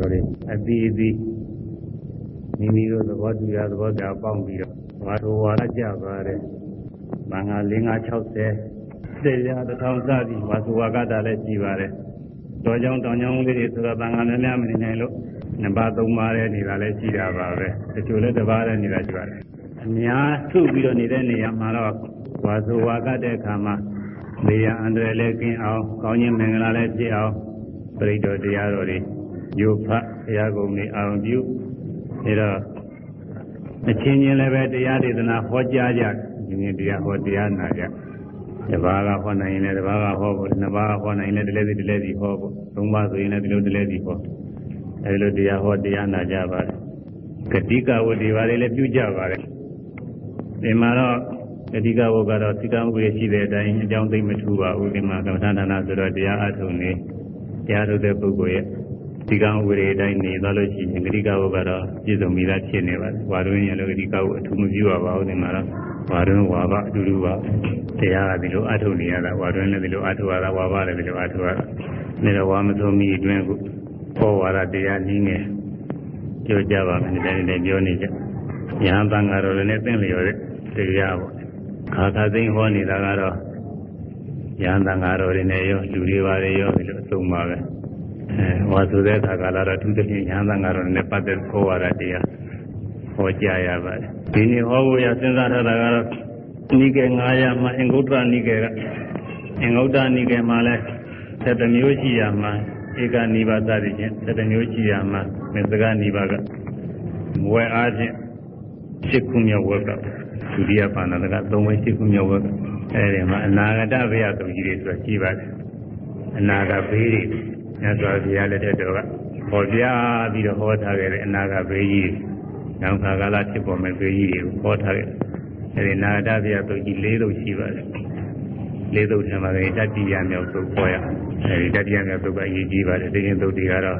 တော်တွေအသီးအသီးမိမိတို့သဘောတူရသဘောကြပေါင်းပြီးတော့ဝါတော်ဝါရကြပါတယ်။ဘာငါ5 60စေရတစ်ထောင်စသည်ဝါစုဝါကတာလည်းရှိပါတယ်။တော်ကြောင်တောင်ကြောင်လေးတွေဆိုတော့ဘာငါများများမနေနိုင်လို့နှစ်ပါးသုံးပါးတဲ့နေတာလည်းရှိတာပါပဲ။တချို့လည်းတစ်ပါးတဲ့နေတာရှိပါတယ်။အများထုပြီးတော့နေတဲ့နေရာမှာတော့ဝါစုဝါကတဲ့အခါမှာနေရာအန္တရာယ်လည်းကင်းအောင်ကောင်းခြင်းမင်္ဂလာလည်းဖြစ်အောင်ပြိတ္တော်တရားတော်တွေ ယုဖတ်တရားကုန်တွေအောင်ပြုအဲတော့အချင်းချင်းလည်းပဲတရားဒေသနာဟောကြားကြဒီနေ့တရားဟောတရားနာကြတပါးကဟောနိုင်ရင်လည်းတပါးကဟောဖို့နှစ်ပါးကဟောနိုင်ရင်လည်းတလဲစီတလဲစီဟောဖို့သုံးပါးဆိုရင်လည်းဒီလိုတလဲစီဟောအဲဒီလိုတရားဟောတရားနာကြပါတယ်ဂတိကဝတ္တိပါလေလည်းပြုကြပါတယ်ဒီမှာတော့ဂတိကဝတ်ကတော့သိကံဥပဒေရှိတဲ့အတိုင်းအကြောင်းသိမထူပါဘူးဒီမှာကမ္မထာဌာနဆိုတော့တရားအထုံနေတရားထုတ်တဲ့ပုဂ္ဂိုလ်ရဲ့ ဒီကံဥပဒေအတိုင်းနေသွားလို့ရှိရင်ဂတိကဝတ်ကတော့ပြည့်စုံပြီးသားဖြစ်နေပါတယ်။ဝါတွင်းရလို့ဂတိကဝတ်အထူးမပြုရပါဘူးဒီမှာတော့ဝါတွင်းဝါဘအတူတူပါတရားကဒီလိုအထုံနေရတာဝါတွင်းလည်းဒီလိုအထုရတာဝါဘလည်းဒီလိုအထုရတာနေတော့ဝါမသုံးမီအတွင်းကိုပေါ်ဝါဒတရားနည်းငယ်ပြောကြပါမယ်ဒီတိုင်းနဲ့ပြောနေကြ။ညာတန်ဃာတော်လည်းသိလျော်တဲ့တရားပေါ့ခါခါသိဟောနေတာကတော့ရဟန်းတန်ဃာတော်တွေနဲ့ရောလူတွေပါတွေရောဒီလိုအဆုံးပါပဲ အဲဟောဆိုတဲ့အခါကလာတော့သူတည်းရဟန်းတန်ဃာတော်နဲ့ပတ်သက်ခေါ်ရတာတရားဟောကြားရပါတယ်ဒီနေ့ဟောဖို့ရစဉ်းစားထားတာကတော့နိကေ900မှာအင်္ဂုတ္တနိကေကအင်္ဂုတ္တနိကေမှာလဲ7မျိုးရှိရမှာဧကနိဗ္ဗာသတိချင်း7မျိုးရှိရမှာမေသကနိဗ္ဗာကမွယ်အားဖြင့်7ခုမြောက်ဝက်ကဒုတိယပါဏာတက3ဝဲ7ခုမြောက်ဝက်ကအဲဒီမှာအနာဂတဘေယတုံကြီးတွေဆိုတာရှိပါတယ်အနာဂဘေးတွေ မြတ်စွာဘုရားလက်ထက်တော်ကဟောပြပြီးတော့ဟောထားခဲ့တဲ့အနာဂဘေးကြီးနောက်ခါကာလဖြစ်ပေါ်မဲ့ဘေးကြီးတွေကိုဟောထားခဲ့အဲဒီအနာဂတဘေယတုံကြီး၄တုံရှိပါတယ်လေးသုတ်ထဲမှာလည်းတတိယမြောက်သုတ်ခေါ်ရအဲဒီတတိယမြောက်သုတ်ကအရေးကြီးပါတယ်သိရင်သုတ်တွေကတော့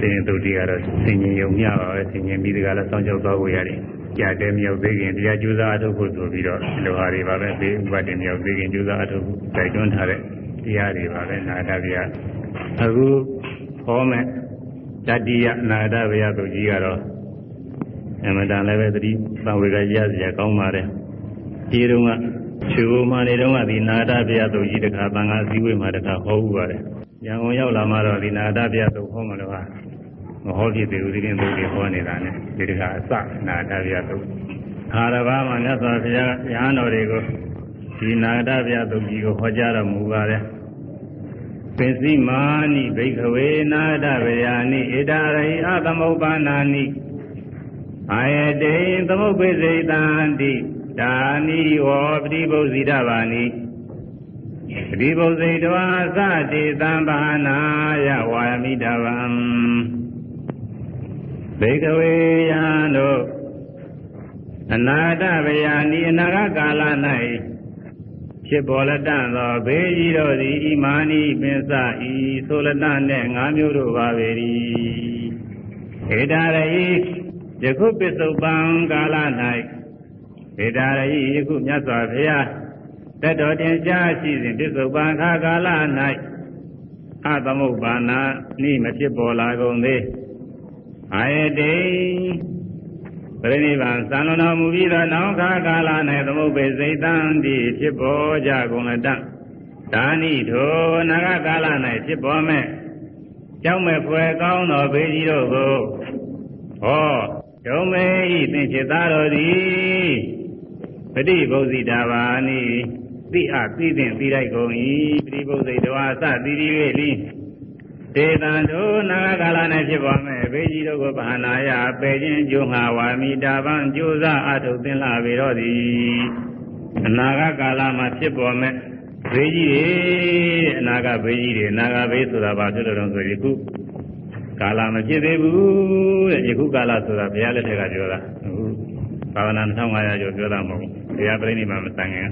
သိရင်သုတ်တွေကတော့သင်ញင်ယုံမျှပါပဲသင်ញင်ပြီးဒီကလာစောင့်ကြောက်သွားကိုရတယ်ကြာတဲ့မြောက်သေးခင်တရားကျူးစာအထုတ်ဖို့ဆိုပြီးတော့လောဟာတွေပါပဲဒီဥပဒေမြောက်သေးခင်ကျူးစာအထုတ်ဖို့တိုက်တွန်းထားတဲ့တရားတွေပါပဲနာတဗျာ အခုဟောမဲ့တတိယနာတဗျာတို့ကြီးကတော့အမတန်လည်းပဲသတိသံဝေကရစရာကောင်းပါတယ်ဒီတုန်းကချူမာနေတုန်းကဒီနာတဗျာတို့ကြီးတခါသံဃာစည်းဝေးမှာတခါဟောဥပါတယ်ရန်ကုန်ရောက်လာမှတော့ဒီနာတဗျာတို့ဟောမှလို့ဟာမဟောဖြစ်သေးဘူးဒီရင်သူတွေဟောနေတာနဲ့ဒီတခါအစနာတဗျာသုခါရဘာမှာမြတ်စွာဘုရားရဟန်းတော်တွေကိုဒီနာတဗျာသုကြီးကိုဟောကြားတော်မူပါတယ် ပစ္စည်းမာနိဘိခဝေနာတဗျာနိဣဒရိအသမုပ္ပါနာနိအာယတေသမုပ္ပိစေတံတိဒါနိဝောပတိပုဇ္ဇိတဘာနိပတိပုဇ္ဇိတဝါသတိသံဘာနာယဝါယမိတဗံဘေကဝေယံတို့အနာတဗယာနိအနာဂကာလ၌ ဖြစ်ပေါ်လက်တန်သောဘေးကြီးတို့သည်ဣမာနိပင်စဤဆိုလတနှင့်ငါးမျိုးတို့ပါပေ၏ဧတာရိယခုပစ္စုပန်ကာလ၌ဧတာရိယခုမြတ်စွာဘုရားတတော်တင်ရှားရှိစဉ်ပစ္စုပန်ခါကာလ၌အသမုပ္ပါဏနိမဖြစ်ပေါ်လာကုန်သေးအာယတိ ပြိနိဗ္ဗာန်သံလွန်တော်မူပြီးသောနောက်ခါကာလ၌သမုပ္ပေစိတ်တံတိဖြစ်ပေါ်ကြကုန်လတ္တဒါနိထိုနာဂကာလ၌ဖြစ်ပေါ်မဲ့ကြောင်းမဲ့ဖွယ်ကောင်းသောဘေးကြီးတို့ကိုဟောဒုံမေဤသင်္ချစ်သားတော်သည်ပฏิဘုဇိတာဘာနိသိအသိသင်သိလိုက်ကုန်၏ပฏิဘုဇိတဝါသတိရိ၍လိ ဒေတံတို့နာဂကာလ၌ဖြစ်ပေါ်မဲ့ဘေးကြီးတို့ကိုဘာနာယပေခြင်းကျိုးငါဝါမိတာပံကြိုးစားအထုတ်သင်လာပေတော့သည်အနာဂကာလမှာဖြစ်ပေါ်မဲ့ဘေးကြီးတွေအနာဂဘေးကြီးတွေအနာဂဘေးဆိုတာဘာဖြစ်လို့လဲဆိုယခုကာလမဖြစ်သေးဘူးတဲ့ယခုကာလဆိုတာဘုရားလက်ထက်ကပြောတာအခုဘာဝနာ2500ကျော်ပြောတာမဟုတ်ဘူးဘုရားပြိဋိမာမဆန်ခင်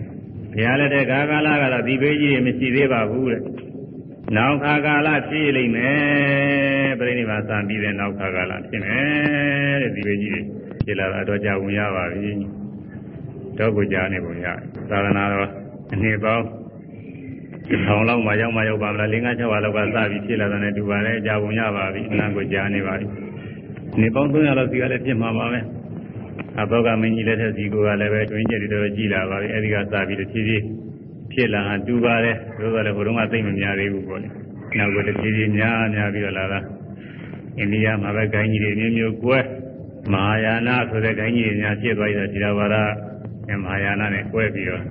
ဘုရားလက်ထက်ကကာလကတော့ဒီဘေးကြီးတွေမရှိသေးပါဘူးတဲ့ နောက်ခါကာလဖြစ်လိမ့်မယ်ပြိဋိဘာသံပြီးတဲ့နောက်ခါကာလဖြစ်မယ်တဲ့ဒီလိုကြီးဖြစ်လာတော့ကြာဝင်ရပါပြီတော့ကိုကြာနေပုံရသာသနာတော်အနှစ်ပေါင်းထောင်လောက်မှရောက်မှရောက်ပါမလား၄၅6ပါလောက်ကစပြီးဖြစ်လာတဲ့တူပါလေကြာပုံရပါပြီအနံကိုကြာနေပါပြီနေပေါင်း300လောက်စီကလည်းဖြစ်မှာပါပဲအဘောကမင်းကြီးလက်ထက်စီကိုကလည်းပဲတွင်းကျက်တွေတော့ကြည်လာပါပြီအဲဒီကစပြီးတဖြည်းဖြည်း ဖြစ်လာတူပါတယ်သို့တော်လည်းဘုရုံးကသိမ့်မများသေးဘူးပေါ့လေနောက်ကတဖြည်းဖြည်းများများပြီးတော့လာတာအိန္ဒိယမှာပဲဂိုင်းကြီးတွေမျိုးမျိုးကွဲမဟာယာနဆိုတဲ့ဂိုင်းကြီးတွေများဖြစ်သွားပြီးတော့ဒီတော်ဘာသာမဟာယာနနဲ့ကွဲပြီးတော့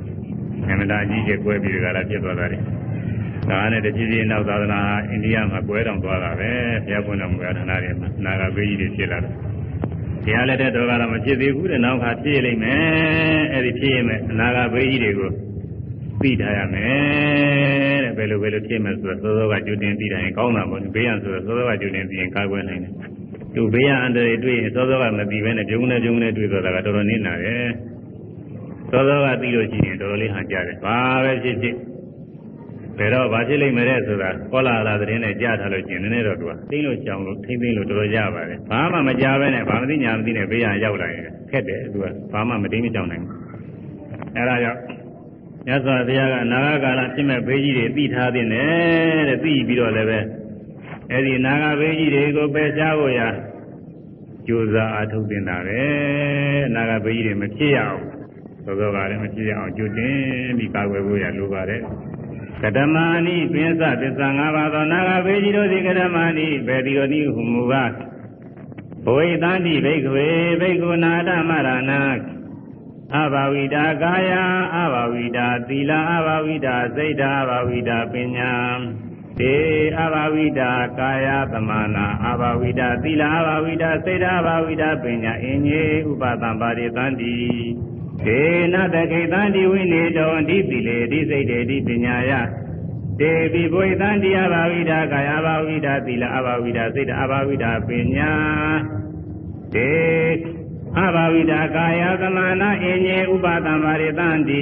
အမှန်တရားကြီးကျကွဲပြီးတော့လာဖြစ်သွားတာလေဒါနဲ့တကြီးကြီးနောက်သာသနာအိန္ဒိယမှာကွဲတောင်သွားတာပဲဘုရားပွင့်တော်မူတဲ့ဌာနတွေမှာနာဂဘေးကြီးတွေဖြစ်လာတယ်တရားလက်တဲ့တော်ကတော့မဖြစ်သေးဘူးတဲ့နောက်ခါဖြစ်လိမ့်မယ်အဲ့ဒီဖြစ်ရင်မဲ့အနာဂဘေးကြီးတွေကို သိထားရမယ်တဲ့ဘယ်လိုဘယ်လိုဖြစ်မယ်ဆိုတော့သောသောကကြိုတင်သိတိုင်းကောင်းတာပေါ့ဘေးရန်ဆိုတော့သောသောကကြိုတင်သိရင်ကာကွယ်နိုင်တယ်သူဘေးရန်အန္တရာယ်တွေ့ရင်သောသောကမသိဘဲနဲ့ပြုံးနေပြုံးနေတွေ့တော့တာကတော်တော်နစ်နာတယ်သောသောကသိလို့ရှိရင်တော်တော်လေးဟန်ကြတယ်ဘာပဲဖြစ်ဖြစ်ဘယ်တော့ဘာဖြစ်လိမ့်မယ်တဲ့ဆိုတာကောလာလာသတင်းနဲ့ကြားထားလို့ရှိရင်နည်းနည်းတော့သူကသိလို့ကြောင်လို့ထိမ့်သိလို့တော်တော်ရပါတယ်ဘာမှမကြားပဲနဲ့ဘာမသိညာမသိနဲ့ဘေးရန်ရောက်လာရင်ခက်တယ်သူကဘာမှမသိမကြောင်နိုင်ဘူးအဲဒါကြောင့် မြတ်စွာဘုရားကအနာဂတ်ကာလဖြစ်မဲ့ဘေးကြီးတွေသိထားတဲ့နဲ့တဲ့သိပြီးတော့လည်းပဲအဲဒီနာဂဘေးကြီးတွေကိုပယ်ရှားဖို့ရာကြိုးစားအားထုတ်တင်တာပဲနာဂဘေးကြီးတွေမဖြစ်ရအောင်သောသောကလည်းမဖြစ်ရအောင်ကြိုတင်ပြီးကာကွယ်ဖို့ရလိုပါတယ်ကတမဏိပိသသစ္စာ၅ပါးသောနာဂဘေးကြီးတို့သည်ကတမဏိဘေတိယောနိဟုမူကားဘဝိတန္တိဘိက္ခဝေဘိက္ခုနာတမရဏ အဘာဝိတာကာယအဘာဝိတာသီလအဘာဝိတာစိတ်ဓာအဘာဝိတာပညာေအဘာဝိတာကာယသမနာအဘာဝိတာသီလအဘာဝိတာစိတ်ဓာအဘာဝိတာပညာအင်းကြီးဥပသံပါရိသန္တိေနတခိတံဒီဝိနေတောဒီတိလေဒီစိတ်တေဒီပညာယတေပိဘွေတံဒီအဘာဝိတာကာယအဘာဝိတာသီလအဘာဝိတာစိတ်အဘာဝိတာပညာတေ အဘာဝိတာကာယသမနာအင်းညေဥပါဒံပါရိတံတိ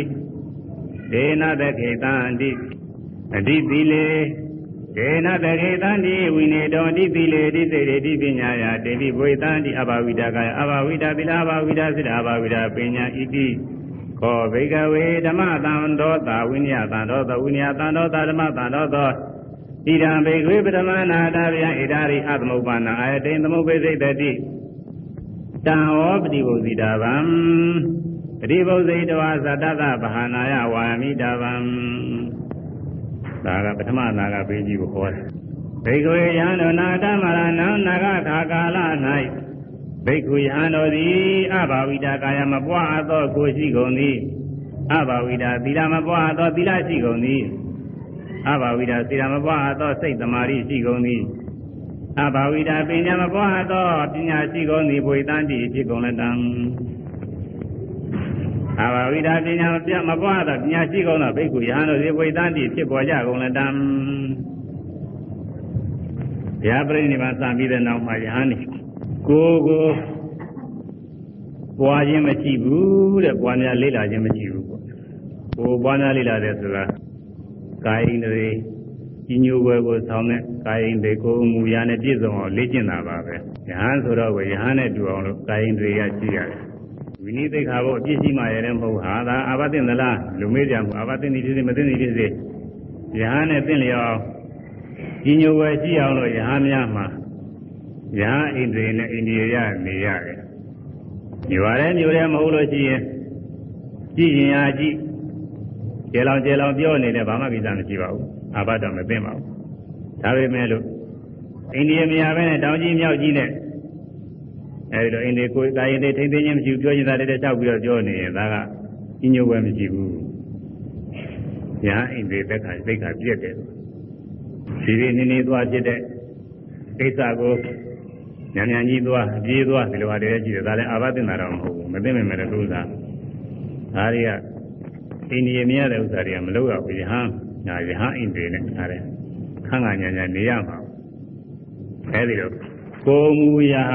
ဒေနတခိတံတိအတိတိလေဒေနတခေတံတိဝိနေတောတိတိလေတိစေတိပညာယတေတိဘွေတံတိအဘာဝိတာကာယအဘာဝိတာသီလအဘာဝိတာစိတ္တအဘာဝိတာပညာဣတိခောဘိကဝေဓမ္မတံတောတာဝိနည်းတံတောသဝိနည်းတံတောတာဓမ္မတံတောသောဣဒံဘေခွေပထမနာတာဗျံဣဒာရိအသမုပ္ပါဏအာယတိန်သမုပ္ပေစိတ်တိ တံဟောပฏิဘုဇိတာဗံပฏิဘုဇိတဝါသတ္တသဗဟာနာယဝါမိတာဗံဒါကပထမနာကပေးကြီးကိုဟောတယ်ဘိက္ခွေယံတို့နာတမရဏံနာဂခါကာလ၌ဘိက္ခုယံတို့သည်အဘာဝိတာကာယမပွားသောကိုရှိကုန်သည်အဘာဝိတာသီလမပွားသောသီလရှိကုန်သည်အဘာဝိတာသီလမပွားသောစိတ်တမာရီရှိကုန်သည် အဘာဝိတာပညာမပွားသောပညာရှိကုန်သည်ဘွေတန်တိဖြစ်ကုန်လက်တံအဘာဝိတာပညာမပြမပွားသောပညာရှိကုန်သောဘိက္ခုယဟန်တို့သည်ဘွေတန်တိဖြစ်ပေါ်ကြကုန်လက်တံဘုရားပြိဋိဘံစံပြီးတဲ့နောက်မှာယဟန်နေကိုကိုပွားခြင်းမရှိဘူးတဲ့ပွားများလေးလာခြင်းမရှိဘူးပေါ့ကိုပွားများလေးလာတယ်ဆိုတာကာယိန္ဒြေ ကြီးညိုွယ်ကိုဆောင်းတဲ့ကာယိန္ဒြေကိုမူရာနဲ့ပြည့်စုံအောင်လေ့ကျင့်တာပါပဲယဟန်ဆိုတော့ယဟန်နဲ့တူအောင်လို့ကာယိန္ဒြေရရှိရတယ်ဝိနည်းသိက္ခာဘုအပြည့်ရှိမှရတယ်မဟုတ်ဟာဒါအာဘသိင်သလားလူမေးကြမှုအာဘသိင်ဒီဖြစ်စေမသိနေဖြစ်စေယဟန်နဲ့သိလျော်ကြီးညိုွယ်ရှိအောင်လို့ယဟန်များမှာယဟန်ဣန္ဒြေနဲ့အိန္ဒိယရနေရတယ်ညွာတယ်ညွတယ်မဟုတ်လို့ရှိရင်ကြည့်ရင်အားကြည့်ကျေလောင်ကျေလောင်ပြောနေတယ်ဘာမှကိစ္စမရှိပါဘူး အာဘတော်မသိပါဘူးဒါပေမဲ့လို့အိန္ဒိယမြာပဲနဲ့တောင်ကြီးမြောက်ကြီးနဲ့အဲဒီလိုအိန္ဒိကိုယ်ကာယင်တွေထိမ့်သိခြင်းမရှိဘူးပြောချင်တာတွေလျှောက်ပြီးတော့ပြောနေရင်ဒါကညို့ဝဲမရှိဘူးညာအိန္ဒိသက်ခါသိက္ခာပြည့်တယ်ဒီဒီနေနေသွားဖြစ်တဲ့ကိစ္စကိုညံညံကြီးသွားပြေးသွားဒီလိုဟာတွေရှိတယ်ဒါလည်းအာဘသင်တာတော့မဟုတ်ဘူးမသိမိမဲ့လည်းလို့သာဒါတွေကအိန္ဒိယမြရတဲ့ဥစ္စာတွေကမလုပ်ရဘူးယဟန် ညာယဟန်အိန္ဒိယနဲ့ဒါလည်းခန့်ကညာညာနေရမှာအဲဒီတော့ကိုမူရာ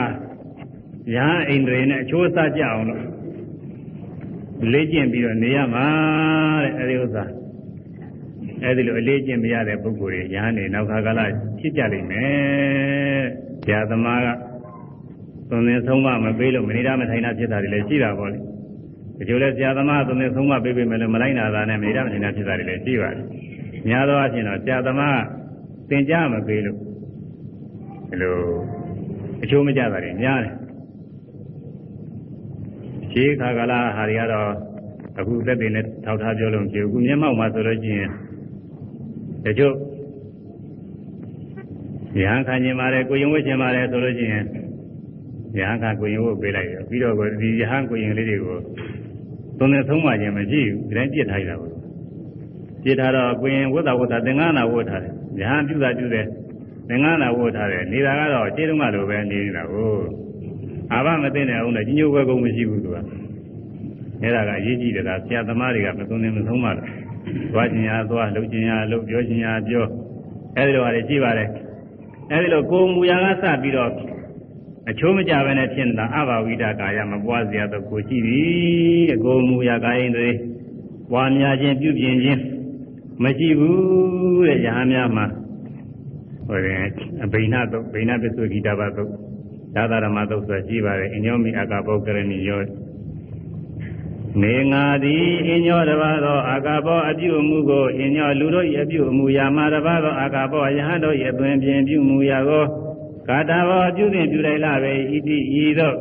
ယဟန်အိန္ဒိယနဲ့အချိုးစားကြအောင်လို့လေ့ကျင့်ပြီးတော့နေရမှာတဲ့အဲဒီဥစ္စာအဲဒီလိုအလေးကျင့်မရတဲ့ပုဂ္ဂိုလ်တွေယဟန်နေနောက်ခါကာလဖြစ်ကြလိမ့်မယ်ဆရာသမားကသုံးသင်ဆုံးမမပေးလို့မနေတာမထိုင်တာဖြစ်တာတွေလည်းရှိတာပေါ့လေဒီလိုလဲဆရာသမားသုံးသင်ဆုံးမပေးပေးမယ်လို့မလိုက်နာတာနဲ့မနေတာမထိုင်တာဖြစ်တာတွေလည်းရှိပါတယ် များသောအားဖြင့်တော့ဆရာသမားသင်ကြားမပေးလို့ဒီလိုအချိုးမကြတာတွေများတယ်ရှေးခါကလာဟာတွေကတော့အခုသက်သေနဲ့ထောက်ထားပြောလို့မရှိဘူးအခုမျက်မှောက်မှာဆိုလို့ရှိရင်တချို့ရဟန်းခံခြင်းပါတယ်ကိုရင်ဝတ်ခြင်းပါတယ်ဆိုလို့ရှိရင်ရဟန်းခံကိုရင်ဝတ်ပေးလိုက်ရောပြီးတော့ဒီရဟန်းကိုရင်လေးတွေကိုသုံးနေဆုံးမှခြင်းမရှိဘူးဒီတိုင်းပြစ်ထားရတာပေါ့ ပြစ်ထားတော့ကိုရင်ဝတ်တာဝတ်တာသင်္ကန်းနာဝတ်ထားတယ်ရဟန်းပြုတာပြုတယ်သင်္ကန်းနာဝတ်ထားတယ်နေတာကတော့ခြေတုံးကလိုပဲနေနေတာကိုအာဘမသိနေအောင်လည်းကြီးညိုဘွယ်ကုန်မရှိဘူးသူကအဲ့ဒါကအရေးကြီးတယ်ဒါဆရာသမားတွေကမသုံးနေမဆုံးပါလားသွားခြင်းရာသွားလှုပ်ခြင်းရာလှုပ်ပြောခြင်းရာပြောအဲ့ဒီလိုဟာတွေရှိပါတယ်အဲဒီလိုကိုယ်မူရာကစပြီးတော့အချိုးမကြဘဲနဲ့ဖြစ်နေတာအဘာဝိဒကာယမပွားစရာတော့ကိုရှိပြီအကိုယ်မူရာကာယင်တွေပွားများခြင်းပြုပြင်ခြင်း မရှိဘူးတဲ့ရဟန်းများမှာဟိုရင်အဘိနာသုတ်ဘိနာပစ္စုဂိတဘသုတ်သာသရမသုတ်ဆိုရှိပါတယ်အညောမိအာကပောကရဏီယောနေငါသည်အညောတပါးသောအာကပောအပြုအမူကိုအညောလူတို့၏အပြုအမူရာမှာတပါးသောအာကပောယဟန်တို့၏အသွင်ပြင်ပြုမူရာကိုကာတာဘောအပြုသင်ပြုလိုက်လာပဲဣတိဤသို့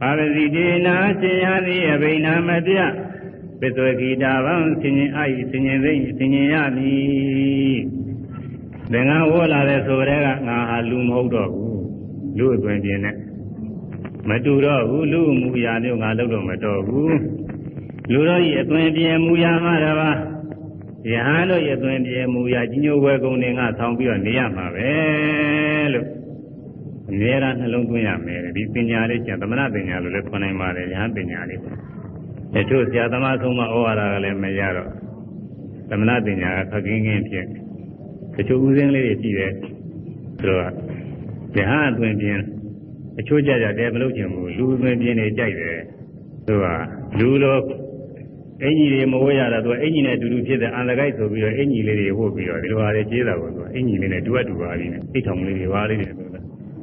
ပါရစီတေနာရှင်ရသည်အဘိနာမပြ ပစ္စဝဂီတာဗံဆင်ញင်အာဤဆင်ញင်သိဆင်ញင်ရမည်သင်္ကန်းဝေါ်လာတဲ့ဆိုတဲ့ကငါဟာလူမဟုတ်တော့ဘူးလူအသွင်ပြင်နဲ့မတူတော့ဘူးလူမူရာမျိုးငါလုပ်တော့မတော့ဘူးလူတို့၏အသွင်ပြေမူရာမှာတပါးယဟန်တို့၏အသွင်ပြေမူရာကြီးညိုဝဲကုန်တွေငါဆောင်းပြီးတော့နေရမှာပဲလို့အမြဲတမ်းနှလုံးသွင်းရမယ်ဒီပညာလေးကျန်သမဏပညာလို့လည်းခေါ်နိုင်ပါတယ်ယဟန်ပညာလေးပေါ့ တချို့ဆရာသမားဆုံးမဩဝါဒကလည်းမရတော့သမဏပညာကခက်ခင်းခင်းဖြစ်တချို့ဥစဉ်လေးတွေရှိတယ်သူတို့ကယဟန်အသွင်ပြင်အချို့ကြကြတယ်မလုပ်ချင်ဘူးလူအသွင်ပြင်နေကြိုက်တယ်သူကလူလိုအင်ကြီးတွေမဝဲရတာသူကအင်ကြီးနဲ့အတူတူဖြစ်တဲ့အန္တကိုက်ဆိုပြီးတော့အင်ကြီးလေးတွေဝုတ်ပြီးတော့ဒီလိုဟာတွေကျေးတာပေါ့သူကအင်ကြီးလေးနဲ့တူအပ်တူပါလိမ့်မယ်အိတ်ထောင်လေးတွေပါလိမ့်မယ်သူက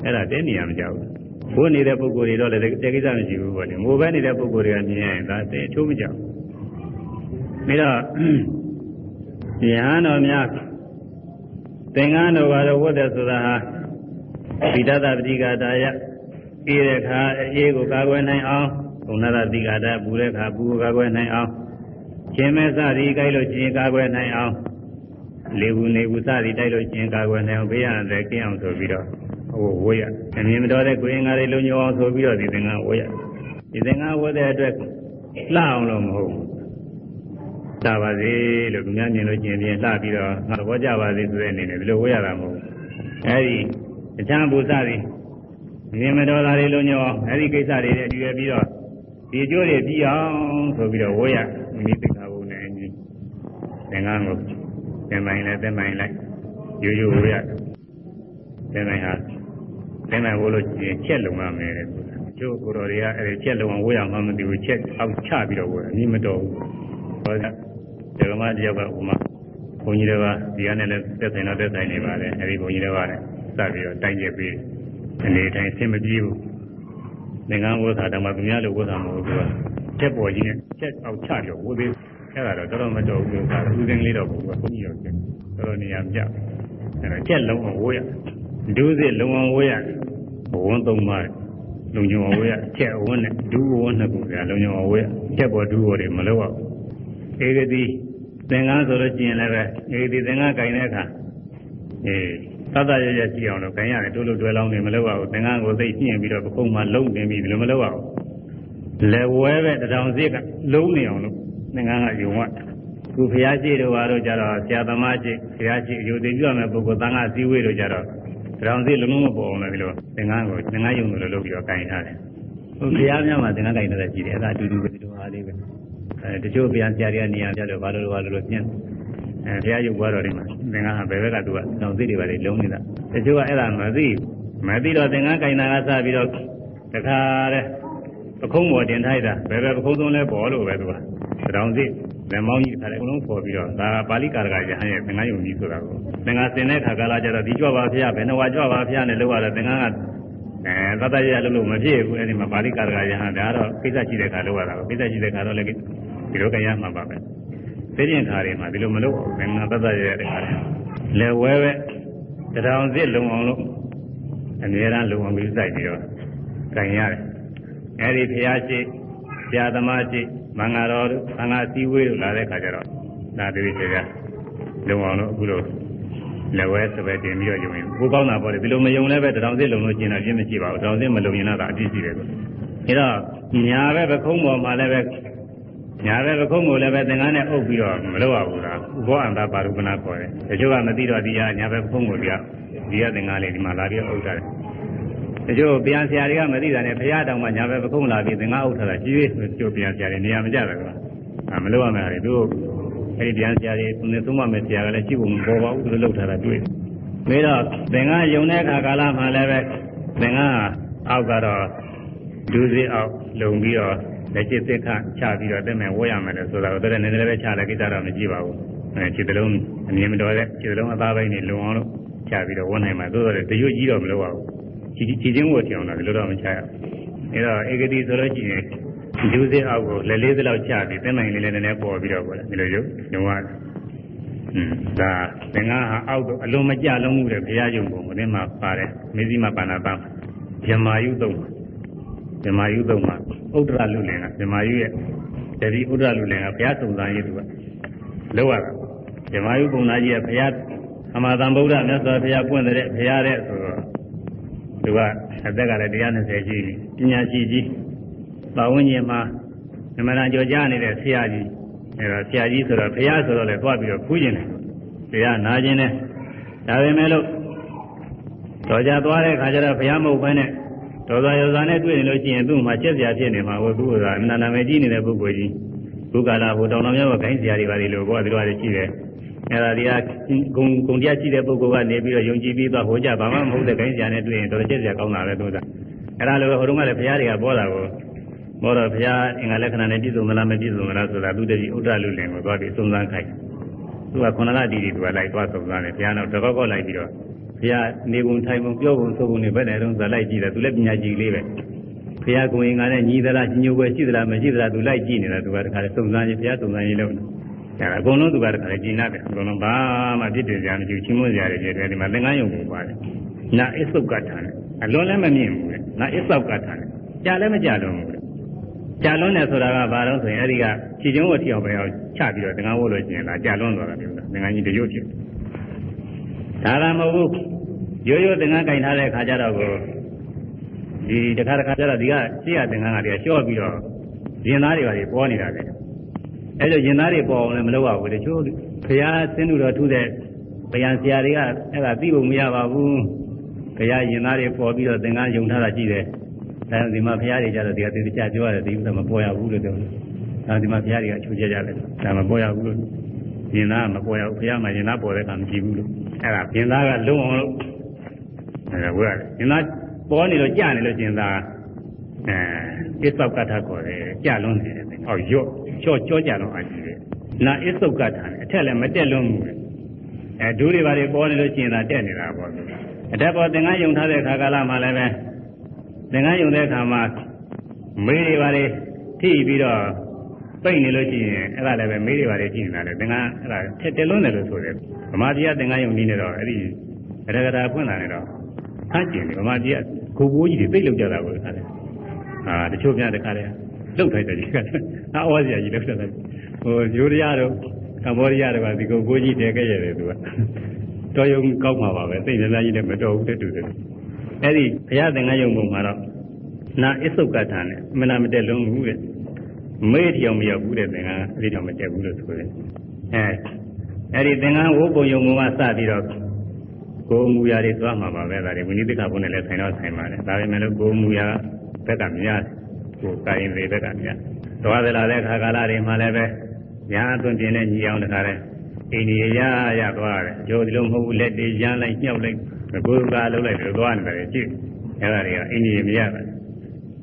အဲ့ဒါတဲနေရမကြောက်ဘူး ဘိုးနေတဲ့ပုဂ္ဂိုလ်တွေတော့လည်းတဲကိစ္စမရှိဘူးပေါ့လေမိုးပဲနေတဲ့ပုဂ္ဂိုလ်တွေကမြင်ရင်ဒါတဲအချိုးမကြောက်ပြီးတော့ယဟန်တော်များသင်္ကန်းတော်ကတော့ဝတ်တယ်ဆိုတာဟာဗိဒသပတိကတာယအေးတဲ့အခါအေးကိုကာကွယ်နိုင်အောင်ဘုံနာသတိကတာပူတဲ့အခါပူကိုကာကွယ်နိုင်အောင်ခြင်းမဲ့စသည်ကြိုက်လို့ခြင်းကာကွယ်နိုင်အောင်လေဘူးနေဘူးစသည်တိုက်လို့ခြင်းကာကွယ်နိုင်အောင်ဘေးရန်တဲ့ကင်းအောင်ဆိုပြီးတော့ ဟိုဝေးရအမြင်မတော်တဲ့ကိုယ်ငါတွေလုံညောအောင်ဆိုပြီးတော့ဒီသင်္ကန်းဝေးရဒီသင်္ကန်းဝေးတဲ့အတွက်လှအောင်လို့မဟုတ်ဘူးတာပါစေလို့သူများမြင်လို့ကျင်ပြင်လှပြီးတော့ငါသဘောကျပါစေဆိုတဲ့အနေနဲ့ဒီလိုဝေးရတာမဟုတ်ဘူးအဲဒီအချမ်းဘူစသည်မြင်မတော်တာတွေလုံးညောအဲဒီကိစ္စတွေနဲ့တည်ရပြီးတော့ဒီအကျိုးတွေပြီးအောင်ဆိုပြီးတော့ဝေးရမိမိသိက္ခာပုဒ်နဲ့အညီသင်္ကန်းကိုသင်ပိုင်လဲသင်ပိုင်လိုက်ရိုးရိုးဝေးရသင်ပိုင်ဟာ သင်ပိုင်ဝိုးလို့ကျင်ချက်လုံရမယ်တဲ့ကျိုးကိုယ်တော်တွေကအဲဒီချက်လုံအောင်ဝေးရမှမသိဘူးချက်အောက်ချပြီးတော့ဝေးအမြင်မတော်ဘူးဟောတဲ့ဓမ္မတယောက်ကဥမာဘုန်းကြီးတွေကဒီကနေ့လည်းသက်ဆိုင်တော့သက်ဆိုင်နေပါတယ်အဲဒီဘုန်းကြီးတွေကလည်းစပြီးတော့တိုင်းကျပြီးအနေတိုင်းဆင်မပြေဘူးသင်္ကန်းဝတ်တာတော့မှသူများလိုဝတ်တာမဟုတ်ဘူးကချက်ပေါ်ကြီးနဲ့ချက်အောင်ချပြီးဝတ်သေးအဲ့ဒါတော့တော်တော်မတော်ဘူးကသူစင်းလေးတော့ဘူးကဘုန်းကြီးရောချက်တော်တော်နေရာပြအဲ့ဒါချက်လုံးအောင်ဝတ်ရ ဒုစစ်လုံးအောင်ဝတ်ရဝန်းသုံးပါးလုံညုံအောင်ဝတ်ရချက်ဝန်းနဲ့ဒူးဝန်းနှစ်ခုကလုံညုံအောင်ဝတ်ရချက်ပေါ်ဒူးပေါ်တွေမလုပ်ရဘူးဧကတိသင်္ကန်းဆိုလို့ကျင်လည်းပဲဧကတိသင်္ကန်းကင်တဲ့အခါအေးသတ္တရရရှိအောင်လို့ခင်ရတယ်တိုးလို့တွဲလောင်းနေမလုပ်ရဘူးသင်္ကန်းကိုသိညှင့်ပြီးတော့ပခုံးမှာလုံးနေပြီဒီလိုမလုပ်ရဘူးလက်ဝဲပဲတထောင်စီကလုံးနေအောင်လို့သင်္ကန်းကယုံရခုဖျားရှိတို့ဟာတို့ကြတော့ဆရာသမားရှိဖျားရှိအယူသိပြမယ်ပုဂ္ဂိုလ်သံဃာစည်းဝေးတို့ကြတော့ တထောင်စီလုံးလုံးမပေါ်အောင်လည်းဒီလိုသင်္ကန်းကိုသင်္ကန်းယုံလို့လုပ်ပြီးတော့ကင်ထားတယ်ဟိုဖျားများမှာသင်္ကန်းကင်တဲ့ရှိတယ်အဲ့ဒါအတူတူပဲဒီလိုဟာလေးပဲအဲတချို့ဗျာဆရာတွေကနေရာပြတော့ဘာလို့ဘာလို့ညှင်းအဲဘုရားရုပ်ဘွားတော်တွေမှာသင်္ကန်းဟာဘယ်ဘက်ကသူကတောင်သိတွေပါလေလုံးနေတာတချို့ကအဲ့ဒါမသိမသိတော့သင်္ကန်းကင်တာကစပြီးတော့တခါတဲ့ပခုံးပေါ်တင်ထားတာဘယ်ဘက်ပခုံးသုံးလဲပေါ်လို့ပဲသူက တောင်သိလက်မောင်းကြီးခါတယ်အကုန်လုံးပေါ်ပြီးတော့ဒါပါဠိကာရကရဟန်းရဲ့သင်္ကန်းယုံကြီးဆိုတာကိုသင်္ကန်းစင်တဲ့ခါကလာကြတော့ဒီကြွပါဖျားဘယ်နှဝါကြွပါဖျားနဲ့လောက်ရတော့သင်္ကန်းကအဲသတ္တရရလို့လို့မဖြစ်ဘူးအဲ့ဒီမှာပါဠိကာရကရဟန်းဒါကတော့ကိစ္စရှိတဲ့ခါလောက်ရတာပဲကိစ္စရှိတဲ့ခါတော့လည်းဒီလိုကြရမှာပါပဲသိကျင်ခါတွေမှာဒီလိုမလုပ်ဘူးငါသက်သက်ရရတဲ့ခါတွေလဲဝဲပဲတောင်စစ်လုံအောင်လို့အမြဲတမ်းလုံအောင်ပြီးစိုက်ပြီးတော့ကြင်ရတယ်အဲဒီဖရာရှိဆရာသမားရှိ မင်္ဂတော်တို့သံဃာစည်းဝေးတို့လာတဲ့ခါကျတော့ဒါတည်းတည်းလုံအောင်လို့အခုလိုလက်ဝဲစပယ်တင်ပြီးတော့ယုံရင်ကိုကောင်းတာပေါ့လေဒီလိုမယုံလည်းပဲတောင်စစ်လုံလို့ကျင်တာပြင်းမရှိပါဘူးတောင်စစ်မလုံရင်တော့အပြစ်ရှိတယ်ကွအဲတော့ညာပဲပခုံးပေါ်မှာလည်းပဲညာပဲပခုံးကိုလည်းပဲသင်္ကန်းနဲ့အုပ်ပြီးတော့မလုပ်ရဘူးလားဥဘောအန္တပါရုပနာခေါ်တယ်တချို့ကမသိတော့ဒီဟာညာပဲပခုံးကိုဒီကဒီကသင်္ကန်းလေးဒီမှာလာပြီးအုပ်ထားတယ် တချို့ပြန်ဆရာတွေကမသိတာနဲ့ဘုရားတောင်မှညာပဲပခုံးလာပြီးသင်္ကန်းအုပ်ထားတာရှိသေးတယ်တချို့ပြန်ဆရာတွေနေရာမကျတယ်ကွာအဲမလုပ်ရမယ်ဟာတွေသူအဲဒီပြန်ဆရာတွေသူနဲ့သုံးမမယ်ဆရာကလည်းရှိဖို့မပေါ်ပါဘူးသူတို့လုပ်ထားတာတွေ့ပြီးတော့သင်္ကန်းယုံတဲ့အခါကာလမှာလည်းပဲသင်္ကန်းအောက်ကတော့ဒူးစီအောက်လုံပြီးတော့လက်ချစ်သက်ခချပြီးတော့တက်မယ်ဝတ်ရမယ်လို့ဆိုတာကိုတည်းနည်းနည်းပဲချလိုက်ကိစ္စတော့မကြည့်ပါဘူးအဲခြေတလုံးအမြင်မတော်တဲ့ခြေတလုံးအသားပိုင်းတွေလုံအောင်လို့ချပြီးတော့ဝတ်နိုင်မှာသို့တော်တရွတ်ကြီးတော့မလုပ်ပါဘူး ခြေခြေချင်းဝတ်ချအောင်တော့ဒီလိုတော့မချရဘူးအဲတော့ဧကတိဆိုလို့ရှိရင်ဒူးစီအောက်ကိုလက်လေးစလောက်ချပြီးတက်နိုင်လေးလေးနည်းနည်းပေါ်ပြီးတော့ပေါ့လေဒီလိုရုပ်လုံရอืมဒါသင်္ကန်းဟာအောက်တော့အလုံးမကြလုံးမှုတဲ့ဘုရားယုံပုံကိုဒီမှာပါတယ်မေဇိမပါဏာတံဇမာယုသုံးဇမာယုသုံးမှာဥဒ္ဒရလူလင်ကဇမာယုရဲ့တတိဥဒ္ဒရလူလင်ကဘုရားစုံစမ်းရေးသူကလောက်ရတာဇမာယုပုံနာကြီးကဘုရားအမသာဗုဒ္ဓမြတ်စွာဘုရားပွင့်တဲ့ဘုရားတဲ့ဆိုတော့ သူကအသက်ကလည်း120ရှိပြီပညာရှိကြီးပါဝင်းကျင်မှာအမှန်တန်ကြော်ကြားနေတဲ့ဆရာကြီးအဲတော့ဆရာကြီးဆိုတော့ဘုရားဆိုတော့လည်းသွားပြီးတော့ဖူးကျင်တယ်ဘုရားနာကျင်တယ်ဒါပေမဲ့လို့တော်ကြသွားတဲ့ခါကျတော့ဘုရားမဟုတ်ဘဲနဲ့ဒေါသယောဇာနဲ့တွေ့နေလို့ရှိရင်သူ့မှာချက်စရာဖြစ်နေမှာဟိုသူ့ကအနန္တမေကြီးနေတဲ့ပုဂ္ဂိုလ်ကြီးဘုက္ကလာဟိုတောင်တော်များကခိုင်းစရာတွေပါလေလို့ကိုယ်ကဒီလိုရှိတယ် အဲဒါဒီကဂုံဂုံတရားရှိတဲ့ပုဂ္ဂိုလ်ကနေပြီးတော့ယုံကြည်ပြီးသွားဟိုကြဘာမှမဟုတ်တဲ့ခိုင်းစရာနဲ့တွေ့ရင်တော်ချက်စရာကောင်းတာပဲသူကအဲဒါလိုဟိုတုန်းကလည်းဘုရားတွေကပေါ်တာကိုဘောတော့ဘုရားအင်္ဂါလက္ခဏာနဲ့ပြည့်စုံမလားမပြည့်စုံမလားဆိုတာသူတည်းဥဒ္ဒလူလင်ကိုသွားပြီးစုံစမ်းခိုင်းသူကခုနလတီတီသူကလိုက်သွားစုံစမ်းတယ်ဘုရားတော့တကောက်ကောက်လိုက်ပြီးတော့ဘုရားနေပုံထိုင်ပုံပြောပုံဆိုပုံတွေဘယ်နဲ့တော့ဇာလိုက်ကြည့်တယ်သူလည်းပညာကြည့်လေးပဲဘုရားကိုရင်ကလည်းညီသလားညိုွယ်ရှိသလားမရှိသလားသူလိုက်ကြည့်နေတာသူကတခါလေစုံစမ်းရင်ဘုရားစုံစမ်းရင်လုံးတယ် ဒါအကုန်လုံးသူကတခါလေကျင်နာတယ်အကုန်လုံးဘာမှပြစ်တင်ကြမရှိဘူးချင်းမွန်းကြရတယ်ကျတယ်ဒီမှာသင်္ကန်းယုံပုံပါတယ်နာအစ္ဆုတ်ကထာနဲ့အလွန်လည်းမမြင်ဘူးလေနာအစ္ဆုတ်ကထာနဲ့ကြာလည်းမကြာတော့ဘူးကြာလွန်းတယ်ဆိုတာကဘာလို့ဆိုရင်အဲ့ဒီကခြေကျုံးဝတ်ထီအောင်ပဲအောင်ချပြီးတော့သင်္ကန်းဝတ်လို့ရှိရင်ဒါကြာလွန်းသွားတာမျိုးလားသင်္ကန်းကြီးတရွတ်ဖြစ်ဒါကမဟုတ်ဘူးရိုးရိုးသင်္ကန်းကင်ထားတဲ့ခါကျတော့ကိုဒီတစ်ခါတစ်ခါကျတော့ဒီကရှေ့ရသင်္ကန်းကတည်းကလျှော့ပြီးတော့ရင်သားတွေပါတွေပေါ်နေတာပဲ အဲဒါရင်သားတွေပေါ်အောင်လည်းမလုပ်ရဘူးတချို့ဘုရားဆင်းလို့တော့ထူးတဲ့ဗျာဆရာတွေကအဲ့ဒါသိဖို့မရပါဘူးဘုရားရင်သားတွေပေါ်ပြီးတော့သင်္ကန်းယုံထားတာရှိတယ်အဲဒီမှာဘုရားတွေကြတော့ဒီကသေချာပြောရတယ်ဒီဥစ္စာမပေါ်ရဘူးလို့ပြောတယ်အဲဒီမှာဘုရားတွေကအချိုးကျကြတယ်ဒါမပေါ်ရဘူးလို့ရင်သားမပေါ်ရဘူးဘုရားမှာရင်သားပေါ်တဲ့အခါမရှိဘူးလို့အဲ့ဒါရင်သားကလုံးအောင်လို့အဲဝဲရင်သားပေါ်နေလို့ကြာနေလို့ရှင်သား အဲအစ္ဆုတ်ကထာခေါ်တယ်ကြာလွန်းနေတယ်ဟောရော့ချော့ချော့ကြတော့အကြည့်တယ်နာအစ္ဆုတ်ကထာနဲ့အထက်လည်းမတက်လွန်းဘူးအဲဒူးတွေပါတွေပေါ်နေလို့ရှင်သားတက်နေတာပေါ့အထက်ပေါ်သင်္ကန်းယုံထားတဲ့ခါကာလမှာလည်းပဲသင်္ကန်းယုံတဲ့အခါမှာမေးတွေပါလေထိပြီးတော့ပိတ်နေလို့ရှိရင်အဲ့ဒါလည်းပဲမေးတွေပါလေကြည့်နေတာလေသင်္ကန်းအဲ့ဒါထက်တက်လွန်းတယ်လို့ဆိုတယ်ဗမာပြည်ကသင်္ကန်းယုံနေတော့အဲ့ဒီရကတာဖွင့်လာနေတော့ဟန့်ကျင်တယ်ဗမာပြည်ကကိုကိုကြီးတွေသိလောက်ကြတာကိုခါတယ် အာတချို့များတခါလေလှုပ်ထိုက်တယ်ဒီကအာဝါစရာကြီးလှုပ်ထိုက်တယ်ဟိုယူရီးယားတို့ကမ္ဘောဒီးယားတို့ကဒီကိုကိုကြီးတည်ခဲ့ရတယ်သူကတော်ယုံကောက်မှာပါပဲသိနေလားကြီးလည်းမတော်ဘူးတဲ့တူတယ်အဲ့ဒီဘုရားသင်္ကန်းယုံပုံမှာတော့နာအစ္ဆုတ်ကထာနဲ့မနာမတက်လုံးဘူးတဲ့မေးတောင်မရောက်ဘူးတဲ့သင်္ကန်းအဲ့ဒီတော့မတက်ဘူးလို့ဆိုတယ်အဲအဲ့ဒီသင်္ကန်းဝုတ်ပုံယုံပုံကစပြီးတော့ကိုယ်မူရာတွေသွားမှာပါပဲဒါတွေဝိနည်းတိကဘုန်းနဲ့လည်းဆိုင်တော့ဆိုင်ပါတယ်ဒါပေမဲ့လို့ကိုယ်မူရာ ဘက်ကများကိုယ်ကိုင်တွေဘက်ကများသွားသလားတဲ့ခါကာလတွေမှာလည်းပဲညာအသွင်ပြင်းနဲ့ညီအောင်တခါလဲအိန္ဒိယရရသွားတယ်ကြိုဒီလိုမဟုတ်ဘူးလက်တွေရမ်းလိုက်ညှောက်လိုက်ကိုယ်ကလှုပ်လိုက်တယ်သွားနေတယ်ကြည့်အဲ့ဒါတွေကအိန္ဒိယမရပါဘူး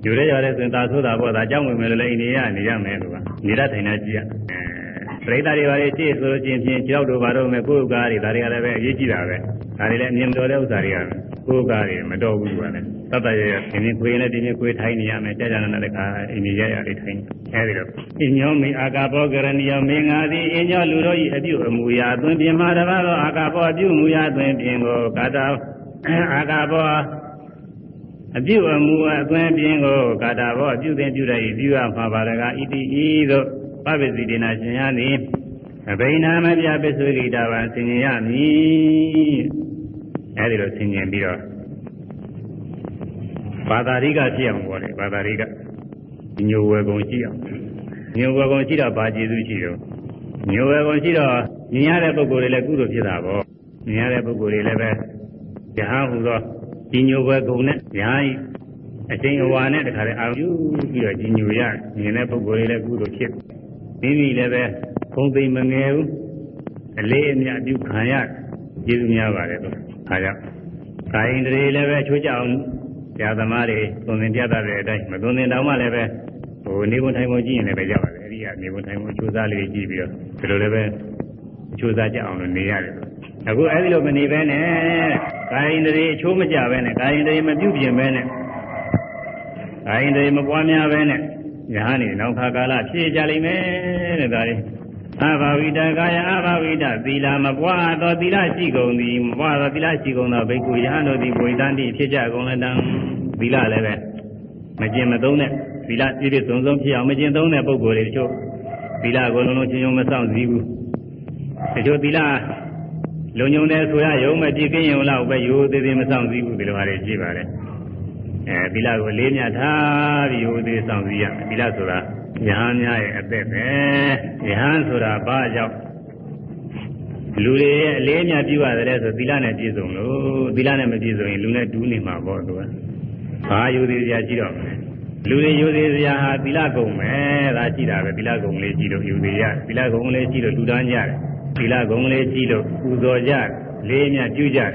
ယူရဲရတဲ့ဆိုရင်သာဆိုတာပေါ့ဒါကြောင့်ဝင်မယ်လို့လည်းအိန္ဒိယနေရမယ်လို့ကနေရထိုင်နေကြည့်ရအဲပရိသတ်တွေပါလေရှေ့ဆိုလို့ချင်းချင်းကြောက်တို့ပါတော့မယ်ကိုယ်ကားတွေဒါတွေကလည်းပဲအရေးကြီးတာပဲ ဒါတွေလည်းအမြင်တော်တဲ့ဥစ္စာတွေကကိုယ်ကားတွေမတော်ဘူးကလည်းတတ်တရရဒီနေ့ခွေနဲ့ဒီနေ့ခွေထိုင်းနေရမယ်ကြာကြာနာနာတခါအိမ်ကြီးရရလေးထိုင်းအဲဒီတော့အညောမေအာကာဘောကရဏီယမေငါသည်အညောလူတို့၏အပြုအမူအရာသွင်းပြင်မှာတပါးသောအာကာဘောအပြုအမူအရာသွင်းပြင်ကိုကာတာအာကာဘောအပြုအမူအသွင်းပြင်ကိုကာတာဘောအပြုသင်ပြုတဲ့ပြုရမှာပါတကားဣတိဤသို့ပပ္ပစီဒေနာရှင်ရသည် အဘိနာမပြပစ္စုရိတာပါဆင်ញင်ရမည်အဲဒီလိုဆင်ញင်ပြီးတော့ဘာသာရိကဖြစ်အောင်ပေါ်တယ်ဘာသာရိကညိုဝယ်ကုန်ရှိအောင်ညိုဝယ်ကုန်ရှိတော့ဘာကျေစုရှိတော့ညိုဝယ်ကုန်ရှိတော့မြင်ရတဲ့ပုဂ္ဂိုလ်တွေလည်းကုသိုလ်ဖြစ်တာပေါ့မြင်ရတဲ့ပုဂ္ဂိုလ်တွေလည်းပဲယဟန်ဟူသောဒီညိုဝယ်ကုန်နဲ့ယဟန်အချိန်အဝါနဲ့တခါတည်းအာရုံပြီးတော့ကြီးညိုရမြင်တဲ့ပုဂ္ဂိုလ်တွေလည်းကုသိုလ်ဖြစ်မိမိလည်းပဲ ဘုံသိမ့်မငယ်ဘူးအလေးအမြတ်ပြုခံရကျေးဇူးများပါတယ်လို့ဒါကြောင့်ကာယင်တွေလည်းပဲချိုးကြအောင်ဆရာသမားတွေသွန်သင်ပြတတ်တဲ့အတိုင်းမသွန်သင်တောင်မှလည်းပဲဟိုနေဝန်ထိုင်ဝန်ကြည့်ရင်လည်းပဲရပါတယ်အဲ့ဒီကနေဝန်ထိုင်ဝန်ချိုးစားလေးကြည့်ပြီးတော့ဒီလိုလည်းပဲချိုးစားကြအောင်လို့နေရတယ်အခုအဲ့ဒီလိုမနေဘဲနဲ့ကာယင်တွေအချိုးမကြဘဲနဲ့ကာယင်တွေမပြုတ်ပြင်ဘဲနဲ့ကာယင်တွေမပွားများဘဲနဲ့ညာနေနောက်ခါကာလဖြည့်ကြလိမ့်မယ်တဲ့ဒါလေး အဘာဝိတကာယအဘာဝိတသီလမပွားသောသီလရှိကုန်သည်မပွားသောသီလရှိကုန်သောဘိက္ခုယဟန်တို့သည်ဘုရားတိဖြစ်ကြကုန်လည်းတံသီလလည်းပဲမကျင်မသုံးတဲ့သီလပြည့်ပြည့်စုံစုံဖြစ်အောင်မကျင်သုံးတဲ့ပုဂ္ဂိုလ်တွေတချို့သီလကိုလုံးလုံးချင်းချင်းမဆောင်စည်းဘူးတချို့သီလလုံုံတယ်ဆိုရရုံမပြည့်ကင်းရုံလောက်ပဲရိုးသေးသေးမဆောင်စည်းဘူးဒီလိုပါလေကြည့်ပါလေအဲသီလကိုလေးမြတ်ထားပြီးရိုးသေးဆောင်စည်းရမယ်သီလဆိုတာ ယဟန်များရဲ့အသက်ပဲယဟန်ဆိုတာဘာကြောင့်လူတွေရဲ့အလေးအမြတ်ပြုရတယ်ဆိုသီလနဲ့ပြည့်စုံလို့သီလနဲ့မပြည့်စုံရင်လူနဲ့တူးနေမှာပေါ့သူကဘာယူသေးစရာရှိတော့မလဲလူတွေယူသေးစရာဟာသီလကုံပဲဒါရှိတာပဲသီလကုံလေးရှိလို့ယူသေးရသီလကုံလေးရှိလို့လူတန်းကြတယ်သီလကုံလေးရှိလို့ပူဇော်ကြလေးအမြတ်ပြုကြတယ်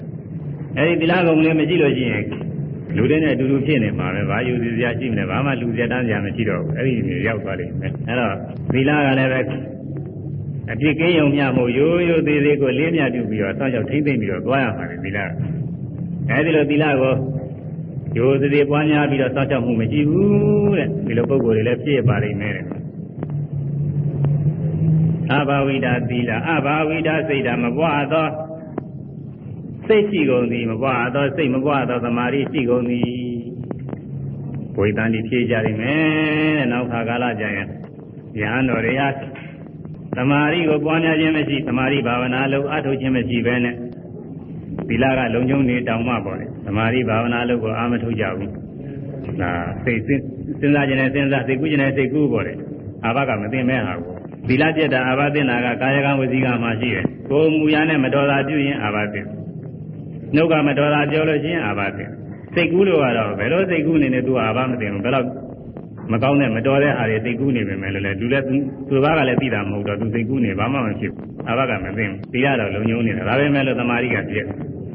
အဲဒီသီလကုံလေးမရှိလို့ရှိရင် လူတွေနဲ့အတူတူဖြစ်နေမှာပဲဘာယူစီစရာရှိမလဲဘာမှလူစရာတန်းစရာမရှိတော့ဘူးအဲ့ဒီမျိုးရောက်သွားလိမ့်မယ်အဲ့တော့သီလကလည်းပဲအပြစ်ကင်းရုံမျှမို့ရိုးရိုးသေးသေးကိုလေးမြတ်ပြုပြီးတော့စောင့်ရှောက်ထိမ့်သိမ့်ပြီးတော့သွားရမှာလေသီလအဲ့ဒီလိုသီလကိုရိုးသေးသေးပွားများပြီးတော့စောင့်ရှောက်မှုမရှိဘူးတဲ့ဒီလိုပုံကိုယ်တွေလည်းပြည့်ပါလိမ့်မယ်တဲ့အဘာဝိဒသီလအဘာဝိဒစိတ်ဓာမပွားသော စိတ်ရှိကုန်သည်မပွားသောစိတ်မပွားသောသမာဓိရှိကုန်သည်ဝိတန်ဒီဖြည့်ကြရမယ်တဲ့နောက်ခါကာလကျရင်ယဟန်တော်တွေဟာသမာဓိကိုပွားများခြင်းမရှိသမာဓိဘာဝနာလုပ်အထုတ်ခြင်းမရှိဘဲနဲ့သီလကလုံခြုံနေတောင်မှပေါ့လေသမာဓိဘာဝနာလုပ်ကိုအာမထုတ်ကြဘူးဒါစိတ်စဉ်းစားခြင်းနဲ့စဉ်းစားစိတ်ကူးခြင်းနဲ့စိတ်ကူးပေါ့လေအာဘကမသိမဲ့ဟာကိုသီလပြတ်တာအာဘသိနာကကာယကံဝစီကံမှာရှိတယ်ကိုယ်မူရနဲ့မတော်တာပြုရင်အာဘသိ နှုတ်ကမတော်တာပြောလို့ရှိရင်အာဘသိစိတ်ကူးလို့ကတော့ဘယ်လိုစိတ်ကူးနေနေသူအာဘမသိဘူးဘယ်တော့မကောင်းတဲ့မတော်တဲ့ဟာတွေသိကူးနေပေမဲ့လည်းလူလည်းသူဘာကလည်းသိတာမဟုတ်တော့သူသိကူးနေဘာမှမဖြစ်ဘူးအာဘကမသိဘူးသိရတော့လုံညုံနေတာဒါပေမဲ့လို့သမာဓိကပြည့်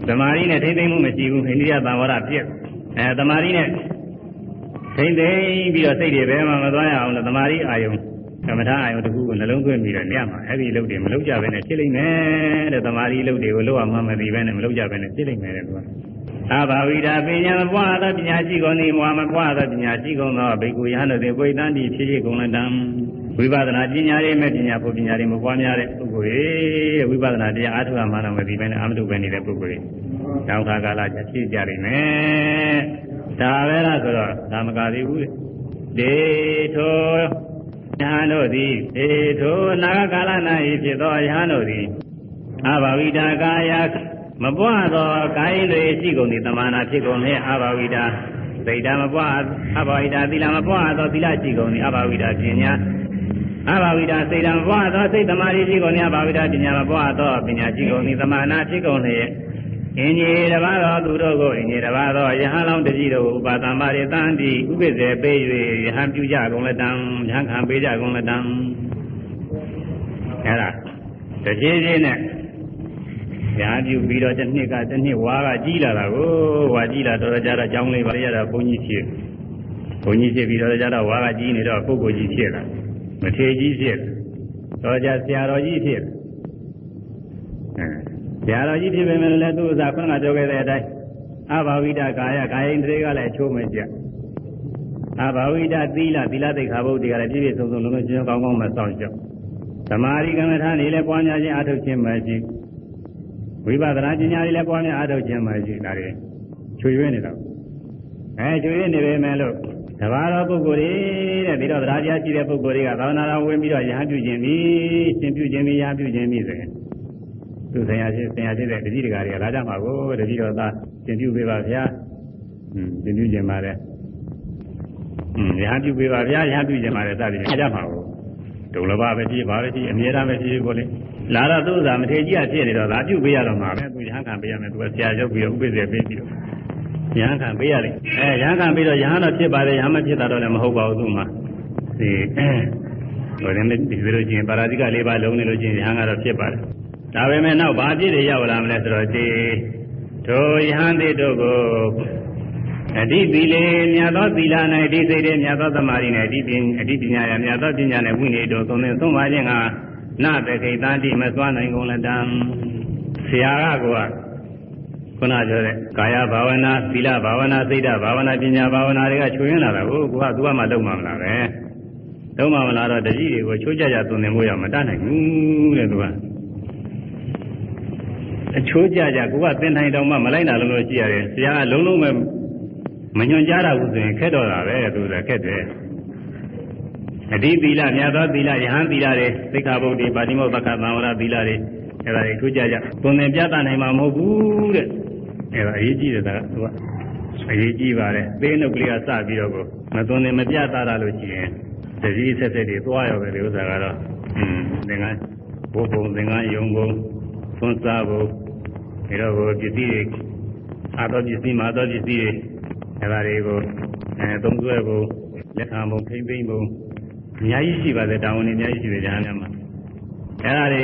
သမာဓိနဲ့ထိမ့်သိမ့်မှုမရှိဘူးအိန္ဒိယသံဝရပြည့်အဲသမာဓိနဲ့ထိမ့်သိမ့်ပြီးတော့စိတ်တွေဘယ်မှမသွားရအောင်လို့သမာဓိအာယုံ ကမ္မထာအာယုံတစ်ခုကိုနှလုံးသွင်းပြီးတော့ညမှာအဲ့ဒီအလုပ်တွေမလုပ်ကြဘဲနဲ့ဖြစ်လိမ့်မယ်တဲ့သမာဓိအလုပ်တွေကိုလုပ်အောင်မှမသိဘဲနဲ့မလုပ်ကြဘဲနဲ့ဖြစ်လိမ့်မယ်တဲ့သူကအဘာဝိဒပညာမပွားသောပညာရှိကုန်သည်မွာမပွားသောပညာရှိကုန်သောဘိက္ခုယဟန်တို့သည်ပွေတန်းတည်ဖြစ်ဖြစ်ကုန်လက်တံဝိပဿနာပညာရေးမဲ့ပညာဖို့ပညာတွေမပွားများတဲ့ပုဂ္ဂိုလ်တွေဝိပဿနာတရားအားထုတ်မှတော့မသိဘဲနဲ့အာမတုပဲနေတဲ့ပုဂ္ဂိုလ်တွေတောင်းခါကာလကျဖြစ်ကြနိုင်မယ်ဒါပဲလားဆိုတော့ဒါမကသေးဘူးလေထို ယဟန်တို့သည်ေထိုနာဂကာလ၌ဖြစ်သောယဟန်တို့သည်အဘဝိတာကာယမပွားသောကာယတွေရှိကုန်သည်တမနာဖြစ်ကုန်တဲ့အဘဝိတာသိတာမပွားအဘဝိတာသီလမပွားသောသီလရှိကုန်သည်အဘဝိတာပညာအဘဝိတာစိတ်ဓာမပွားသောစိတ်သမာဓိရှိကုန်သည်အဘဝိတာပညာမပွားသောပညာရှိကုန်သည်တမနာဖြစ်ကုန်လျက် အင်းကြီးတပါးသောသူတို့ကိုအင်းကြီးတပါးသောယဟန်လောင်းတကြီးတို့ဥပါသံပါရိတံတိဥပိ္ပဇေပေး၍ယဟန်ပြုကြကုန်လက်တံယဟန်ခံပေးကြကုန်လက်တံအဲဒါတကြီးကြီးနဲ့ညာပြုပြီးတော့တစ်နှစ်ကတစ်နှစ်ဝါကကြီးလာတာကိုဝါကြီးလာတော့ကြတော့ကြောင်းလေးပါရတာဘုန်းကြီးဖြစ်ဘုန်းကြီးဖြစ်ပြီးတော့ကြတော့ဝါကကြီးနေတော့ပုဂ္ဂိုလ်ကြီးဖြစ်လာမထေကြီးဖြစ်တော့ကြဆရာတော်ကြီးဖြစ်အဲဆ ရာတော်ကြီးဖြစ်ပေမဲ့လည်းသူ့ဥစားခုနကပြောခဲ့တဲ့အတိုင်းအဘာဝိဒကာယကာယိန္ဒြေကလည်းအချိုးမကျအဘာဝိဒသီလသီလသိက္ခာပုဒ်တွေကလည်းပြည့်ပြည့်စုံစုံလုံးလုံးချင်းကောင်းကောင်းမဆောင်ကြသမာဓိကမ္မထာနေလည်းပွားများခြင်းအထုတ်ခြင်းမရှိဝိပဿနာဉာဏ်ကြီးလည်းပွားများအထုတ်ခြင်းမရှိဒါတွေချွေရွေးနေတော့အဲချွေရွေးနေပေမဲ့လို့တဘာတော်ပုဂ္ဂိုလ်တွေတဲ့ပြီးတော့တရားတရားရှိတဲ့ပုဂ္ဂိုလ်တွေကသာဝနာတော်ဝင်ပြီးတော့ယဟန်ပြုခြင်းပြီးရှင်ပြုခြင်းပြီးယဟန်ပြုခြင်းပြီးဆိုရင် သူဆရာရှိဆရာရှိတဲ့တတိတကာတွေကလာကြမှာကိုတတိတော်သားရှင်ပြုပေးပါဗျာอืมရှင်ပြုခြင်းပါတယ်อืมယဟန်ပြုပေးပါဗျာယဟန်ပြုခြင်းပါတယ်စသည်ဖြင့်ကြမှာကိုဒုလဘပဲဖြစ်ပါပဲဖြစ်အမြဲတမ်းပဲဖြစ်ကိုလေလာတော့သူ့ဥစားမထေကြီးအဖြစ်နေတော့ဒါပြုပေးရတော့မှာပဲသူယဟန်ခံပေးရမယ်သူကဆရာရောက်ပြီးတော့ဥပ္ပဇေပေးပြီးတော့ရဟန်းခံပေးရတယ်အဲရဟန်းခံပြီးတော့ရဟန်းတော့ဖြစ်ပါတယ်ရဟန်းမဖြစ်တာတော့လည်းမဟုတ်ပါဘူးသူမှဒီဟိုလည်းဒီလိုချင်းပါရာဇိက၄ပါးလုံးနေလို့ချင်းရဟန်းကတော့ဖြစ်ပါတယ် ဒါပေမဲ့နောက်ဘာပြည့်တွေရောက်လာမလဲဆိုတော့ဒီတို့ယဟန်တိတို့ကိုအဓိသီလေမြတ်သောသီလ၌အဓိစိတ်တွေမြတ်သောသမာဓိ၌အဓိပင်အဓိပညာရမြတ်သောပညာနဲ့ဝိနည်းတို့သုံးသင်သုံးပါခြင်းကနတခိတတိမစွမ်းနိုင်ကုန်လက်တံဆရာကကိုကခုနပြောတဲ့ကာယဘာဝနာသီလဘာဝနာစိတ်ဓာဘာဝနာပညာဘာဝနာတွေကချွေရင်းလာတာကိုကိုကသူကမှလုံးမှမလားပဲလုံးမှမလားတော့တတိတွေကိုချိုးကြကြသွန်သင်ဖို့ရမတတ်နိုင်ဘူးတဲ့သူက အချိုးကြကြကိုကသင်ထိုင်တောင်မှမလိုက်နိုင်လို့ရှိရတယ်ဆရာကလုံးလုံးပဲမညွန်ကြားတာဘူးဆိုရင်ခက်တော့တာပဲသူကခက်တယ်အဓိသီလမြတ်သောသီလယဟန်သီလတွေသိက္ခာပုဒ်တွေပါဠိမောသက္ကသံဝရသီလတွေအဲ့ဒါတွေထူးကြကြသွန်သင်ပြသနိုင်မှာမဟုတ်ဘူးတဲ့အဲ့ဒါအရေးကြီးတယ်ဒါကသူကအရေးကြီးပါတယ်သေးနှုတ်ကလေးကစပြီးတော့ကိုမသွန်သင်မပြသတာလို့ရှိရင်တတိဆက်ဆက်တွေသွားရောပဲဒီဥစ္စာကတော့อืมသင်္ကန်းဘုံဘုံသင်္ကန်းယုံဘုံ သွန်စားဘုံဒါတော့ကိုပစ္စည်းတွေအာတော်ပစ္စည်းမာတော်ပစ္စည်းတွေအဲ့ဒါတွေကိုအဲသုံးဆွဲဘုံလက်ခံဘုံဖိမ့်ဖိမ့်ဘုံအများကြီးရှိပါတယ်တာဝန်တွေအများကြီးရှိတယ်ဉာဏ်နဲ့မှာအဲ့ဒါတွေ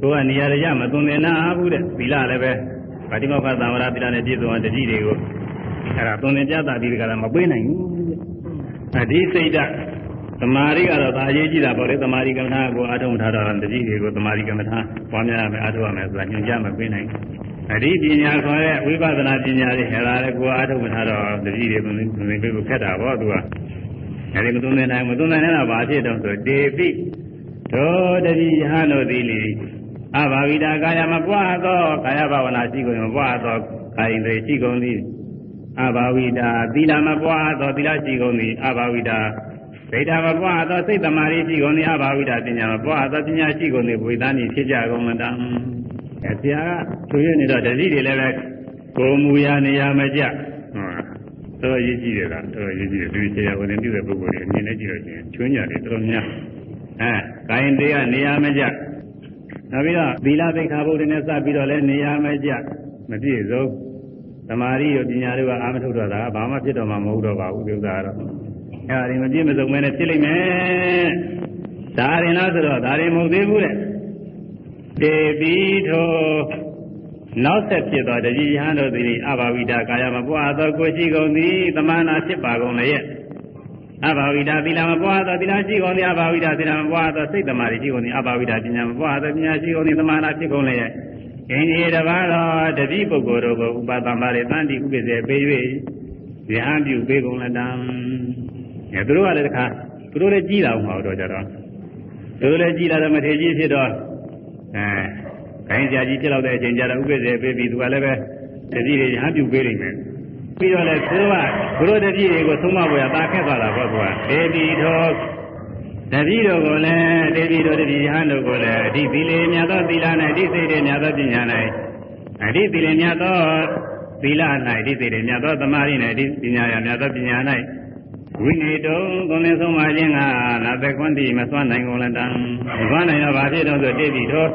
ကိုကနေရာရမသွန်သင်နာဘူးတဲ့သီလလည်းပဲဗာတိမောခသံဝရသီလနဲ့ပြည့်စုံတဲ့တတိတွေကိုအဲ့ဒါသွန်သင်ကြတာဒီကလည်းမပေးနိုင်ဘူးအဒီစိတ်ဓာတ် သမာဓိကတော့ဒါအရေးကြီးတာပေါ့လေသမာဓိကမ္မထာကိုအထုံးထားတာတတိတွေကိုသမာဓိကမ္မထာပွားများရမယ်အထုံးရမယ်ဆိုတာညွှန်ကြားမပေးနိုင်အဒီပညာခေါ်တဲ့ဝိပဿနာပညာတွေဟဲ့လားလေကိုအထုံးထားတော့တတိတွေသွန်သင်ပေးဖို့ခက်တာပေါ့သူကအဲဒီမသွန်သင်နိုင်မသွန်သင်နိုင်တော့ဘာဖြစ်တော့ဆိုတေပိသောတတိယဟန်တို့သည်လေအဘာဝိတာကာယမပွားသောကာယဘာဝနာရှိကုန်မပွားသောကာယင်တွေရှိကုန်သည်အဘာဝိတာသီလမပွားသောသီလရှိကုန်သည်အဘာဝိတာ စိတ်ဓာမပွားသောစိတ်တမာရီရှိကုန်သည်အဘာဝိတာပညာမပွားသောပညာရှိကုန်သည်ဝိသနိဖြစ်ကြကုန်မတံအဲဆရာကသူရနေတော့တတိတွေလည်းပဲကိုမူရာနေရာမကြဟုတ်တော်ရေးကြည့်တယ်လားတော်ရေးကြည့်တယ်ဒီဆရာဝန်ပြုတဲ့ပုဂ္ဂိုလ်တွေအမြင်နဲ့ကြည့်လို့ရှိရင်ချွန်းကြတယ်တော်တော်များအဲကာယင်တွေကနေရာမကြနောက်ပြီးတော့သီလသိက္ခာပုဒ်တွေနဲ့စပြီးတော့လည်းနေရာမကျမပြည့်စုံသမာဓိရောပညာတွေကအာမထုတ်တော့တာဘာမှဖြစ်တော့မှမဟုတ်တော့ပါဘူးဒီဥစ္စာကတော့ အဲဒါတွေမပြည့်မစုံမဲနဲ့ဖြစ်လိမ့်မယ်ဒါရင်လားဆိုတော့ဒါရင်မဟုတ်သေးဘူးတဲ့တေပြီးထိုနောက်ဆက်ဖြစ်သောတတိယဟန်တို့သည်အဘာဝိတာကာယမပွားသောကိုရှိကုန်သည်တမနာဖြစ်ပါကုန်လည်းအဘာဝိတာသီလမပွားသောသီလရှိကုန်သည်အဘာဝိတာသီလမပွားသောစိတ်တမာရီရှိကုန်သည်အဘာဝိတာပညာမပွားသောပညာရှိကုန်သည်သမာနာဖြစ်ကုန်လည်းအင်းဒီတပါးသောတတိပုဂ္ဂိုလ်တို့ကိုဥပသမ္ပါရေတန်တိဥပ္ပဇေပေး၍ဉာဏ်ပြုပေးကုန်လတံ အဲသူတို့ကလည်းတခါသူတို့လည်းကြီးလာအောင်ဟောတော့ကြတော့သူတို့လည်းကြီးလာတော့မထေကြီးဖြစ်တော့အဲခိုင်းကြကြီးဖြစ်တော့တဲ့အချိန်ကျတော့ဥပ္ပဇေပေးပြီးသူကလည်းပဲတတိတွေဉာဏ်ပြုပေးနိုင်မယ်ပြီးတော့လည်းသူတို့ကဘုရောတတိတွေကိုသုံးမပေါ်ရတာခက်သွားတာပေါ့ကွာဒေဒီတော်တတိတော်ကိုလည်းဒေဒီတော်တတိယဟန်တို့ကိုလည်းအဓိသီလေမြတ်သောသီလ၌အဓိစိတ်တွေမြတ်သောပညာ၌အဓိသီလေမြတ်သောသီလ၌အဓိစိတ်တွေမြတ်သောသမာဓိ၌အဓိပညာရမြတ်သောပညာ၌ ဝိနေတုံကုန်လင်းဆုံးပါခြင်းကနာသကွန်းတိမစွမ်းနိုင်ကုန်လတံမစွမ်းနိုင်တော့ဘာဖြစ်တော့ဆိုတိတိတော်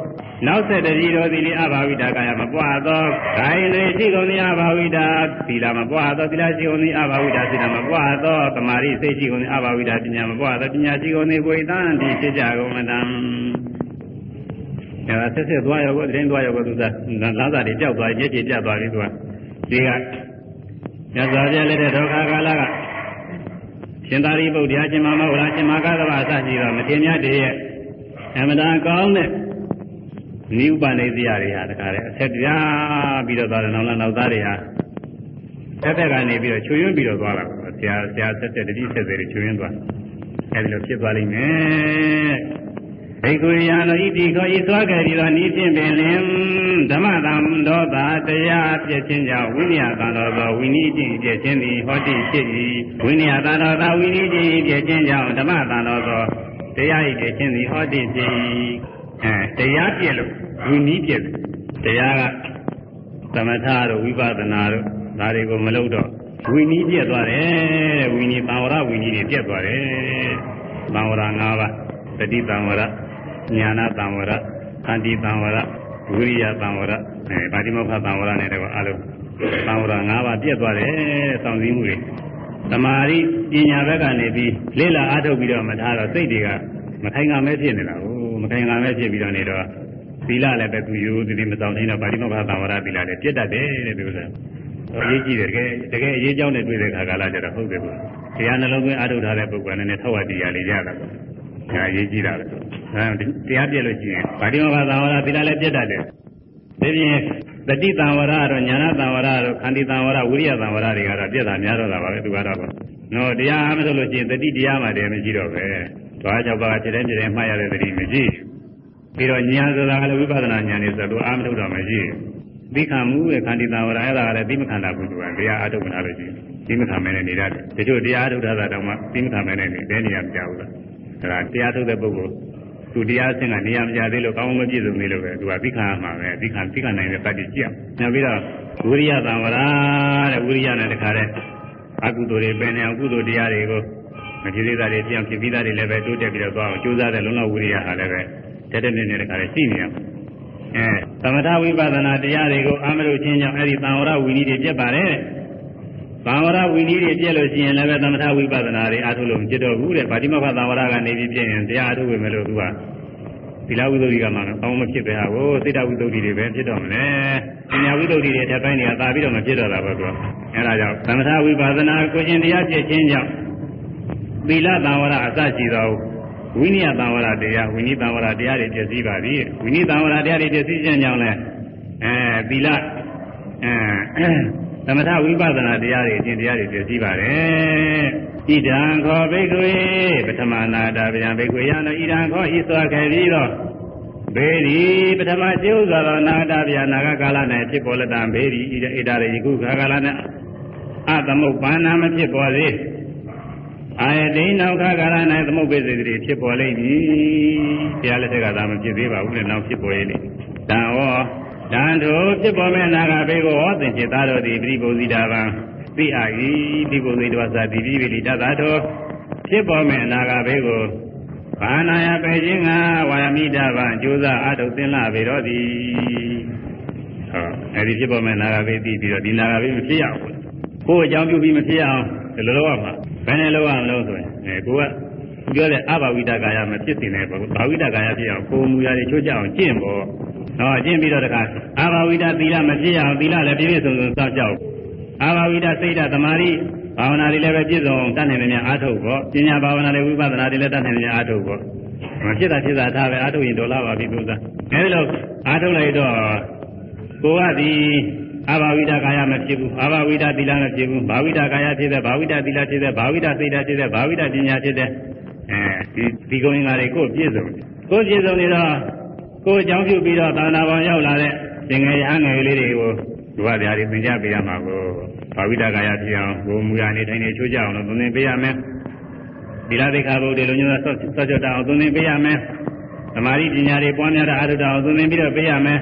နောက်ဆက်တတိတော်သီလအဘာဝိတာကာယမပွားသောဂိုင်းလေရှိကုန်သည်အဘာဝိတာသီလမပွားသောသီလရှိကုန်သည်အဘာဝိတာသီလမပွားသောသမာဓိစိတ်ရှိကုန်သည်အဘာဝိတာပညာမပွားသောပညာရှိကုန်သည်ဝိသံတိဖြစ်ကြကုန်လတံအဲဆက်ဆက်သွားရောကိုတင်းသွားရောကိုသူကလာသာတွေကြောက်သွားညစ်ကြေပြတ်သွားပြီသူကဒီကညဇာပြလက်တဲ့ဒုက္ခကာလက ရှင်သာရိပုတ္တရာရှင်မမောဂလာရှင်မကသဗ္ဗအစရှိသောမထေရမြတ်တည်းရဲ့အမှန်တရားကောင်းတဲ့နိဥပနိသယတွေဟာတခါလေအဆက်ပြားပြီးတော့သွားတယ်နောက်လာနောက်သားတွေဟာတစ်ဖက်ကနေပြီးတော့ချွေယွင်းပြီးတော့သွားတာဆရာဆရာဆက်တဲ့တတိဆက်တွေချွေယွင်းသွားအဲဒီလိုဖြစ်သွားလိမ့်မယ် ဘိက္ခုယံတို့ဤတိခောဤသွားကြပြီးတော့ဤဖြင့်ပင်လင်ဓမ္မတံဒောတာတရားပြည့်ခြင်းကြောင့်ဝိနည်းတန်တော်သောဝိနည်းချင်းပြည့်ခြင်းသည်ဟောတိဖြစ်၏ဝိနည်းတန်တော်သောဝိနည်းချင်းပြည့်ခြင်းကြောင့်ဓမ္မတန်တော်သောတရားဤပြည့်ခြင်းသည်ဟောတိဖြစ်၏အဲတရားပြည့်လို့ဝိနည်းပြည့်တရားကသမထတို့ဝိပဿနာတို့ဒါတွေကိုမလုပ်တော့ဝိနည်းပြည့်သွားတယ်ဝိနည်းသံဝရဝိနည်းတွေပြည့်သွားတယ်သံဝရ၅ပါးတတိသံဝရ ညာနာသံဝရခန္တီသံဝရဝိရိယသံဝရအဲဗာတိမောခသံဝရနဲ့တော့အလုံးသံဝရ၅ပါးပြည့်သွားတယ်စောင့်စည်းမှုတွေသမာဓိပညာဘက်ကနေပြီးလေ့လာအားထုတ်ပြီးတော့မထားတော့စိတ်တွေကမခိုင်ငံမဲဖြစ်နေတာကိုမခိုင်ငံမဲဖြစ်ပြီးတော့နေတော့သီလလည်းပဲသူယူသူဒီမဆောင်နေတော့ဗာတိမောခသံဝရသီလလည်းပြည့်တတ်တယ်တဲ့ဒီဥစ္စာအရေးကြီးတယ်တကယ်တကယ်အရေးကြောင်းနဲ့တွေ့တဲ့ခါကာလကျတော့ဟုတ်တယ်ကွာတရားနှလုံးသွင်းအားထုတ်ထားတဲ့ပုဂ္ဂိုလ်နဲ့နဲ့ထောက်ဝတရားလေးရတာပေါ့ ဒါအရေးကြီးတာပဲအဲတရားပြည့်လို့ရှိရင်ဗာတိမောခသံဝရသီလလည်းပြည့်တတ်တယ်ဒီပြင်တတိတံဝရတော့ညာနာတံဝရတော့ခန္တီတံဝရဝိရိယတံဝရတွေကတော့ပြည့်တာများတော့တာပါပဲသူကတော့နော်တရားအားမထုတ်လို့ရှိရင်တတိတရားမှတည်းမရှိတော့ပဲသွားကြောက်ပါခြေတိုင်းခြေတိုင်းမှားရတဲ့တတိမရှိပြီးတော့ညာဆိုတာကလည်းဝိပဿနာဉာဏ်နေဆိုတော့အားမထုတ်တော့မရှိသိခံမှုရဲ့ခန္တီတံဝရအဲ့ဒါကလည်းသိမခံတာဘူးသူကတရားအားထုတ်မလာလို့ရှိရင်သိမခံမဲနဲ့နေရတယ်တချို့တရားအားထုတ်တာတောင်မှသိမခံမဲနဲ့နေဘယ်နေရာမကြောက်ဘူးလား ဒါတရားထုတ်တဲ့ပုဂ္ဂိုလ်သူတရားဆင့်ကနေရာမကြသေးလို့ကောင်းမပြည့်စုံသေးလို့ပဲသူကသိခံရမှာပဲသိခံသိခံနိုင်တဲ့တတ်ကြည့်ကြည့်နောက်ပြီးတော့ဝိရိယသံဝရတဲ့ဝိရိယနဲ့တခါတဲ့အကုသိုလ်တွေပင်နေအောင်ကုသိုလ်တရားတွေကိုမဖြစ်သေးတာတွေပြောင်းဖြစ်ပြီးသားတွေလည်းပဲတိုးတက်ပြီးတော့သွားအောင်ကြိုးစားတဲ့လုံလောက်ဝိရိယဟာလည်းပဲတက်တက်မြင့်မြင့်တခါလည်းရှိနေရမှာအဲသမထဝိပဿနာတရားတွေကိုအာမလို့ချင်းကြောင့်အဲ့ဒီသံဝရဝိနည်းတွေပြတ်ပါတယ် သံဝရဝိနည်းတွေပြည့်လို့ရှိရင်လည်းပဲသမထဝိပဿနာတွေအားထုတ်လို့မဖြစ်တော့ဘူးတဲ့ဗာတိမခသံဝရကနေပြီးပြည့်ရင်တရားအားထုတ်ဝင်မလို့သူကသီလဝိသုဒ္ဓိကမှအောင်းမဖြစ်ပဲဟာကိုစိတ္တဝိသုဒ္ဓိတွေပဲဖြစ်တော့မလဲပညာဝိသုဒ္ဓိတွေထပ်ပိုင်းတွေကသာပြီးတော့မဖြစ်တော့တာပဲကွာအဲဒါကြောင့်သမထဝိပဿနာကိုရှင်တရားဖြစ်ခြင်းကြောင့်သီလသံဝရအစရှိသောဝိနည်းသံဝရတရားဝိနည်းသံဝရတရားတွေပြည့်စည်ပါပြီဝိနည်းသံဝရတရားတွေပြည့်စည်ခြင်းကြောင့်လဲအဲသီလအဲ သမထဝိပဿနာတရားတွေအကျင့်တရားတွေပြည့်စည်ပါတယ်ဣဒံခောဘိက္ခွေပထမနာတာဗျံဘိက္ခွေယံဣဒံခောဤစွာခဲ့ပြီးတော့ဘေဒီပထမကျိုးစွာသောနာတာဗျာနာဂကာလ၌ဖြစ်ပေါ်လက်တံဘေဒီဣဒဣဒရေယခုခါကာလ၌အသမုပ္ပန္နာမဖြစ်ပေါ်သေးအာယတိနောက်ခါကာလ၌သမုပ္ပေစေတိဖြစ်ပေါ်လိမ့်မည်ဘုရားလက်ထက်ကသာမဖြစ်သေးပါဘူးလေနောက်ဖြစ်ပေါ်ရည်လေတံဟော တန်ထိုဖြစ်ပေါ်မဲ့နာဂဘေကိုဟောသင်จิตသားတို့သည်ပြိပုဇိတာဗံသိအာဤပြိပုဇိတဝသတိပိပိလိတသာတော်ဖြစ်ပေါ်မဲ့နာဂဘေကိုဘာနာယပေခြင်းကဝါယမိတာဗံကြိုးစားအထုတ်သင်လာပေတော့သည်ဟောအဲဒီဖြစ်ပေါ်မဲ့နာဂဘေသိပြီးတော့ဒီနာဂဘေမဖြစ်ရဘူးကိုယ်အကြောင်းပြုပြီးမဖြစ်အောင်ဒီလိုလုပ်ရမှာဘယ်နဲ့လုပ်ရမလို့ဆိုရင်အဲကိုကပြောတဲ့အဘဝိတကာယမဖြစ်စင်တဲ့ဘာဝိတကာယဖြစ်အောင်ကိုယ်မူရာတွေချိုးကြအောင်ကျင့်ဖို့ ဟောကျင့်ပြီးတော့တခါအာဘဝိတသီလမဖြစ်အောင်သီလလည်းပြည့်ပြည့်စုံစုံစောင့်ကြောက်အာဘဝိတစိတ်ဓာတ်သမာဓိဘာဝနာတွေလည်းပဲပြည့်စုံတတ်နိုင်တယ်များအားထုတ်ဖို့ပညာဘာဝနာတွေဝိပဿနာတွေလည်းတတ်နိုင်တယ်များအားထုတ်ဖို့မဖြစ်တာဖြစ်တာထားပဲအားထုတ်ရင်ဒေါ်လာပါပြီသူစားအဲဒီလိုအားထုတ်လိုက်တော့ကိုကဒီအာဘဝိတကာယမဖြစ်ဘူးအာဘဝိတသီလမဖြစ်ဘူးဘာဝိတကာယဖြစ်တဲ့ဘာဝိတသီလဖြစ်တဲ့ဘာဝိတစိတ်ဓာတ်ဖြစ်တဲ့ဘာဝိတပညာဖြစ်တဲ့အဲဒီဒီကုံငါတွေကိုပြည့်စုံကိုပြည့်စုံနေတော့ ကိုအကြောင်းပြုပြီးတော့သာနာပေါ်ရောက်လာတဲ့သင်္ကေယငယ်လေးတွေကိုဒီဝတရားတွေသင်ကြားပေးရမှာကိုဘာဝိတကာယဖြစ်အောင်ကိုမူရနေတိုင်းနေချိုးကြအောင်လို့သင်ပေးရမယ်ဒီလားသိခါဘုဒ္ဓလိုမျိုးဆော့ဆော့ကြအောင်သင်ပေးရမယ်သမာဓိပညာတွေပွားများတာအာရုဒအောင်သင်ပြီးတော့ပေးရမယ်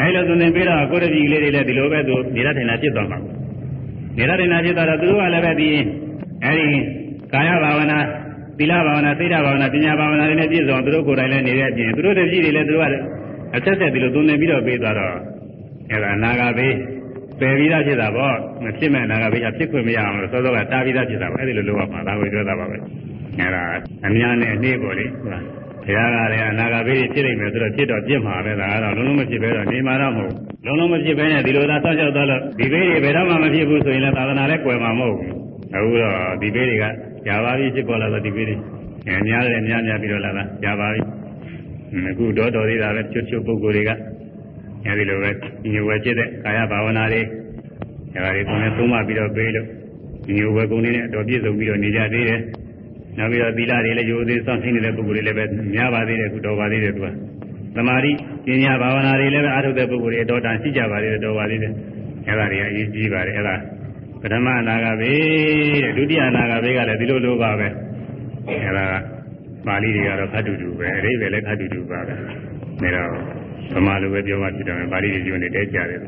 အဲလိုသင်ပေးတော့ကိုရတိလေးတွေလည်းဒီလိုပဲသူနေရထိုင်တာဖြစ်သွားမှာနေရထိုင်တာဖြစ်သွားတော့သူတို့ကလည်းပဲဒီအဲဒီကာယဘာဝနာ သီလဘာဝနာသိဒ္ဓဘာဝနာပညာဘာဝနာတွေနဲ့ပြည့်စုံသူတို့ကိုယ်တိုင်လည်းနေတဲ့အပြင်သူတို့တပည့်တွေလည်းသူတို့ကအဆက်ဆက်ဒီလိုသုံးနေပြီးတော့ပေးသွားတော့အဲဒါနာဂဘေးပယ်ပြီးသားဖြစ်တာပေါ့မဖြစ်မဲ့နာဂဘေးကဖြစ်ခွင့်မရအောင်လို့စောစောကတားပြီးသားဖြစ်တာပေါ့အဲဒီလိုလုပ်ရမှာဒါကိုပြောတာပါပဲအဲဒါအများနဲ့အနည်းပေါ့လေဟုတ်လားဘုရားကလည်းအနာဂဘေးဖြစ်နေမယ်ဆိုတော့ဖြစ်တော့ပြစ်မှာပဲဒါကတော့လုံးလုံးမဖြစ်ပဲတော့နေမှာတော့မဟုတ်လုံးလုံးမဖြစ်ပဲနဲ့ဒီလိုသာစောင့်ကြောက်သွားလို့ဒီဘေးတွေဘယ်တော့မှမဖြစ်ဘူးဆိုရင်လည်းသာသနာလည်းကွယ်မှာမဟုတ်ဘူးအခုတော့ဒီဘေးတွေက ကြာပါပြီဖြစ်ပေါ်လာတော့ဒီဘေးတွေအများလည်းများများပြီးတော့လာတာကြာပါပြီအခုတော့တော်သေးတာပဲချွတ်ချွတ်ပုဂ္ဂိုလ်တွေကအဲဒီလိုပဲညိုဝဲဖြစ်တဲ့ကာယဘာဝနာတွေဒါတွေကိုလည်းသုံးမပြီးတော့ပေးလို့ညိုဝဲကုန်နေတဲ့အတော်ပြည့်စုံပြီးတော့နေကြသေးတယ်နောက်ပြီးတော့သီလတွေလည်းရိုသေစောင့်သိနေတဲ့ပုဂ္ဂိုလ်တွေလည်းပဲများပါသေးတယ်အခုတော်ပါသေးတယ်သူကသမာဓိပညာဘာဝနာတွေလည်းပဲအားထုတ်တဲ့ပုဂ္ဂိုလ်တွေတော်တန်ရှိကြပါသေးတယ်တော်ပါသေးတယ်အဲဒါတွေအရေးကြီးပါတယ်အဲဒါ ပထမအနာဂတ်ပဲတဲ့ဒုတိယအနာဂတ်ပဲကလည်းဒီလိုလိုပါပဲအဲဒါပါဠိတွေကတော့ခတ်တူတူပဲအဓိပ္ပာယ်လည်းခတ်တူတူပါပဲဒါတော့ဗမာလိုပဲပြောမှဖြစ်တယ်ပါဠိတွေကျွန်းနေတဲကြတယ်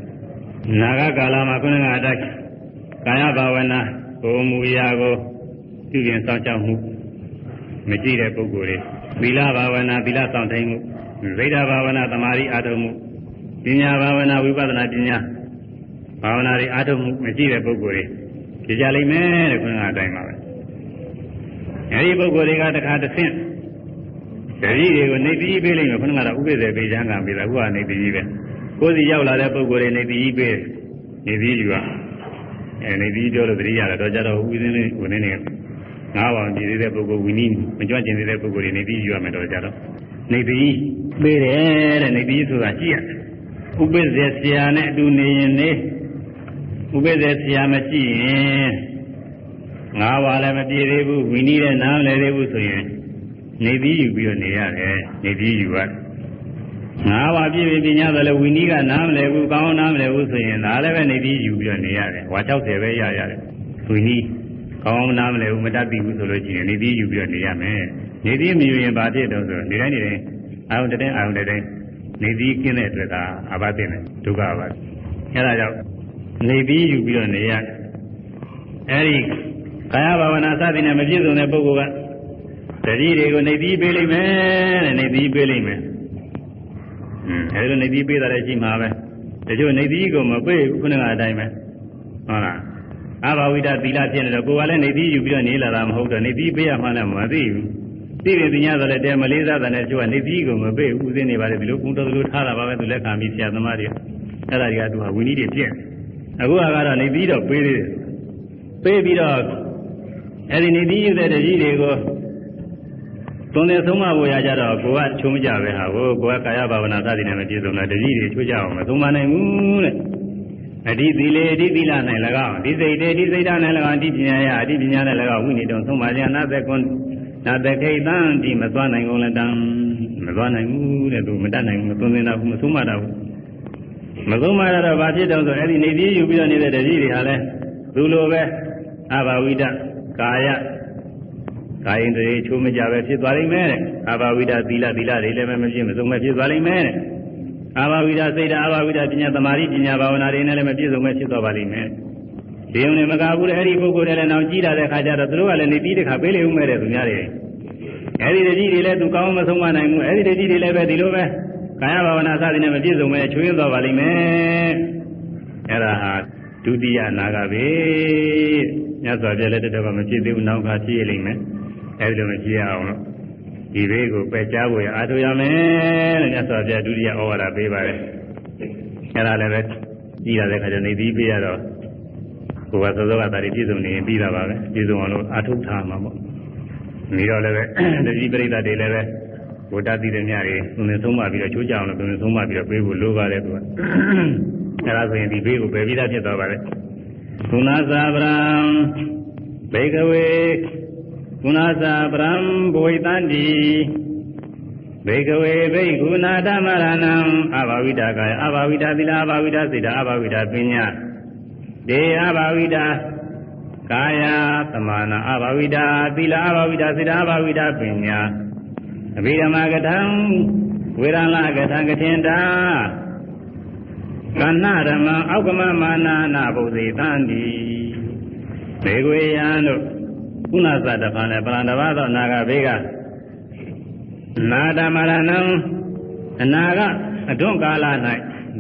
နာဂကာလမှာခုနကအတိုင်းကာယဘာဝနာကိုမူရာကိုပြုပြင်စောင့်ရှောက်မှုမကြည့်တဲ့ပုဂ္ဂိုလ်တွေသီလဘာဝနာသီလစောင့်ထိုင်မှုဗိဒ္ဓဘာဝနာသမာဓိအားထုတ်မှုပညာဘာဝနာဝိပဿနာပညာ ဘာဝနာတွေအားထုတ်မှုမကြည့်တဲ့ပုဂ္ဂိုလ်တွေဖြစ်ကြလိမ့်မယ်တဲ့ခုနကအတိုင်းပါပဲအဲဒီပုဂ္ဂိုလ်တွေကတခါတစ်ဆင့်တတိတွေကိုနေပြီးပေးလိမ့်မယ်ခုနကတော့ဥပ္ပဒေပေးချမ်းကပေးတာခုကနေပြီးပဲကိုယ်စီရောက်လာတဲ့ပုဂ္ဂိုလ်တွေနေပြီးပေးနေပြီးယူရအဲနေပြီးပြောလို့တတိရတယ်တော့ကြတော့ဥပ္ပဒေလေးဝင်နေငါးပါးကြည်သေးတဲ့ပုဂ္ဂိုလ်ဝိနည်းမကြွကျင်သေးတဲ့ပုဂ္ဂိုလ်တွေနေပြီးယူရမယ်တော့ကြတော့နေပြီးပေးတယ်တဲ့နေပြီးဆိုတာကြည့်ရတယ်ဥပ္ပဇေဆရာနဲ့အတူနေရင်နေ ဥပ္ပဇေဆရာမရှိရင်ငါးပါးလည်းမပြည့်သေးဘူးဝိနည်းလည်းနားမလည်သေးဘူးဆိုရင်နေပြီးယူပြီးတော့နေရတယ်နေပြီးယူရတယ်ငါးပါးပြည့်ပြီပညာဆိုလည်းဝိနည်းကနားမလည်ဘူးကောင်းနားမလည်ဘူးဆိုရင်ဒါလည်းပဲနေပြီးယူပြီးတော့နေရတယ်ဝါ60ပဲရရတယ်ဝိနည်းကောင်းနားမလည်ဘူးမတတ်သိဘူးဆိုလို့ရှိရင်နေပြီးယူပြီးတော့နေရမယ်နေပြီးမယူရင်ဘာဖြစ်တော့ဆိုနေတိုင်းနေတိုင်းအာယုန်တဲ့အာယုန်တဲ့နေပြီးกินတဲ့အတွက်ကအဘသိတယ်ဒုက္ခပါအဲဒါကြောင့် နေပြီးယူပြီးတော့နေရအဲဒီကာယဘာဝနာစသည်နဲ့မပြည့်စုံတဲ့ပုဂ္ဂိုလ်ကတတိတွေကိုနေပြီးပေးလိုက်မယ်တဲ့နေပြီးပေးလိုက်မယ်อืมအဲဒီလိုနေပြီးပေးတာလည်းရှိမှာပဲတချို့နေပြီးကိုမပေးဘူးခုနကအတိုင်းပဲဟုတ်လားအဘာဝိဒသီလဖြစ်နေတော့ကိုယ်ကလည်းနေပြီးယူပြီးတော့နေလာတာမဟုတ်တော့နေပြီးပေးရမှလည်းမသိဘူးသိတယ်ပညာဆိုလည်းတဲမလေးစားတဲ့ကျွတ်နေပြီးကိုမပေးဘူးဥသိနေပါလေဒီလိုကုန်းတော်လိုထားတာပါပဲသူလက်ခံပြီးဆရာသမားတွေအဲ့ဒါတွေကသူကဝီနည်းတွေပြည့် အခုကတော့နေပြီးတော့ပေးသေးတယ်ပေးပြီးတော့အဲ့ဒီနေပြီးယူတဲ့တကြီးတွေကိုသွန်တဲ့ဆုံးမဖို့ရကြတော့ကိုကချုံကြပဲဟာကိုကိုကကာယဘာဝနာစသည်နဲ့မပြည့်စုံတာတကြီးတွေချိုးကြအောင်မသုံးမနိုင်ဘူးတဲ့အဓိသီလေအဓိသီလ၌၎င်းဒီစိတ်တေဒီစိတ်ဓာတ်၌၎င်းအဓိပညာယအဓိပညာ၌၎င်းဝိနိတုံဆုံးမခြင်းနာသက်ကွန်နာသက်ခိတံဒီမသွားနိုင်ကုန်လည်းတံမသွားနိုင်ဘူးတဲ့သူမတတ်နိုင်ဘူးမသွန်သင်တာဘူးမဆုံးမတာဘူး မဆုံးမတာတော့ဘာဖြစ်တော့ဆိုအဲ့ဒီနေပြီးယူပြီးတော့နေတဲ့တတိတွေဟာလဲသူလိုပဲအဘာဝိဒကာယကာယင်တွေချိုးမကြပဲဖြစ်သွားလိမ့်မယ်တဲ့အဘာဝိဒသီလသီလတွေလည်းမဖြစ်မဆုံးမဖြစ်သွားလိမ့်မယ်တဲ့အဘာဝိဒစိတ်ဓာအဘာဝိဒပညာသမာဓိပညာဘာဝနာတွေနဲ့လည်းမပြည့်စုံပဲဖြစ်သွားပါလိမ့်မယ်ဒီုံနဲ့မကဘူးလေအဲ့ဒီပုဂ္ဂိုလ်တွေလည်းနောက်ကြည့်လာတဲ့ခါကျတော့သူတို့ကလည်းနေပြီးတခါပေးလေဦးမဲ့တဲ့သူများတွေအဲ့ဒီတတိတွေလည်းသူကောင်းမဆုံးမနိုင်ဘူးအဲ့ဒီတတိတွေလည်းပဲဒီလိုပဲ ကာယဘာဝနာစသည်နဲ့မပြည့်စုံပဲချွေးသွားပါလိမ့်မယ်အဲ့ဒါဟာဒုတိယနာဂပဲမြတ်စွာဘုရားလည်းတတော်မဖြစ်သေးဘူးနောက်ကဖြစ်ရလိမ့်မယ်အဲ့ဒီလိုမဖြစ်ရအောင်လို့ဒီဘေးကိုပယ်ချဖို့ရအားထုတ်ရမယ်လို့မြတ်စွာဘုရားဒုတိယဩဝါဒပေးပါတယ်အဲ့ဒါလည်းပဲကြည်ရတဲ့ခါကျနေပြီးပြရတော့ကိုယ်ကသောသောကတာတွေပြည့်စုံနေရင်ပြီးတာပါပဲပြည့်စုံအောင်လို့အားထုတ်ထားမှာပေါ့ပြီးတော့လည်းပဲတတိပရိသတ်တွေလည်းပဲ ဘုဒ္ဓတည်တဲ့မြတွေသူနဲ့သုံးပါပြီးတော့ချိုးကြအောင်လို့သူနဲ့သုံးပါပြီးတော့ပေးဖို့လိုပါတယ်သူကအဲဒါဆိုရင်ဒီဘေးကိုပယ်ပြီးသားဖြစ်သွားပါတယ်ကုဏသာဗရံဘေကဝေကုဏသာဗရံဘဝိတန္တိဘေကဝေဘိက္ခုနာဓမ္မရဏံအဘာဝိတာကာယအဘာဝိတာသီလအဘာဝိတာစေတအဘာဝိတာပညာဒေအဘာဝိတာကာယသမာနာအဘာဝိတာသီလအဘာဝိတာစေတအဘာဝိတာပညာ အဘိဓမ္မာကထံဝေရဏကထံကထင်တာကဏ္ဍဓမ္မအောက်ကမမာနာနာဘုဇေသံတိဘေကွေယံတို့ကုဏသတ္တဖန်နဲ့ပရန္တဘာသောနာဂဘေကနာဓမ္မရဏံအနာကအတွန့်ကာလ၌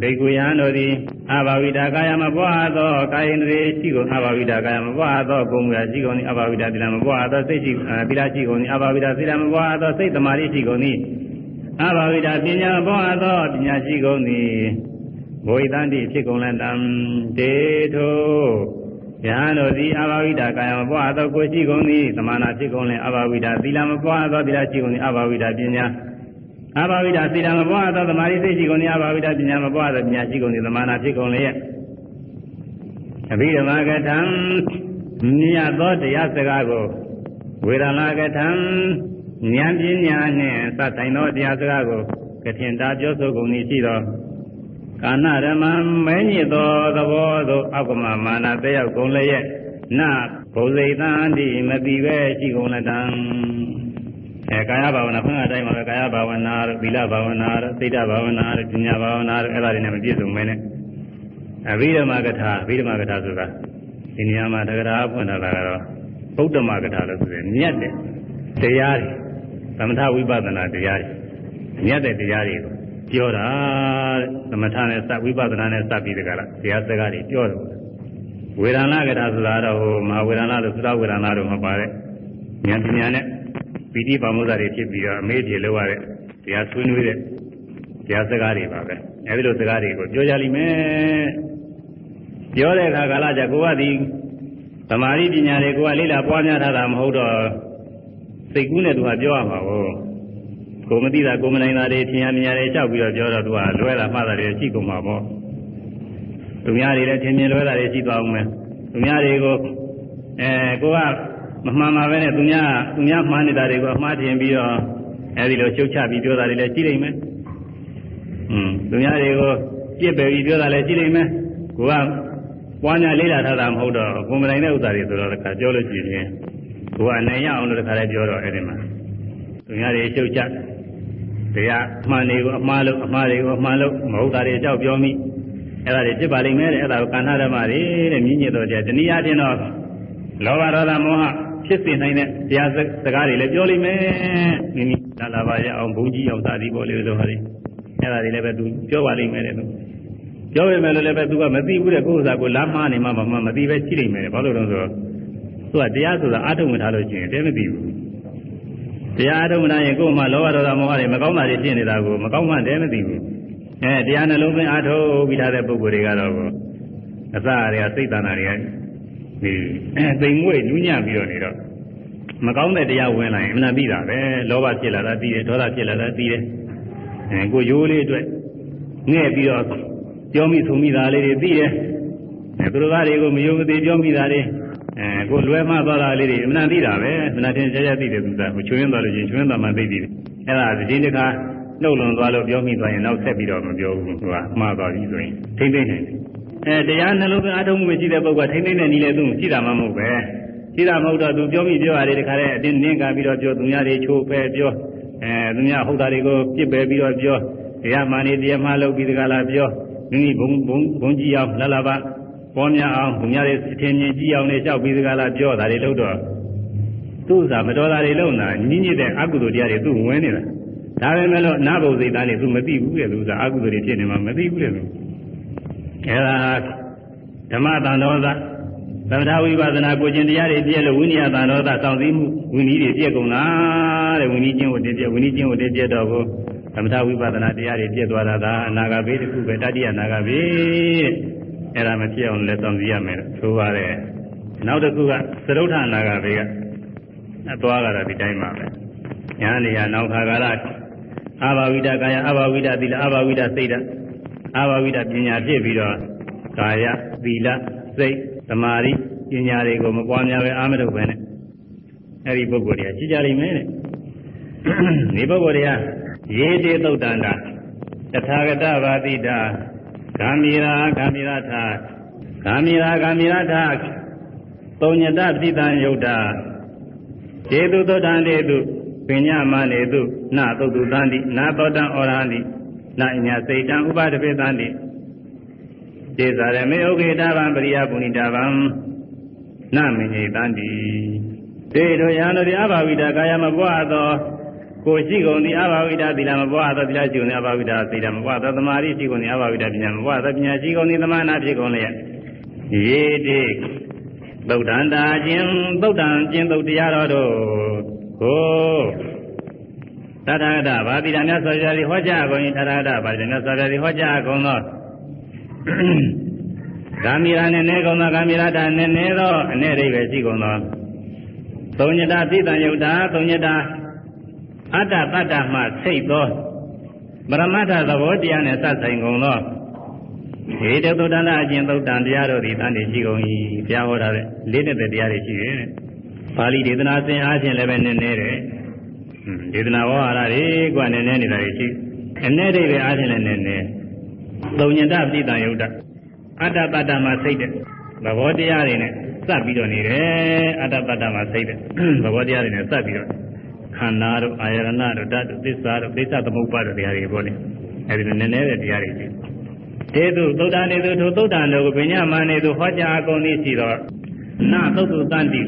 ဘေကွေယံတို့သည်အဘာဝိတာကာယမပွားသောကာယင်တွေရှိကုန်အဘာဝိတာကာယမပွားသောကိုယ်မူရာရှိကုန်သည်အဘာဝိတာသီလမပွားသောစိတ်ရှိသီလရှိကုန်သည်အဘာဝိတာသီလမပွားသောစိတ်သမာဓိရှိကုန်သည်အဘာဝိတာပညာပွားသောပညာရှိကုန်သည်ဘဝိတန္တိဖြစ်ကုန်လတံတေထုယဟန်တို့သည်အဘာဝိတာကာယမပွားသောကိုရှိကုန်သည်သမာနာဖြစ်ကုန်လင်အဘာဝိတာသီလမပွားသောသီလရှိကုန်သည်အဘာဝိတာပညာ အဘာဝိဒစေတမပွားသောသမာဓိစိတ်ရှိကုန်၏အဘာဝိဒပညာမပွားသောပညာရှိကုန်၏သမာနာဖြစ်ကုန်လျက်အဘိဓမ္မာကထံမြတ်သောတရားစကားကိုဝေဒနာကထံဉာဏ်ပညာနှင့်သတ်ဆိုင်သောတရားစကားကိုကထင်တာပြောဆိုကုန်၏ရှိသောကာဏရမမဲညစ်သောသဘောသို့အောက်ကမမာနတက်ရောက်ကုန်လျက်နဘုဇိတံတိမတိပဲရှိကုန်လတံ အဲကာယဘာဝနာခုနအတိုင်းပါပဲကာယဘာဝနာတို့သီလဘာဝနာတို့စိတ်တဘာဝနာတို့ပညာဘာဝနာတို့အဲ့ဒါတွေနဲ့မပြည့်စုံမဲနဲ့အဘိဓမ္မာကထာအဘိဓမ္မာကထာဆိုတာဒီနေရာမှာတက္ကရာဖွင့်ထားတာကတော့ဗုဒ္ဓမာကထာလို့ဆိုရင်မြတ်တဲ့တရားတွေသမထဝိပဿနာတရားတွေမြတ်တဲ့တရားတွေကိုပြောတာသမထနဲ့စဝိပဿနာနဲ့စပြီးတကလားတရားစကားတွေပြောတယ်ဝေဒနာကထာဆိုတာတော့ဟိုမဟာဝေဒနာလို့သုတဝေဒနာတို့မပါတဲ့ဉာဏ်ပညာနဲ့ ပီတိပါမုဇ္ဇတွေဖြစ်ပြီးတော့အမေးပြေလောက်ရတဲ့တရားဆွေးနွေးတဲ့တရားစကားတွေပါပဲအဲဒီလိုစကားတွေကိုပြောကြလိမ့်မယ်ပြောတဲ့အခါကာလကြကိုကဒီသမာဓိပညာတွေကိုကလိလာပွားများထားတာမဟုတ်တော့စိတ်ကူးနဲ့သူကပြောရမှာကိုကိုမသိတာကိုမနိုင်တာတွေထင်ရမြင်ရတယ်ကြောက်ပြီးတော့ပြောတော့သူကလွဲတာမှားတာတွေရှိကုန်မှာပေါ့သူများတွေလည်းထင်မြင်လွဲတာတွေရှိသွားအောင်မယ်သူများတွေကိုအဲကိုက မမှန်ပါပဲနဲ့သူများသူများမှားနေတာတွေကိုအမှားထင်ပြီးတော့အဲဒီလိုချုပ်ချပြီးပြောတာတွေလည်းရှိနေမယ်อืมသူများတွေကိုပြစ်ပယ်ပြီးပြောတာလည်းရှိနေမယ်ကိုကပွားများလေးလာထားတာမဟုတ်တော့ကိုမနိုင်တဲ့ဥစ္စာတွေဆိုတော့တခါပြောလို့ရှိရင်ကိုကအနိုင်ရအောင်လို့တခါလည်းပြောတော့အဲဒီမှာသူများတွေချုပ်ချတရားအမှန်တွေကိုအမှားလို့အမှားတွေကိုအမှန်လို့မဟုတ်တာတွေအကြောက်ပြောမိအဲ့ဒါတွေဖြစ်ပါလိမ့်မယ်တဲ့အဲ့ဒါကိုကဏ္ဍဓမ္မတွေတဲ့မြင့်မြတ်တော်တရားတနည်းအားဖြင့်တော့လောဘဒေါသမောဟ ဖြစ်စေနိုင်တဲ့တရားစကားတွေလည်းပြောလိမ့်မယ်မိမိလာလာပါရအောင်ဘုန်းကြီးအောင်သာသည်ပေါ်လေလို့ဟာတွေအဲ့ဒါတွေလည်းပဲသူပြောပါလိမ့်မယ်တဲ့သူပြောပေမဲ့လည်းပဲသူကမသိဘူးတဲ့ကိုယ်ဥစ္စာကိုလမ်းမနေမှမမသိပဲရှိလိမ့်မယ်ဘာလို့လဲဆိုတော့သူကတရားဆိုတာအာထုံမထားလို့ရှိရင်တဲမသိဘူးတရားအထုံးမနိုင်ရင်ကိုယ်မှလောဘဒေါသမောဟတွေမကောင်းတာတွေဖြစ်နေတာကိုမကောင်းမှတည်းမသိဘူးအဲတရားနှလုံးသွင်းအထုံးပြီးထားတဲ့ပုဂ္ဂိုလ်တွေကတော့အစတွေကစိတ်တဏ္ဍာတွေက ဒီသိမ်မွေ့နူးညံ့ပြီးတော့နေတော့မကောင်းတဲ့တရားဝင်လာရင်အမှန်ပြီးတာပဲလောဘဖြစ်လာတာပြီးတယ်ဒေါသဖြစ်လာတာပြီးတယ်အဲကိုရိုးလေးအတွက်ငဲ့ပြီးတော့ပြောမိထုံမိတာလေးတွေပြီးတယ်အဲသူတို့ကတွေကိုမယုံမသိပြောမိတာတွေအဲကိုလွယ်မှသွားတာလေးတွေအမှန်သိတာပဲမနာတင်ကြကြသိတယ်သူကမချွင်းသွားလို့ချင်းချွင်းသွားမှသိပြီအဲ့ဒါဒီတစ်ခါနှုတ်လွန်သွားလို့ပြောမိသွားရင်နောက်ဆက်ပြီးတော့မပြောဘူးသူကမှားသွားပြီဆိုရင်ထိမ့်သိမ့်နေတယ် အဲတရားနှလုံးသွင်းအထုံးမှုမရှိတဲ့ပုဂ္ဂိုလ်ထိမ့်သိမ့်တဲ့နည်းလေသူရှိတာမှမဟုတ်ပဲရှိတာမဟုတ်တော့သူပြောမိပြောရတယ်တခါတည်းအတင်းနင်းကပြီးတော့ပြောသူများတွေချိုးဖဲပြောအဲသူများဟုတ်တာတွေကိုပြစ်ပယ်ပြီးတော့ပြောတရားမှန်နေတရားမှလုပ်ပြီးတခါလာပြောမိမိဘုံဘုံဘုံကြီးအောင်လှလာပါပေါ်များအောင်ဘုရားရဲ့အထင်မြင်ကြည့်အောင်လည်းကြောက်ပြီးတကလားပြောတာတွေလို့တော့သူ့ဥစားမတော်တာတွေလို့နာညင်းညစ်တဲ့အကုသိုလ်တရားတွေသူ့ဝင်နေတာဒါပေမဲ့လို့နာဘုံစိတ်သားတွေသူမသိဘူးတဲ့သူဥစားအကုသိုလ်တွေဖြစ်နေမှာမသိဘူးတဲ့သူ အဲဒါဓမ္မတန်တော်သာသမထဝိပဿနာကိုကျင်တရားတွေပြည့်လို့ဝိနည်းတန်တော်သာစောင့်စည်းမှုဝိနည်းတွေပြည့်ကုန်တာတဲ့ဝိနည်းချင်းဝတ္တပြည့်ဝိနည်းချင်းဝတ္တပြည့်တော့ကိုသမထဝိပဿနာတရားတွေပြည့်သွားတာဒါအနာဂဘေးတစ်ခုပဲတတိယနာဂဘေးအဲ့ဒါမဖြစ်အောင်လည်းဆောင်ကြည့်ရမယ်ဆိုပါတယ်နောက်တစ်ခုကသရုဋ္ဌနာဂဘေးကအသွားကတော့ဒီတိုင်းပါပဲညာနေရနောက်ခါကာလအာဘဝိဒကာယအာဘဝိဒသီလအာဘဝိဒစိတ်ဓာတ် အာဘဝိဒပညာဖြစ်ပြီးတော့ကာယသီလစိတ်သမာဓိပညာတွေကိုမပွားများပဲအာမထုတ်ပဲနဲ့အဲ့ဒီပုဂ္ဂိုလ်တွေကရှိကြလိမ့်မယ်တဲ့ဒီပုဂ္ဂိုလ်တွေကရေတေသုတ်တန္တာတထာဂတဗာတိတာဂာမိရာဂာမိရထာဂာမိရာဂာမိရထာသုံညတပိတံယုတ်တာဒေတုသောတံတေတုပညာမနေတုနသုတ်တုတံတိနာသောတံဩရဟံတိ နအညာစိတ်တံဥပဒပိတံတိကျေသာရမေဥကေတာဗံပရိယပုဏိတာဗံနမင်္ဂိတံတိတေတို့ယံတို့အဘာဝိတာကာယမပွားသောကိုရှိကုန်သည်အဘာဝိတာသီလမပွားသောသီလရှိကုန်သည်အဘာဝိတာသီလမပွားသောသမာဓိရှိကုန်သည်အဘာဝိတာပညာမပွားသောပညာရှိကုန်သည်သမာနာဖြစ်ကုန်လျက်ရေတိသုတ်တန်တာခြင်းသုတ်တန်ခြင်းသုတ်တရားတော်တို့ကိုသ တ္တဂတဗာတိရမြတ်စွာဘုရားသည်ဟောကြားကုန်၏သတ္တဂတဗာတိရမြတ်စွာဘုရားသည်ဟောကြားကုန်သောဂာမိရာနဲ့နေကုန်သောဂာမိရာတာနဲ့နေသောအနေရိပ်ပဲရှိကုန်သောသုံးညတာပြိတံယုတ်တာသုံးညတာအတ္တတတ္တမှစိတ်သောပရမတ္ထသဘောတရားနဲ့စပ်ဆိုင်ကုန်သောဟေတသုတ္တနာအကျင့်သုတ်တန်တရားတို့သည်တန်နေရှိကုန်၏ဘုရားဟောတာတဲ့လေးနဲ့တဲ့တရားတွေရှိတယ်ပါဠိဒေသနာစဉ်အားဖြင့်လည်းပဲနည်းနည်းတယ် ဒေသနာဝါဟာရတွေကနည်းနည်းနေတာရှိအနေဒိဗ္ဗေအားဖြင့်လည်းနည်းနည်းသုံညတပိတံယုတ်တအတ္တပတ္တမှာစိတ်တဲ့သဘောတရားတွေနဲ့စပ်ပြီးတော့နေတယ်အတ္တပတ္တမှာစိတ်တဲ့သဘောတရားတွေနဲ့စပ်ပြီးတော့ခန္ဓာတို့အာယရဏတို့ဓာတ်တို့သစ္စာတို့ပိဿသမုပ္ပါတို့တရားတွေပေါ့လေအဲဒီလိုနည်းနည်းတဲ့တရားတွေရှိတေသူသုဒ္ဓနေသူထိုသုဒ္ဓတို့ကိုပညာမနေသူဟောကြားအကုန်သိရှိတော့နာသုတ်သူတန်တိ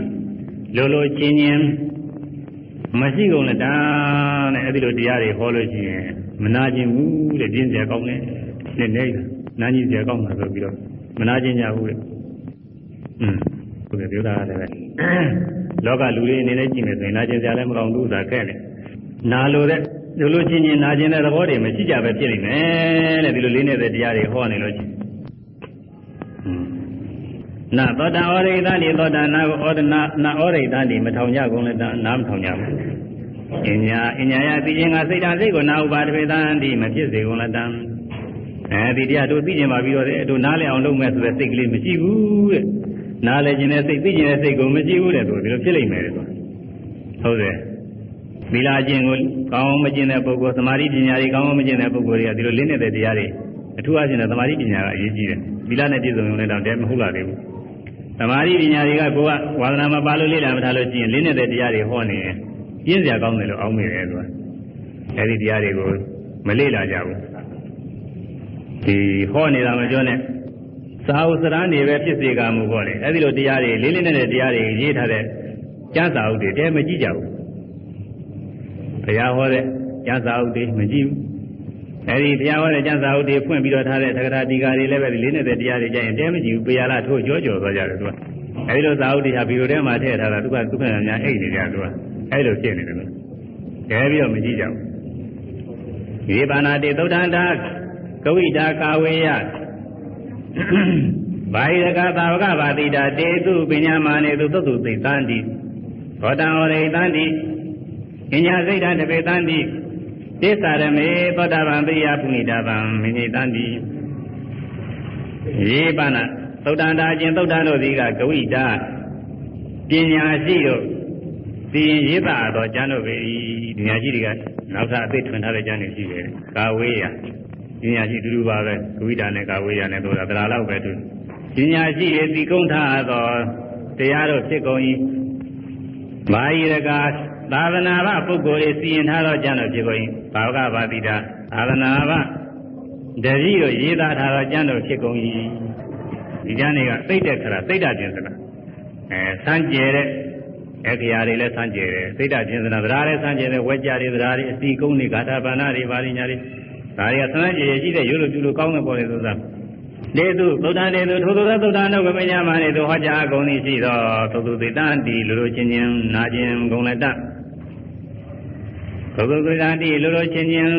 လိုလိုချင်းချင်း မရှိကုန်လက်တာတဲ့အဲဒီလိုတရားတွေဟောလို့ရှိရင်မနာကျင်ဘူးတဲ့ပြင်းစရာကောင်းတယ်နဲ့နေနာကြီးစရာကောင်းတာဆိုပြီးတော့မနာကျင်ကြဘူးတဲ့อืมဟုတ်တယ်ပြောတာလည်းပဲလောကလူတွေအနေနဲ့ကြည့်မယ်ဆိုရင်နာကျင်စရာလည်းမကောင်းဘူးဆိုတာခဲ့တယ်နာလိုတဲ့လူလူချင်းချင်းနာကျင်တဲ့သဘောတွေမရှိကြပဲဖြစ်နေမယ်တဲ့ဒီလိုလေးနေတဲ့တရားတွေဟောနေလို့ရှိ နာသောတာဩရိတတိသောတာနာကိုဩဒနာနာဩရိတတိမထောင်ကြကုန်လည်းနားမထောင်ကြဘူးအညာအညာယသိခြင်းကစိတ်ဓာတ်စိတ်ကိုနာဥပါဒပေတံဒီမဖြစ်စေကုန်လည်းတံအဲဒီတရားတို့သိကျင်ပါပြီးတော့တဲ့တို့နားလည်အောင်လုပ်မယ်ဆိုတဲ့စိတ်ကလေးမရှိဘူးတဲ့နားလည်ခြင်းနဲ့စိတ်သိခြင်းနဲ့စိတ်ကိုမရှိဘူးတဲ့ဆိုဒီလိုဖြစ်လိမ့်မယ်တဲ့ဟုတ်တယ်သီလကျင့်ကိုကောင်းမကျင့်တဲ့ပုဂ္ဂိုလ်သမာဓိပညာတွေကောင်းမကျင့်တဲ့ပုဂ္ဂိုလ်တွေကဒီလိုလင်းနေတဲ့တရားတွေအထူးအချင်းတဲ့သမာဓိပညာကအရေးကြီးတယ်သီလနဲ့ပြည့်စုံရုံနဲ့တော့တဲမဟုတ်လာသေးဘူးသ မာဓိပညာတွေကကိုကဝါဒနာမပါလို့လေ့လာမထားလို့ရှိရင်လင်းနေတဲ့တရားတွေဟောနေရင်ပြင်းစရာကောင်းတယ်လို့အောင်းမိတယ်သူကအဲဒီတရားတွေကိုမလေ့လာကြဘူးဒီဟောနေတာမပြောနဲ့စာဥစရန်တွေပဲဖြစ်စေကမှုပေါ့လေအဲဒီလိုတရားတွေလေးလေးနဲ့တရားတွေရေးထားတဲ့ကျမ်းစာအုပ်တွေတဲမကြည့်ကြဘူးဘုရားဟောတဲ့ကျမ်းစာအုပ်တွေမကြည့်ဘူး အဲဒီဘုရားဟောတဲ့ကျမ်းစာအုပ်တွေဖွင့်ပြီးတော့ထားတဲ့သက္ကရာတိကာတွေလည်းပဲလေးနဲ့တရားတွေကြရင်တဲမကြည့်ဘူးပေရလာထိုးကြောကြောသွားကြတယ်သူကအဲဒီလိုစာအုပ်တွေဟာဗီဒီယိုထဲမှာထည့်ထားတာသူကသူကများအိတ်နေကြသူကအဲဒီလိုဖြစ်နေတယ်လို့တဲပြီးတော့မကြည့်ကြဘူးဒီပါဏာတိသုဒ္ဓန္တာကဝိတာကာဝေယဘာဟိရကသာဝကဘာတိတာတေတုပညာမာနေတုသုတ္တုသိတံတိဘောတံဟောရိတံတိပညာစိတ်တတပေတံတိ သစ္စာရမေသောတာပန်ပိယပုဏိတာပံမိနိတံတိယေပနာသုတ္တန္တာကျင်သုတ္တန်တို့သည်ကကဝိတာပညာရှိတို့သိရင်ရေးပါတော့ကျမ်းတို့ပဲဒီညာရှိတွေကနောက်ထပ်အသိထွင်ထားတဲ့ကျမ်းတွေရှိတယ်ကာဝေးရပညာရှိတူတူပါပဲကဝိတာနဲ့ကာဝေးရနဲ့တို့တာတရားလောက်ပဲတူပညာရှိရဲ့ဒီကုန်းထားသောတရားတို့ဖြစ်ကုန်၏မာယိရက သာသနာ့ဘပုဂ္ဂိုလ်တွေစီရင်ထားသောကျမ်းတော်ဖြစ်ကုန်၏ဘာဝကဘာတိတာသာသနာ့ဘတတိတို့ရေးသားထားသောကျမ်းတော်ဖြစ်ကုန်၏ဒီကျမ်းတွေကသိတဲ့ခါသိတာကျင်စလားအဲစမ်းကြဲတဲ့အခရာတွေလည်းစမ်းကြဲတယ်သိတာကျင်စလားဗရာလည်းစမ်းကြဲတယ်ဝက်ကြတွေဗရာတွေအစီကုန်းတွေဂါထာဘာနာတွေပါဠိညာတွေဒါတွေကစမ်းကြဲရရှိတဲ့ရိုးလိုပြုလိုကောင်းတဲ့ပေါ်လေဆိုတာဒေသူသုဒ္ဓတေသူထိုသူသောသုဒ္ဓနုကမညာမနေသူဟောကြားအကုန်သည်ရှိသောသုသူသေတံတိလူလိုချင်းချင်းနာချင်းဂုံလက်တ သုသူသေတံတိလူလိုချင်းချင်း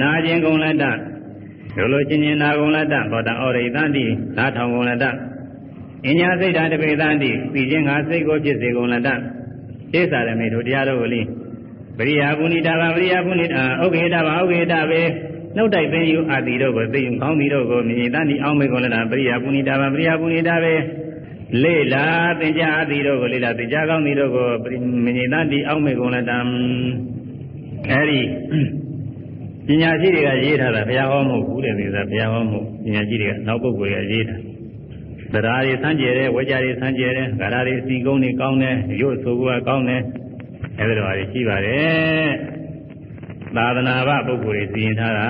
နာချင်းဂုံလက်တလူလိုချင်းချင်းနာဂုံလက်တဘောတံဩရိတံတိနာထောင်ဂုံလက်တအညာစိတ်ဓာတပေတံတိပြီးချင်းငါစိတ်ကိုဖြစ်စေဂုံလက်တသိစ္စာရမေတို့တရားတော်ကိုလိပရိယာပုဏိတာပါပရိယာပုဏိတာဥက္ကေတာပါဥက္ကေတာပဲနှုတ်တိုက်သိယူအတိတို့ကိုသိယူကောင်းသည်တို့ကိုမြင်တတ်သည်အောင်းမေကိုလည်းတာပရိယာပုဏိတာပါပရိယာပုဏိတာပဲလေလာသင်္ကြအတိတို့ကိုလေလာသင်္ကြကောင်းသည်တို့ကိုမြင်တတ်သည်အောင်းမေကိုလည်းတံ အဲဒီပညာရှိတွေကရေးထားတာဘုရားဟောမဟုတ်ဘူးတဲ့ဒီကဘုရားဟောမဟုတ်ပညာရှိတွေကနောက်ပုဂ္ဂိုလ်တွေကရေးထားတရားတွေစမ်းကြယ်တယ်ဝေကြတွေစမ်းကြယ်တယ်ဂါရတွေစီကုန်းတွေကောင်းတယ်ရုပ်ဆိုကကောင်းတယ်အဲဒီလိုပါရှိပါတယ်သာသနာ့ဘပုဂ္ဂိုလ်တွေစီရင်ထားတာ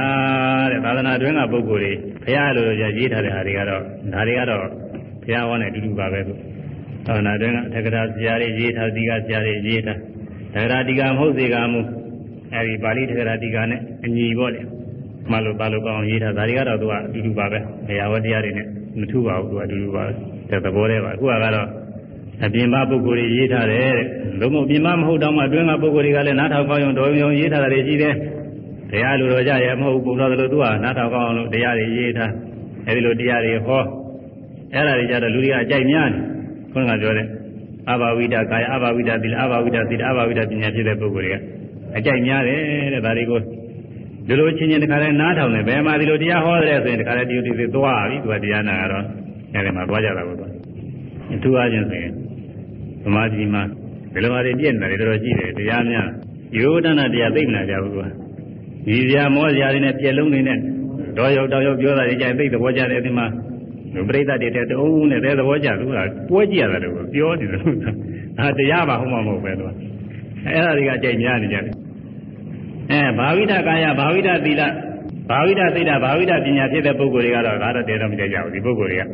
တဲ့သာသနာတွင်းကပုဂ္ဂိုလ်တွေဘုရားလိုရေးထားတဲ့ဟာတွေကတော့ဒါတွေကတော့ဘုရားဟောနဲ့အတူတူပါပဲသူသာသနာတွင်းကတက္ကရာဆရာတွေရေးထားဒီကဆရာတွေရေးထားတက္ကရာဒီကမဟုတ်စေကမူ အဲဒီပါဠိတက္ကရာဒီကနဲ့အညီပေါ့လေမလို့ပါလို့ကောင်းရေးထားဒါတွေကတော့သူကအတူတူပါပဲဘုရားဝတရားတွေနဲ့မထူပါဘူးသူကအတူတူပါတဲ့သဘောတည်းပါအခုကတော့အပြင်ပပုဂ္ဂိုလ်တွေရေးထားတယ်တဲ့လုံးဝပြင်ပမဟုတ်တော့မှအတွင်းကပုဂ္ဂိုလ်တွေကလည်းနားထောင်ကောင်းအောင်တော်ရုံရေးထားတာတွေရှိတယ်တရားလူတော်ကြရဲ့မဟုတ်ဘူးပုံတော်တယ်လို့သူကနားထောင်ကောင်းအောင်လို့တရားတွေရေးထားအဲဒီလိုတရားတွေဟောအဲ့ဒါတွေကြတော့လူတွေကအကြိုက်များတယ်ခွန်းကပြောတဲ့အဘာဝိဒကာယအဘာဝိဒသီလအဘာဝိဒသီလအဘာဝိဒပညာဖြစ်တဲ့ပုဂ္ဂိုလ်တွေက အကြိုက်များတယ်တဲ့ဒါတွေကိုဒီလိုချင်းချင်းတခါလဲနားထောင်တယ်ဘယ်မှာဒီလိုတရားဟောတယ်ဆိုရင်တခါလဲဒီလိုဒီသွားပြီသူကတရားနာတော့အဲဒီမှာသွားကြတာပေါ့သူအထူးအားဖြင့်ဆိုရင်သမာဓိမှာဘယ်လိုမှတွေပြည့်နေတယ်တော်တော်ရှိတယ်တရားများယောဒနာတရားသိမ့်လာကြဘူးကွာဒီစရာမောစရာတွေနဲ့ပြက်လုံးတွေနဲ့တော့ရောက်တော့ရောက်ပြောတာတွေကြိုင်သိသဘောကျတယ်ဒီမှာလူပရိသတ်တွေတဲ့တုံးနဲ့တဲ့သဘောကျသူကပွဲကြည့်ရတယ်လို့ပြောနေတယ်လို့ဒါတရားပါဟုတ်မှာမဟုတ်ပဲသူကအဲ့ဒါတွေကကြိုင်များနေကြတယ် အဲဘာဝိဒကာယဘာဝိဒသီလဘာဝိဒသိတာဘာဝိဒပညာဖြစ်တဲ့ပုဂ္ဂိုလ်တွေကတော့ဒါတော့တည်တော့မကြကြဘူးဒီပုဂ္ဂိုလ်တွေက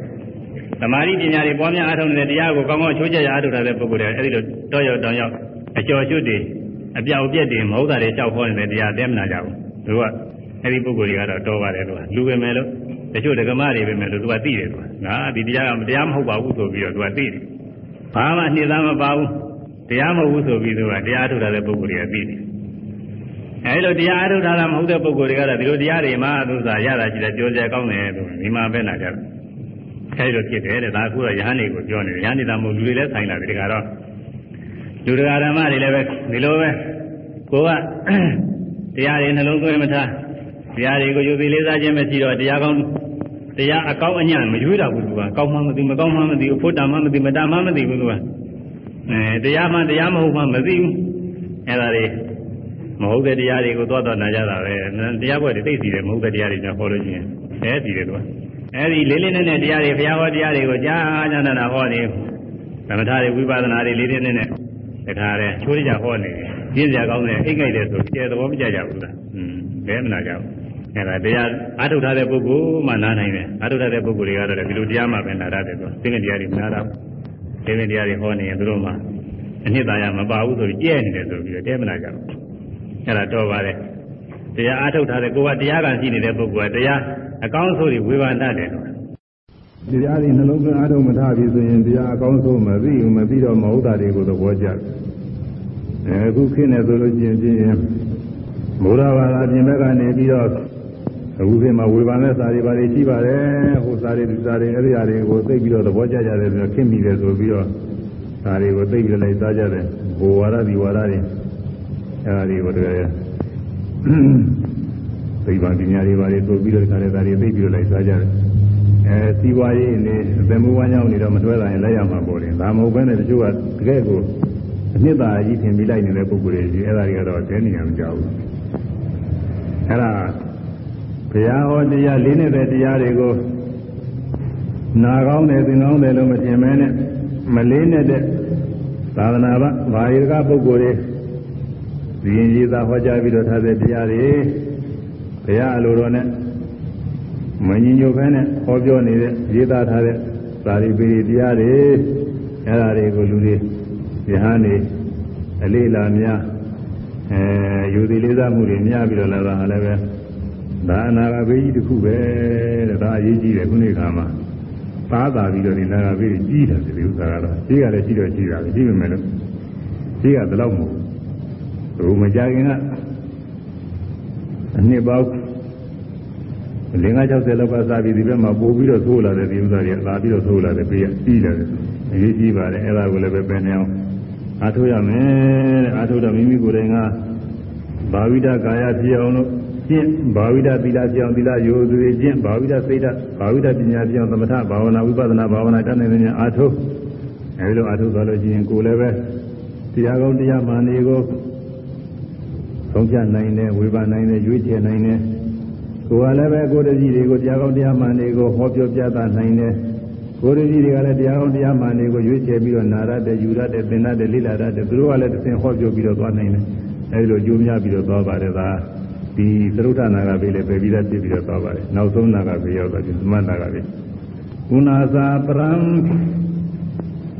သမာဓိပညာတွေပွားများအားထုတ်နေတဲ့တရားကိုကောင်းကောင်းချိုးချက်ရအားထုတ်တဲ့ပုဂ္ဂိုလ်တွေအဲဒီလိုတော့ရောက်တောင်ရောက်အကျော်ကျွတ်တွေအပြောက်ပြက်တွေမဟုတ်တာတွေကြောက်ခေါ်နေတဲ့တရားတဲမနာကြဘူးသူကအဲဒီပုဂ္ဂိုလ်တွေကတော့တော်ပါတယ်သူကလူပဲမယ်လို့တချို့ဒကမတွေပဲမယ်လို့သူကသိတယ်သူကငါဒီတရားကတရားမဟုတ်ပါဘူးဆိုပြီးတော့သူကသိတယ်ဘာမှနှိမ့်သားမပါဘူးတရားမဟုတ်ဘူးဆိုပြီးသူကတရားထုတ်တဲ့ပုဂ္ဂိုလ်တွေကသိတယ် အဲလိုတရားအထုတ်တာမဟုတ်တဲ့ပုဂ္ဂိုလ်တွေကတော့ဒီလိုတရားတွေမှာသူစားရတာရှိတယ်ပြောကြကောင်းတယ်သူဒီမှာပဲနာကြတယ်အဲဒီလိုဖြစ်တယ်တဲ့ဒါအခုတော့ယဟန်တွေကိုပြောနေတယ်ယဟန်နေတာမဟုတ်လူတွေလည်းဆိုင်လာတယ်ဒီကတော့လူတရားဓမ္မတွေလည်းပဲဒီလိုပဲကိုကတရားတွေနှလုံးသွင်းမထားတရားတွေကိုယူပြီးလေးစားခြင်းမရှိတော့တရားကောင်းတရားအကောင်းအညံ့မရွေးတော့ဘူးသူကကောင်းမှမသိမကောင်းမှမသိဘူးဖို့တာမှမသိမတာမှမသိဘူးသူကအဲတရားမှတရားမဟုတ်မှမသိဘူးအဲဒါတွေ မဟုတ်တဲ့တရားတွေကိုသွားတော့နာကြတာပဲတရားပွဲတွေသိစီတယ်မဟုတ်တဲ့တရားတွေကြောင့်ဟောလို့ရှိရင်အဲစီတယ်သူကအဲဒီလေးလေးနက်နက်တရားတွေဘုရားဟောတရားတွေကိုကြားကြားနာနာဟောနေသမထတွေဝိပဿနာတွေလေးလေးနက်နက်တခါတည်းချိုးရကြဟောနေတယ်ပြင်းစရာကောင်းတယ်အိတ်ငိုက်တယ်ဆိုကြဲသဘောမကျကြဘူးလားอืมဘယ်မနာကြဘူးအဲဒါတရားအထုတ်ထားတဲ့ပုဂ္ဂိုလ်မှနားနိုင်တယ်အထုတ်ထားတဲ့ပုဂ္ဂိုလ်တွေကတော့ဒီလိုတရားမှပဲနားရတယ်သူသိငယ်တရားတွေနားတာသိငယ်တရားတွေဟောနေရင်သူတို့မှအနှစ်သာရမပါဘူးဆိုပြီးကြဲနေတယ်ဆိုပြီးတော့တဲမနာကြဘူး အဲ့ဒါတော့ပါတယ်တရားအားထုတ်ထားတဲ့ကိုယ်ကတရားကံရှိနေတဲ့ပုဂ္ဂိုလ်ကတရားအကောင်းဆုံးတွေဝေဘာတတ်တယ်လို့တရားတွေနှလုံးသွင်းအားထုတ်မထားပြီဆိုရင်တရားအကောင်းဆုံးမသိဘူးမသိတော့မဟုတ်တာတွေကိုသဘောကျတယ်အဲအခုခင်းနေဆိုလို့ရှိရင်ပြင်းဘုရားဘာသာပြင်ဘက်ကနေပြီးတော့အခုခေတ်မှာဝေဘာနဲ့စာတွေဘာတွေရှိပါတယ်ဟိုစာတွေဒီစာတွေအဲ့ဒီအရာတွေကိုသိပြီးတော့သဘောကျကြတယ်ဆိုတော့ခင်းမိတယ်ဆိုပြီးတော့စာတွေကိုသိပြီးလိုက်စားကြတယ်ဘိုဝါဒဒီဝါဒတွေ အဲ့ဒါတွေကိုတကယ်သိပ္ပံပညာတွေဘာတွေသိပြီးတော့ခါတဲ့ဒါတွေသိပြီးတော့လိုက်စားကြတယ်အဲစီးပွားရေးနေအသက်မွေးဝမ်းကြောင်းနေတော့မတွဲတာရင်လက်ရမှာပေါ့လေဒါမဟုတ်ဘဲနဲ့တချို့ကတကယ်ကိုအနှစ်သာရကြီးထင်ပြီးလိုက်နေတဲ့ပုဂ္ဂိုလ်တွေကြီးအဲ့ဒါတွေကတော့တဲနေရမကြောက်ဘူးအဲ့ဒါဘုရားဟောတရားလေးနေတဲ့တရားတွေကိုနာကောင်းတယ်သင်ကောင်းတယ်လို့မထင်မဲနဲ့မလေးနဲ့တဲ့သာသနာ့ဘာယကပုဂ္ဂိုလ်တွေ ဒီရင်ကြီးသာဟောကြားပြီးတော့ထားတဲ့တရားတွေဘုရားအလိုတော်နဲ့မငြင်းညိုဖဲနဲ့ဟောပြောနေတဲ့ရေးသားထားတဲ့သာရိပုတ္တတရားတွေအဲ့ဒါတွေကိုလူတွေယဟန်နေအလေးလာများအဲယူသည်လေးစားမှုတွေများပြီးတော့လာတာလည်းပဲဒါအနာဂဘေးကြီးတစ်ခုပဲတဲ့ဒါအရေးကြီးတယ်ခုနေ့ခါမှာပါသာပြီးတော့ဒီနာဂဘေးကြီးတယ်ဒီဥစ္စာကတော့ကြီးကလည်းကြီးတော့ကြီးတာပဲကြီးပေမဲ့လို့ကြီးကဘယ်တော့မဟုတ် ဘူးမကြခင်ကအနှစ်ပေါင်းလင်္ကာ60လောက်ကစားပြီးဒီဘက်မှာပို့ပြီးတော့သိုးလာတဲ့ဒီဥစ္စာတွေလာပြီးတော့သိုးလာတယ်ပြေးကြီးတယ်အရေးကြီးပါတယ်အဲ့ဒါကိုလည်းပဲပင်နေအောင်အားထုတ်ရမယ်တဲ့အားထုတ်တော့မိမိကိုယ်တိုင်ကဘာဝိဒကာယဖြစ်အောင်လို့ကျင့်ဘာဝိဒသီလပြောင်းသီလယောသူတွေကျင့်ဘာဝိဒစိတ်ဓာတ်ဘာဝိဒပညာပြောင်းသမထဘာဝနာဝိပဿနာဘာဝနာတတ်နိုင်တဲ့ညာအားထုတ်အဲဒီလိုအားထုတ်သွားလို့ရှိရင်ကိုယ်လည်းပဲတရားကောင်းတရားမှန်တွေကို ဆုံးဖြတ်နိုင်တယ်ဝေဖန်နိုင်တယ်ရွေးချယ်နိုင်တယ်ကိုယ်ကလည်းပဲကိုယ်တည်းတွေကိုတရားကောင်းတရားမှန်တွေကိုဟောပြောပြသနိုင်တယ်ကိုယ်တည်းတွေကလည်းတရားကောင်းတရားမှန်တွေကိုရွေးချယ်ပြီးတော့နာရတဲ့ယူရတဲ့သင်ရတဲ့လိလာရတဲ့သူတို့ကလည်းတစ်ဆင့်ဟောပြောပြီးတော့သွားနိုင်တယ်အဲဒီလိုကြိုးများပြီးတော့သွားပါတယ်သာဒီသရုဒ္ဓနာဂဘေးလည်းပဲပြီးသားဖြစ်ပြီးတော့သွားပါတယ်နောက်ဆုံးနာဂဘေးရောက်တော့ဒီသမဏနာဂဘေးကုဏသာပရံ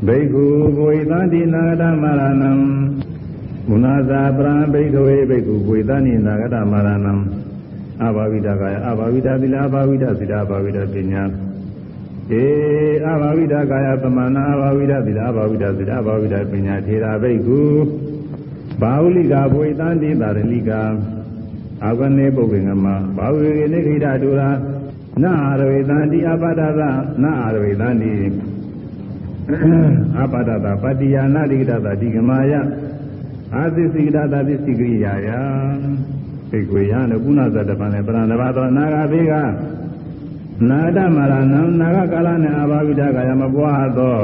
ဘိက္ခုဘဝိသတိနာဂတမရဏံ ကုဏသာပရံဘိက္ခဝေဘိက္ခုဘဝိသတိနာဂတမရဏံအဘာဝိဒကာယအဘာဝိဒသီလအဘာဝိဒသီလအဘာဝိဒပညာေအဘာဝိဒကာယသမဏအဘာဝိဒသီလအဘာဝိဒသီလအဘာဝိဒပညာထေရာဘိက္ခုဘာဝလိကဘဝိသတိတာရလိကအာဂနေပုဂ္ဂင်္ဂမဘာဝေကိနိခိတတူရာနာရဝေသန္တိအပဒသနာရဝေသန္တိအပဒသပတ္တိယာနာတိကတသတိကမာယ အာသစ္စိကတသသစ္စိကိရိယာယသိကွေယံတို့ကုဏသတ္တပံနဲ့ပရဏဘာသောနာဂဘေကနာတမရဏံနာဂကာလနဲ့အာဘာဝိဒကာယမပွားသော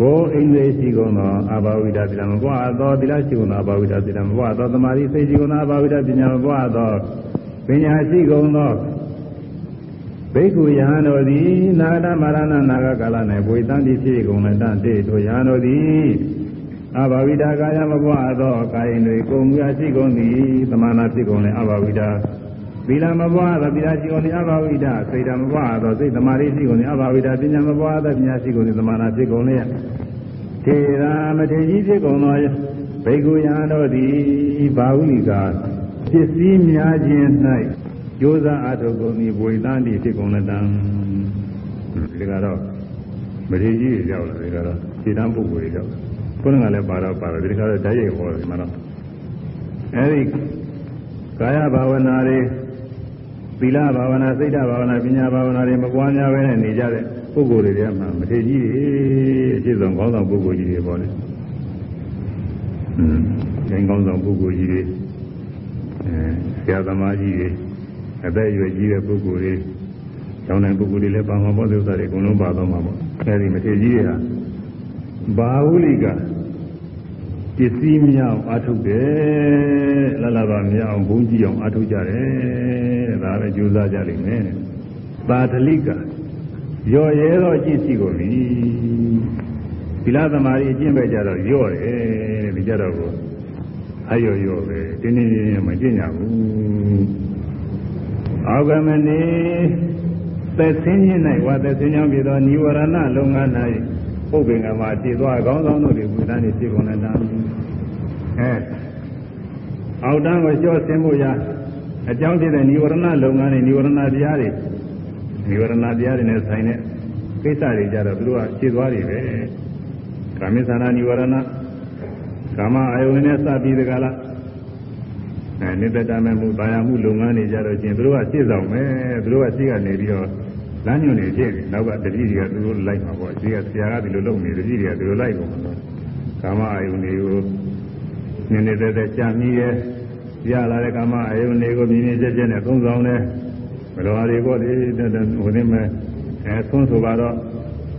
ကိုယ်အိန္ဒြေရှိကုန်သောအာဘာဝိဒသီလမပွားသောသီလရှိကုန်သောအာဘာဝိဒသီလမပွားသောသမာဓိစိတ်ရှိကုန်သောအာဘာဝိဒပညာမပွားသောပညာရှိကုန်သောဘိက္ခုယဟန်တို့သည်နာဂတမရဏနာဂကာလ၌ဘွေတန်တိဖြစ်ကုန်တဲ့တန်တေတို့ယဟန်တို့သည် အဘာဝိတာကာယမပွားသောကာယင်တွေကိုမူအရှိကုန်သည်သမဏဖြစ်ကုန်တဲ့အဘာဝိတာသီလမပွားသောသီလရှိကုန်သည်အဘာဝိတာစိတ်ဓာမပွားသောစိတ်သမာဓိရှိကုန်သည်အဘာဝိတာပညာမပွားသောပညာရှိကုန်သည်သမဏဖြစ်ကုန်လျက်ထေရာမထေကြီးဖြစ်ကုန်သောဘိက္ခုယဟန်တို့သည်ဘာဝိကာပစ္စည်းများခြင်း၌ကြိုးစားအထုတ်ကုန်သည်ဘွေတန်တိဖြစ်ကုန်တဲ့တံဒီကတော့မထေကြီးရောက်လာဒီကတော့ခြေတန်းပုဂ္ဂိုလ်ရောက် ခုနကလည်းပါတော့ပါတော့ဒီခါတော့ဓာတ်ရိုက်ဟောတယ်မှာတော့အဲဒီကာယဘာဝနာတွေသီလဘာဝနာစိတ်ဓာဘာဝနာပညာဘာဝနာတွေမပွားများပဲနဲ့နေကြတဲ့ပုဂ္ဂိုလ်တွေထဲမှာမထေကြီးတွေအဖြစ်ဆုံးကောင်းဆောင်ပုဂ္ဂိုလ်ကြီးတွေပေါ့လေอืมဂိမ်းကောင်းဆောင်ပုဂ္ဂိုလ်ကြီးတွေအဲဆရာသမားကြီးတွေအသက်အရွယ်ကြီးတဲ့ပုဂ္ဂိုလ်တွေကျောင်းတိုင်းပုဂ္ဂိုလ်တွေလည်းပါမှာပေါ့ဒီဥစ္စာတွေအကုန်လုံးပါတော့မှာပေါ့အဲဒီမထေကြီးတွေဟာဘာဝလိက ပစ္စည်းမြောက်အထုတ်တယ်လလပါမြောက်ဘုန်းကြီးအောင်အထုတ်ကြတယ်ဒါပဲကြိုးစားကြလိမ့်မယ်ပါထလိကရော့ရဲတော့အကျင့်ရှိကုန်ပြီသီလသမารီအကျင့်ပဲကြတော့ရော့တယ်ဒီကြတော့ကိုအရော့ရော့ပဲတင်းတင်းတင်းမကျင့်ကြဘူးအောက်ကမနေသက်ဆင်းခြင်း၌ဝါသက်ဆင်းကြောင့်ဖြစ်သောនិဝရဏလုံငန်း၌ ပုပ္ပင်ကမှာတည်သွားကောင်းဆောင်တို့တွေဘုရားနေဖြစ်ကုန်တဲ့တမ်းအဲအောက်တန်းကိုကြော့ဆင်းဖို့ရအကြောင်းဖြစ်တဲ့និဝရဏလုံငန်းနဲ့និဝရဏတရားတွေនិဝရဏတရားတွေနဲ့ဆိုင်တဲ့ကိစ္စတွေကြတော့သူတို့ကခြေသွားတွေပဲကာမိသနာនិဝရဏကာမအာယုန်နဲ့စပြီးတကလားအဲနိတ္တတမဲ့မှုဘာယာမှုလုပ်ငန်းတွေကြတော့ချင်းသူတို့ကရှေ့ဆောင်မယ်သူတို့ကရှေ့ကနေပြီးတော့ လမ်းညွှန်နေဖြစ်တယ်နောက်ကတတိတွေကသူတို့လိုက်မှာပေါ့ရှေ့ကဆရာကဒီလိုလုပ်နေတတိတွေကသူတို့လိုက်ကုန်တော့ကာမအာယုန်တွေကိုနည်းနည်းသက်သက်ကြာမြည်ရဲ့ရလာတဲ့ကာမအာယုန်တွေကိုမြင်မြင်ချက်ချက်နဲ့သုံးဆောင်တယ်ဘယ်လိုဟာတွေကိုဒီဟိုနေမဲ့အဲသုံးဆိုပါတော့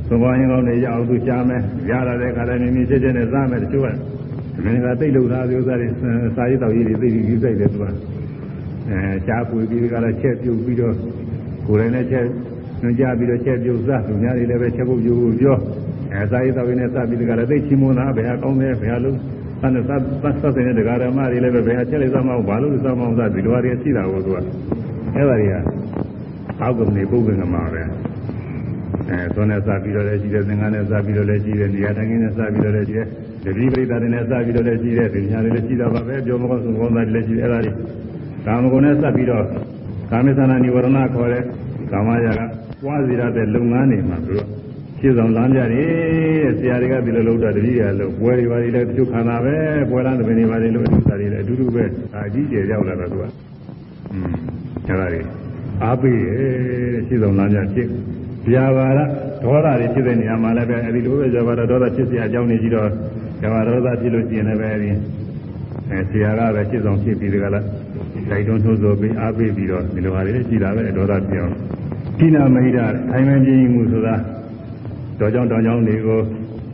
သုံးပါးရင်ကောင်းနေရအောင်သူရှားမယ်ရလာတဲ့ခါတိုင်းမြင်မြင်ချက်ချက်နဲ့စားမယ်တချို့ကမင်းကတိတ်လို့သားဒီဥစ္စာတွေစာရေးတော်ကြီးတွေသိပြီးယူဆိုင်တယ်သူကအဲရှားပွေပြီးကြတော့ချက်ပြုတ်ပြီးတော့ကိုယ်တိုင်နဲ့ချက် ညွှန်ကြားပြီးတော့ချက်ပြုတ်စားသူများတွေလည်းပဲချက်ပုတ်ပြုတ်ပြောအဲစာရေးတော်ကြီးနဲ့စပြီးကြတော့သိချီမွန်တာဘယ်ဟာကောင်းတယ်ဘယ်ဟာလုံးအဲ့ဒါသတ်သတ်တဲ့ဒကာရမတွေလည်းပဲဘယ်ဟာချက်လိုက်စမ်းမအောင်ဘာလို့စမ်းမအောင်စဒီလိုဟာတွေရှိတာကိုသူကအဲ့ဒါတွေကအောက်ကနေပုဂ္ဂိုလ်ကမှာပဲအဲသွန်းနဲ့စပြီးတော့လည်းရှိတယ်သင်္ကန်းနဲ့စပြီးတော့လည်းရှိတယ်နေရာတိုင်းနဲ့စပြီးတော့လည်းရှိတယ်တတိပရိသတ်တွေနဲ့စပြီးတော့လည်းရှိတယ်ဒီညာတွေလည်းရှိတာပါပဲပြောမကောင်းဆုံးကောင်းတာတွေလည်းရှိတယ်အဲ့ဒါတွေကာမဂုဏ်နဲ့စပြီးတော့ကာမိသနာနိဝရဏခေါ်တဲ့ကာမရာက ပွားစီရတဲ့လုပ်ငန်းတွေမှာသူတို့ရှင်းဆောင်လမ်းပြတယ်တဲ့ဆရာတွေကဒီလိုလုပ်တာတတိယလို့ပွဲတွေပါလေတချို့ခန္ဓာပဲပွဲလမ်းသဘင်တွေပါလေလို့အတူတူတွေလည်းအတူတူပဲအကြီးကျယ်ရောက်လာတာသူကอืมအဲ့ဒါတွေအားပေးတယ်တဲ့ရှင်းဆောင်လမ်းပြဖြစ်ဗျာပါဒဒေါသတွေဖြစ်တဲ့နေရာမှာလည်းပဲအဲဒီလိုပဲဗျာပါဒဒေါသဖြစ်စရာအကြောင်းတွေကြီးတော့ဗျာပါဒဒေါသဖြစ်လို့ရှိရင်လည်းပဲအဲဒီအဲဆရာကပဲရှင်းဆောင်ဖြစ်ပြီးတကလားတိုက်တွန်းထိုးဆိုပြီးအားပေးပြီးတော့ဒီလိုဟာတွေရှိတာပဲဒေါသပြောင်း ကိနာမိဒထိုင်မှန်ပြင်းမှုဆိုတာတော်ကြောင့်တောင်ကြောင့်တွေကို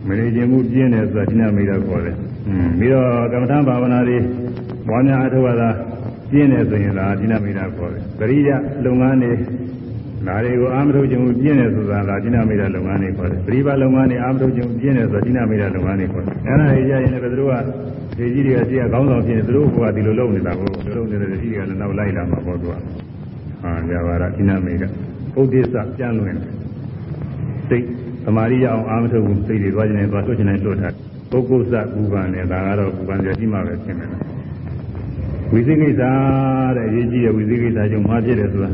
မနေခြင်းမှုပြင်းတယ်ဆိုတာကိနာမိဒခေါ်တယ်။อืมပြီးတော့ကမ္မထာဘာဝနာတွေပွားများအထောက်အထားပြင်းတယ်ဆိုရင်ဒါကိနာမိဒခေါ်တယ်။ပရိယလုပ်ငန်းတွေဒါတွေကိုအာမထုတ်ခြင်းပြင်းတယ်ဆိုတာကဒိနာမိတာလုပ်ငန်းတွေခေါ်တယ်ပရိပါလုပ်ငန်းတွေအာမထုတ်ခြင်းပြင်းတယ်ဆိုတာဒိနာမိတာလုပ်ငန်းတွေခေါ်တယ်အဲ့ဒါတွေကြရင်လည်းသူတို့ကဒီကြီးတွေကရှိရခေါင်းဆောင်ဖြစ်နေသူတို့ကဒီလိုလုပ်နေတာကိုဒီလိုလုပ်နေတဲ့ကြီးတွေကလည်းနောက်လိုက်လာမှာပေါ့သူကဟာကြပါလားဒိနာမိတာ ဥဒိစ္စပြန်လွင်စိတ်သမာဓိရအောင်အာမထုတ်ဘူးစိတ်တွေသွားခြင်းနဲ့သွားဆွခြင်းနဲ့လွတ်ထားပုဂ္ဂုစကူပန်နဲ့ဒါကတော့ကူပန်ကြရှိမှပဲဖြစ်မယ်ဝိသိကိစ္စတဲ့အရေးကြီးတဲ့ဝိသိကိစ္စကြောင့်မှာဖြစ်တယ်ဆိုတာ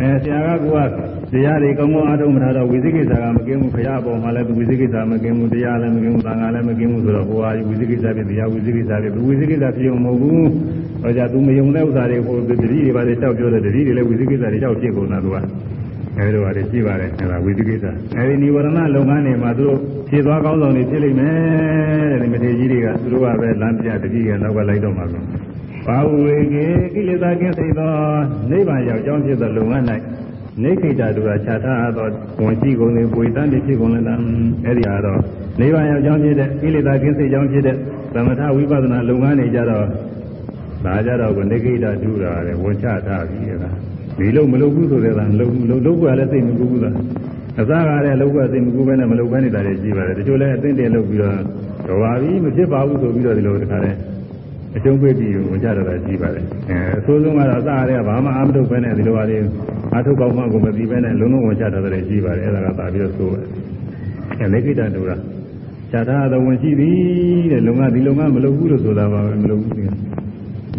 အဲဆရာကက တရားတွေကောင်းကောင်းအားထုတ်မထားတော့ဝိသိကိစ္စကမကင်းဘူးခရအပေါ်မှာလည်းဝိသိကိစ္စမကင်းဘူးတရားလည်းမကင်းဘူးသံဃာလည်းမကင်းဘူးဆိုတော့ဟိုဟာဝိသိကိစ္စဖြစ်တရားဝိသိကိစ္စဖြစ်ဝိသိကိစ္စဖြစ်အောင်မဟုတ်ဘူးဟောကြသူမယုံတဲ့ဥစ္စာတွေဟိုတတိတွေပါလေတောက်ပြောတဲ့တတိတွေလည်းဝိသိကိစ္စတွေတောက်ဖြစ်ကုန်တာသူကအဲဒီလိုပါလေရှိပါတယ်အဲဒါဝိသိကိစ္စအဲဒီនិဝရဏလုပ်ငန်းတွေမှာသူတို့ဖြည့်သွားကောင်းဆောင်တွေဖြစ်လိမ့်မယ်တဲ့ဒီမထေကြီးတွေကသူတို့ကပဲလမ်းပြတတိကနောက်ကလိုက်တော့မှာဆိုဘာဝေကေကိလေသာကင်းစိတ်သောနိဗ္ဗာန်ရောက်ကြောင်းဖြစ်သောလုံငန်း၌ နေခိတတူရာခြားထားသောဝန်ရှိကုန်လေပွေတန်းတိဖြစ်ကုန်လေလားအဲ့ဒီဟာတော့နိဗ္ဗာန်ရောက်ကြောင်းဖြစ်တဲ့ကိလေသာကင်းစိတ်ကြောင်းဖြစ်တဲ့သမထဝိပဿနာလုံငန်းနေကြတော့ဒါကြတော့ကနေခိတတူရာတဲ့ဝန်ချထားပြီအဲ့ဒါဒီလုံးမလုပ်ဘူးဆိုတဲ့ကလုံလုံလုပ်ကလည်းစိတ်မကူဘူးသာအစားကားတဲ့လုပ်ကစိတ်မကူဘဲနဲ့မလုပ်ဘဲနေတာတွေရှိပါတယ်တချို့လည်းအသိတင်လုပ်ပြီးတော့တော်ပါပြီမဖြစ်ပါဘူးဆိုပြီးတော့ဒီလိုတခါတည်း အကျုံးပေးပြီးဝင်ကြတော့တာရှိပါတယ်အဲအဆိုးဆုံးကတော့အစားရတဲ့ဘာမှအာမထုတ်ပဲနဲ့ဒီလိုပါလေအာထုတ်ကောင်းမှကိုမပြီးပဲနဲ့လုံးလုံးဝင်ကြတော့တယ်ရှိပါတယ်အဲဒါကသာပြီးတော့ဆိုပါတယ်အဲလေခိတတူရာခြားထားတော်ဝင်ရှိသည်တဲ့လုံကဒီလုံကမလုပ်ဘူးလို့ဆိုတာပါပဲမလုပ်ဘူး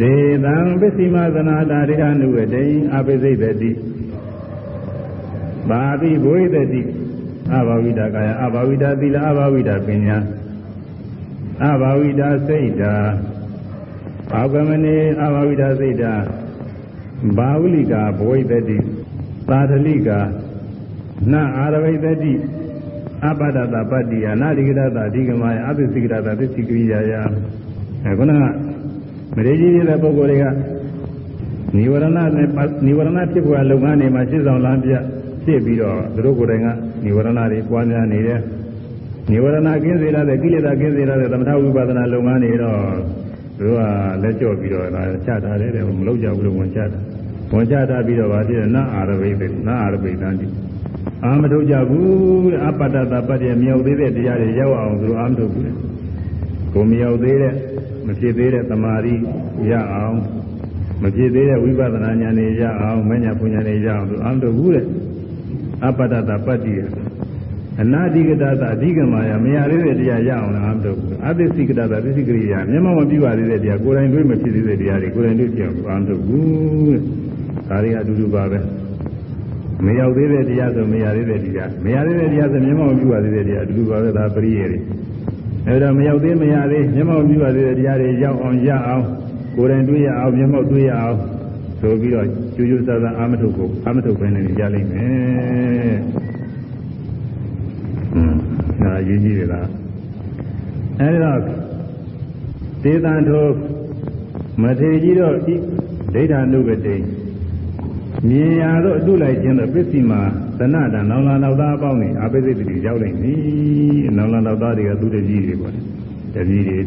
ဒေသံပစ္စည်းမသနာတာရိအနုဝတေအပိစိတ်တိဘာပိဘွေတတိအဘာဝိတာကာယအဘာဝိတာသီလအဘာဝိတာပညာအဘာဝိတာစိတ်တာ ဘာဝမနေအဘဝိဒစိတ်တာဘာဝလိကာဘဝိတ္တိသာဓလိကာနာအာရဝိတ္တိအပဒတပတ္တိယနာတိကရတအဓိကမယအပစ္စည်းကရတပစ္စည်းကရိယာယအခုနကမရေကြီးတဲ့ပုဂ္ဂိုလ်တွေကနိဝရဏနဲ့နိဝရဏဖြစ်ပေါ်လုပ်ငန်းတွေမှာရှင်းဆောင်လမ်းပြဖြစ်ပြီးတော့သူတို့ကိုယ်တိုင်ကနိဝရဏတွေပွားများနေတယ်နိဝရဏကင်းစေရတဲ့ကိလေသာကင်းစေရတဲ့သမထဝိပဿနာလုပ်ငန်းတွေတော့ သူကလက်ကြော့ပြီးတော့ဒါချထားတယ်တဲ့မလုပ်ကြဘူးလို့ဝန်ချတာဝန်ချထားပြီးတော့ဗာပြည့်နအာရဝိသေနအာရဝိသံတိအာမထုတ်ကြဘူးတဲ့အပတ္တတပတ္တမြောက်သေးတဲ့တရားတွေရောက်အောင်သူတို့အာမထုတ်ဘူးကိုမြောက်သေးတဲ့မဖြစ်သေးတဲ့တမာရီရအောင်မဖြစ်သေးတဲ့ဝိပဿနာဉာဏ်တွေရအောင်မဉ္ဇဏ်ပူဉ္ဇဏ်တွေရအောင်သူအာမထုတ်ဘူးတဲ့အပတ္တတပတ္တိယ အနာတိကတသအဓိကမာယမရသေးတဲ့တရားရအောင်လားမလုပ်ဘူးအသစ္စိကတသသစ္စိကရိယာမျက်မှောက်မပြပါသေးတဲ့တရားကိုယ်တိုင်တွေ့မဖြစ်သေးတဲ့တရားတွေကိုယ်တိုင်တွေ့ပြအောင်မလုပ်ဘူးဒါတွေအတူတူပါပဲမရောက်သေးတဲ့တရားဆိုမရသေးတဲ့တရားမရသေးတဲ့တရားဆိုမျက်မှောက်မပြပါသေးတဲ့တရားအတူတူပါပဲဒါပရိယေတွေအဲဒါမရောက်သေးမရသေးမျက်မှောက်မပြပါသေးတဲ့တရားတွေရောက်အောင်ရအောင်ကိုယ်တိုင်တွေ့ရအောင်မျက်မှောက်တွေ့ရအောင်ဆိုပြီးတော့ကျူးကျူးဆာဆာအာမထုတ်ကိုအာမထုတ်ပဲနဲ့ရလိမ့်မယ်။ ဟွန်းဒါရေးကြည့်ရလား။အဲဒီတော့သေတံထိုမထေကြီးတော့ဤဒိဋ္ဌာနုပတိမြင်ရတော့အတုလိုက်ခြင်းတော့ပစ္စည်းမှာသနတံနောင်လာနောက်သားအပေါင်းနေအပိစိတ်တိရောက်နိုင်ပြီ။နောင်လာနောက်သားတွေကသူတကြီးတွေပေါ့။တကြီးတွေ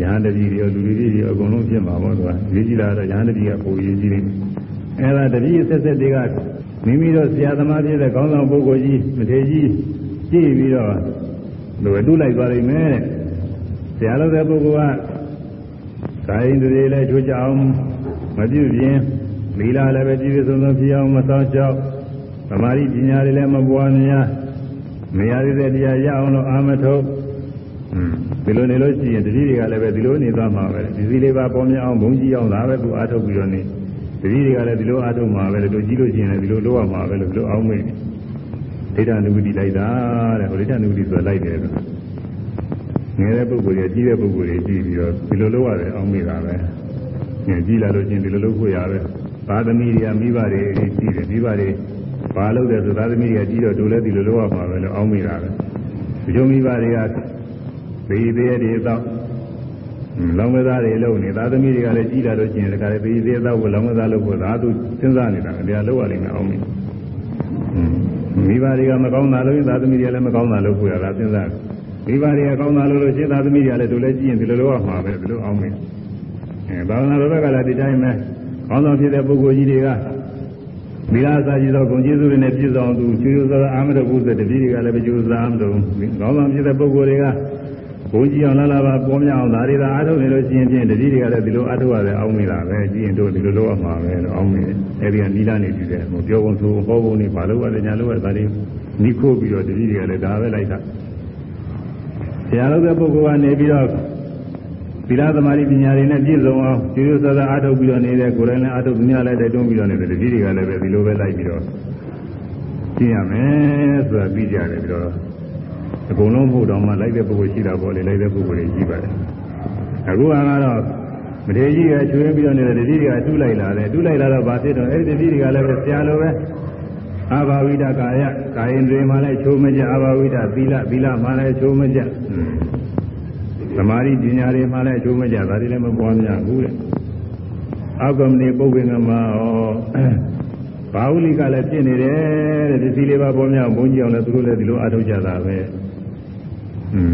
ရဟန်းတကြီးတွေလူတွေတွေအကုန်လုံးဖြစ်မှာပေါ့ကွာ။ရေးကြည့်လာတော့ရဟန်းတကြီးကပုံရေးကြည့်လိုက်။အဲဒါတကြီးဆက်ဆက်တွေကမိမိတို့ဆရာသမားဖြစ်တဲ့ကောင်းဆောင်ပုဂ္ဂိုလ်ကြီးမထေကြီး ကြည့်ပြီးတော့လူအတုလိုက်သွားနိုင်မယ်တဲ့ဆရာတော်တဲ့ပုဂ္ဂိုလ်ကကာယိန္ဒြေလည်းချိုးကြအောင်မပြုပြင်လီလာလည်းပဲကြည့်ပြဆုံးဆုံးဖြစ်အောင်မဆောင်ကြောက်သမာဓိပညာတွေလည်းမပွားများမရသေးတဲ့တရားရအောင်လို့အာမထုတ်ဒီလိုနေလို့ရှိရင်တတိတွေကလည်းပဲဒီလိုနေသွားမှာပဲဒီစီလေးပါပေါ်များအောင်ဘုံကြီးအောင်ဒါပဲသူအာထုတ်ပြီးတော့နေတတိတွေကလည်းဒီလိုအာထုတ်မှာပဲလို့ကြည့်လို့ရှိရင်လည်းဒီလိုလုပ်ရမှာပဲလို့ဒီလိုအောင်မေ့ ဒိဋ္ဌနုပတိလိုက်တာတဲ့ဟိုဒိဋ္ဌနုပတိဆိုတာလိုက်တယ်ဆိုငယ်တဲ့ပုဂ္ဂိုလ်ရဲ့ကြီးတဲ့ပုဂ္ဂိုလ်တွေကြည့်ပြီးတော့ဒီလိုလုပ်ရတယ်အောင်မေ့တာပဲငယ်ကြီးလာလို့ချင်းဒီလိုလုပ်ဖို့ရပဲသာသမီတွေကမိဘတွေကြီးတယ်မိဘတွေဘာလုပ်တယ်ဆိုသာသမီတွေကကြီးတော့တို့လည်းဒီလိုလုပ်ရမှာပဲလို့အောင်မေ့တာပဲဒီလိုမိဘတွေကဘေးသေးတွေတော့လောင်ကစားတွေလုပ်နေသာသမီတွေကလည်းကြီးလာလို့ချင်းတခါလေဘေးသေးတော့လောင်ကစားလုပ်ဖို့သာသူစဉ်းစားနေတာတရားလုပ်ရလိမ့်မယ်အောင်မေ့ မိဘတွေကမကောင်းတာလို့သာသမီတွေကလည်းမကောင်းတာလို့ပြောရတာစဉ်းစားမိဘတွေကကောင်းတာလို့လို့ရှင်းသာသမီတွေကလည်းတို့လည်းကြည့်ရင်ဒီလိုလိုရမှာပဲဒီလိုအောင်မယ်အဲဘာဝနာတော်ဘက်ကလည်းဒီတိုင်းပဲကောင်းဆောင်ဖြစ်တဲ့ပုဂ္ဂိုလ်ကြီးတွေကမိလားစာကြည့်တော့ဂုဏ်ကျေးဇူးတွေနဲ့ပြည့်စုံသူချွေးစားအာမရဘုဇတတိတွေကလည်းပဲကျိုးစားအာမတော်ကောင်းဆောင်ဖြစ်တဲ့ပုဂ္ဂိုလ်တွေက ဘုန်းကြီးအောင်လာလာပါပေါ်များအောင်ဒါတွေသာအားထုတ်နေလို့ရှိရင်ဖြင့်တတိတွေကလည်းဒီလိုအားထုတ်ရတယ်အောင်းမိတာပဲကြည့်ရင်တို့ဒီလိုလုပ်ရမှာပဲလို့အောင်းမိတယ်အဲဒီကနီလာနေပြီးတယ်ဟိုပြောကုန်ဆိုဟောကုန်နေဘာလို့ရလဲညာလို့ရဒါတွေနိခိုးပြီးတော့တတိတွေကလည်းဒါပဲလိုက်တာဆရာတော်တဲ့ပုဂ္ဂိုလ်ကနေပြီးတော့သီလသမာဓိပညာတွေနဲ့ပြည့်စုံအောင်ကျေးဇူးသာသာအားထုတ်ပြီးတော့နေတဲ့ကိုယ်တိုင်လည်းအားထုတ်မြလည်းတိုက်တွန်းပြီးတော့နေတဲ့တတိတွေကလည်းပဲဒီလိုပဲလိုက်ပြီးတော့ကြည့်ရမယ်ဆိုတာပြီးကြတယ်ပြီးတော့ အကုန်လုံးမဟုတ်တော့မှလိုက်တဲ့ပုဂ္ဂိုလ်ရှိတာပေါ့လေလိုက်တဲ့ပုဂ္ဂိုလ်တွေရှိပါတယ်အခုကတော့မထေကြီးကချွေးပြီးတော့နေတဲ့တတိတွေကတူးလိုက်လာတယ်တူးလိုက်လာတော့ဘာဖြစ်တော့အဲ့ဒီတတိတွေကလည်းဆရာလိုပဲအာဘာဝိဒကာယကာယင်တွေမှလည်းချိုးမကြအာဘာဝိဒသီလသီလမှလည်းချိုးမကြသမာဓိပညာတွေမှလည်းချိုးမကြဒါတွေလည်းမပွားများဘူးတဲ့အောက်ကမနေပုပ္ပင်ကမဩဘာဝလိကလည်းဖြစ်နေတယ်တဲ့ဒီစီလေးပါပေါ်များဘုန်းကြီးအောင်လည်းသူတို့လည်းဒီလိုအထုတ်ကြတာပဲอืม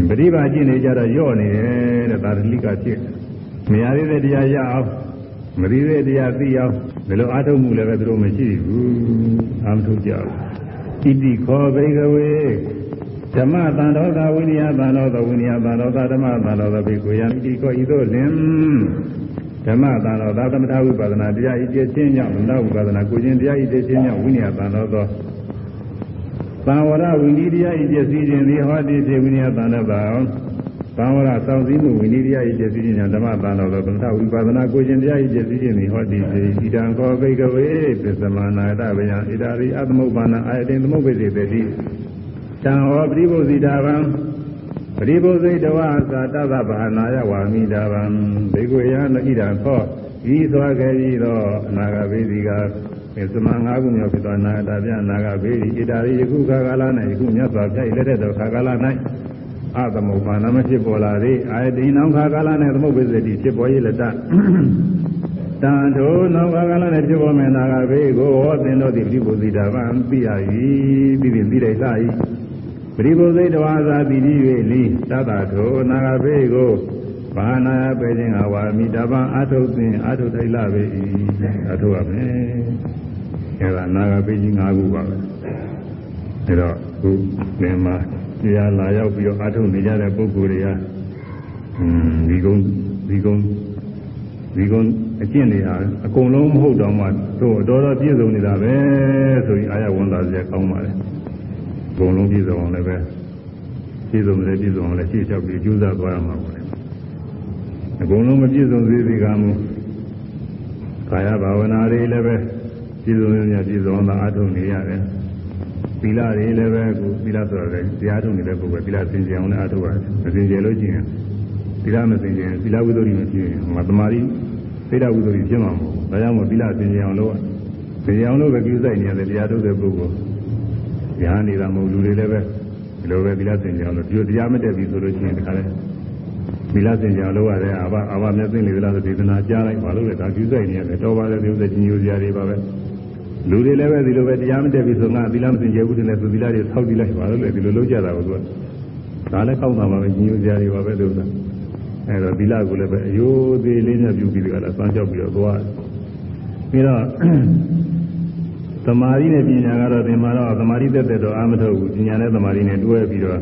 ပရိပါကျင့်နေကြတော့ညော့နေတယ်တဲ့ဒါရလိကဖြစ်မရသေးတဲ့တရားရအောင်မရသေးတဲ့တရားသိအောင်ဒီလိုအထုတ်မှုလည်းပဲသူတို့မရှိဘူးအာမထုတ်ကြဘူးဣတိခောဘိကဝေဓမ္မတန်တော်သာဝိနည်းတန်တော်သာဝိနည်းတန်တော်သာဓမ္မတန်တော်သာဘိကိုယံဣတိခောဤသို့လင်ဓမ္မတန်တော်သာသမထဝိပဒနာတရားဤတည်ခြင်းကြောင့်သမထဝိပဒနာကိုခြင်းတရားဤတည်ခြင်းကြောင့်ဝိနည်းတန်တော်သော သံဝရဝိနည်းတရားဤတည်ခြင်းသည်ဟောတိဖြစ်ဝိနည်းတန်တော်သာသံဝရစောင့်စည်းမှုဝိနည်းတရားဤတည်ခြင်းကြောင့်ဓမ္မတန်တော်သောသမထဝိပဒနာကိုခြင်းတရားဤတည်ခြင်းသည်ဟောတိဖြစ်ဣဒံခောဘိကဝေပစ္စမနာတဗယံဣဒာရိအသမုပ္ပါဏအာယတိသမုပ္ပေတိတိတံဟောပရိဘုဇိတာဗံပရိဘုဇိတဝါသာတသဗ္ဗနာယဝါမိတာဗံဘေကွေယနဣဒံခောဤသောကေဤသောအနာဂဘေဒီက မေသမငါးခုမြောက်ဖြစ်သောနာတာပြနာဂဘေဒီဣတာရိယခုခါကာလ၌ယခုမြတ်စွာဘုရားလက်ထက်တော်ခါကာလ၌အသမုပ္ပါဏမဖြစ်ပေါ်လာသည်အာယတိနောင်ခါကာလ၌သမုပ္ပေစတိဖြစ်ပေါ်ရလက်တတန်ထိုနောင်ခါကာလ၌ဖြစ်ပေါ်မယ်နာဂဘေကိုဟောသင်တို့သည်ပရိဘုဇိတာဗံသိရ၏ပြီးပြီးသိလိုက်လာ၏ပရိဘုဇိတဝါသာတိတိ၍လီသတ္တထိုနာဂဘေကို ဘာနာယပဲခြင်းအဝါမိတပံအာထုသင်အာထုထိုက်လာပေ၏အထုရမယ်အဲဒါနာဂဘေကြီး၅ခုပါပဲအဲတော့ခုဒီမှာတရားလာရောက်ပြီးတော့အာထုနေကြတဲ့ပုဂ္ဂိုလ်တွေဟာอืมဒီကုန်းဒီကုန်းဒီကုန်းအကျင့်တွေဟာအကုန်လုံးမဟုတ်တော့မှတို့တော်တော်ပြည့်စုံနေတာပဲဆိုရင်အာရဝန်သားစရာကောင်းပါလေအကုန်လုံးပြည့်စုံအောင်လည်းပဲပြည့်စုံတယ်ပြည့်စုံအောင်လည်းရှေ့လျှောက်ပြီးကြိုးစားသွားရမှာပါလေ အကုန်လုံးမပြည့်စုံသေးသေးကမူကာယဘာဝနာတွေလည်းပဲပြည့်စုံရပြည့်စုံအောင်အားထုတ်နေရတယ်သီလတွေလည်းပဲအခုသီလဆိုတော့လည်းတရားထုတ်နေတဲ့ပုဂ္ဂိုလ်သီလစင်ကြယ်အောင်လည်းအားထုတ်ရတယ်မစင်ကြယ်လို့ရှိရင်သီလမစင်ကြယ်သီလဝိသုဒ္ဓိမဖြစ်ရင်ငါတမာရီသိဒဝိသုဒ္ဓိဖြစ်မှာမဟုတ်ဘူးဒါကြောင့်မို့သီလစင်ကြယ်အောင်လို့စင်ကြယ်အောင်လို့ပဲကြိုးစားနေရတယ်တရားထုတ်တဲ့ပုဂ္ဂိုလ်ညာနေတာမဟုတ်လူတွေလည်းပဲဒီလိုပဲသီလစင်ကြယ်အောင်လို့ဒီလိုတရားမတက်ပြီဆိုလို့ရှိရင်တခါလဲ သီလစင်ကြယ်အောင်လုပ်ရတယ်အာဘအာဘမျက်သိလေသလားဆိုဒေသနာကြားလိုက်ပါလို့လေဒါကြိုးစားနေရတယ်တော်ပါတယ်ဒီဥစ္စာကြီးညိုစရာတွေပါပဲလူတွေလည်းပဲဒီလိုပဲတရားမတက်ပြီဆိုငါသီလမစင်ကြယ်ဘူးတဲ့ဆိုသီလတွေဆောက်ကြည့်လိုက်ပါလို့လေဒီလိုလုပ်ကြတာကိုသူကဒါလည်းကောင်းတာပါပဲကြီးညိုစရာတွေပါပဲလို့ဆိုတာအဲတော့သီလကိုလည်းပဲအယိုးသေးလေးနဲ့ပြုပြီးကြတာစမ်းကြောက်ပြီးတော့သွားပြီးတော့သမာဓိနဲ့ပညာကတော့ဒီမှာတော့သမာဓိသက်သက်တော့အာမထုတ်ဘူးပညာနဲ့သမာဓိနဲ့တွဲပြီးတော့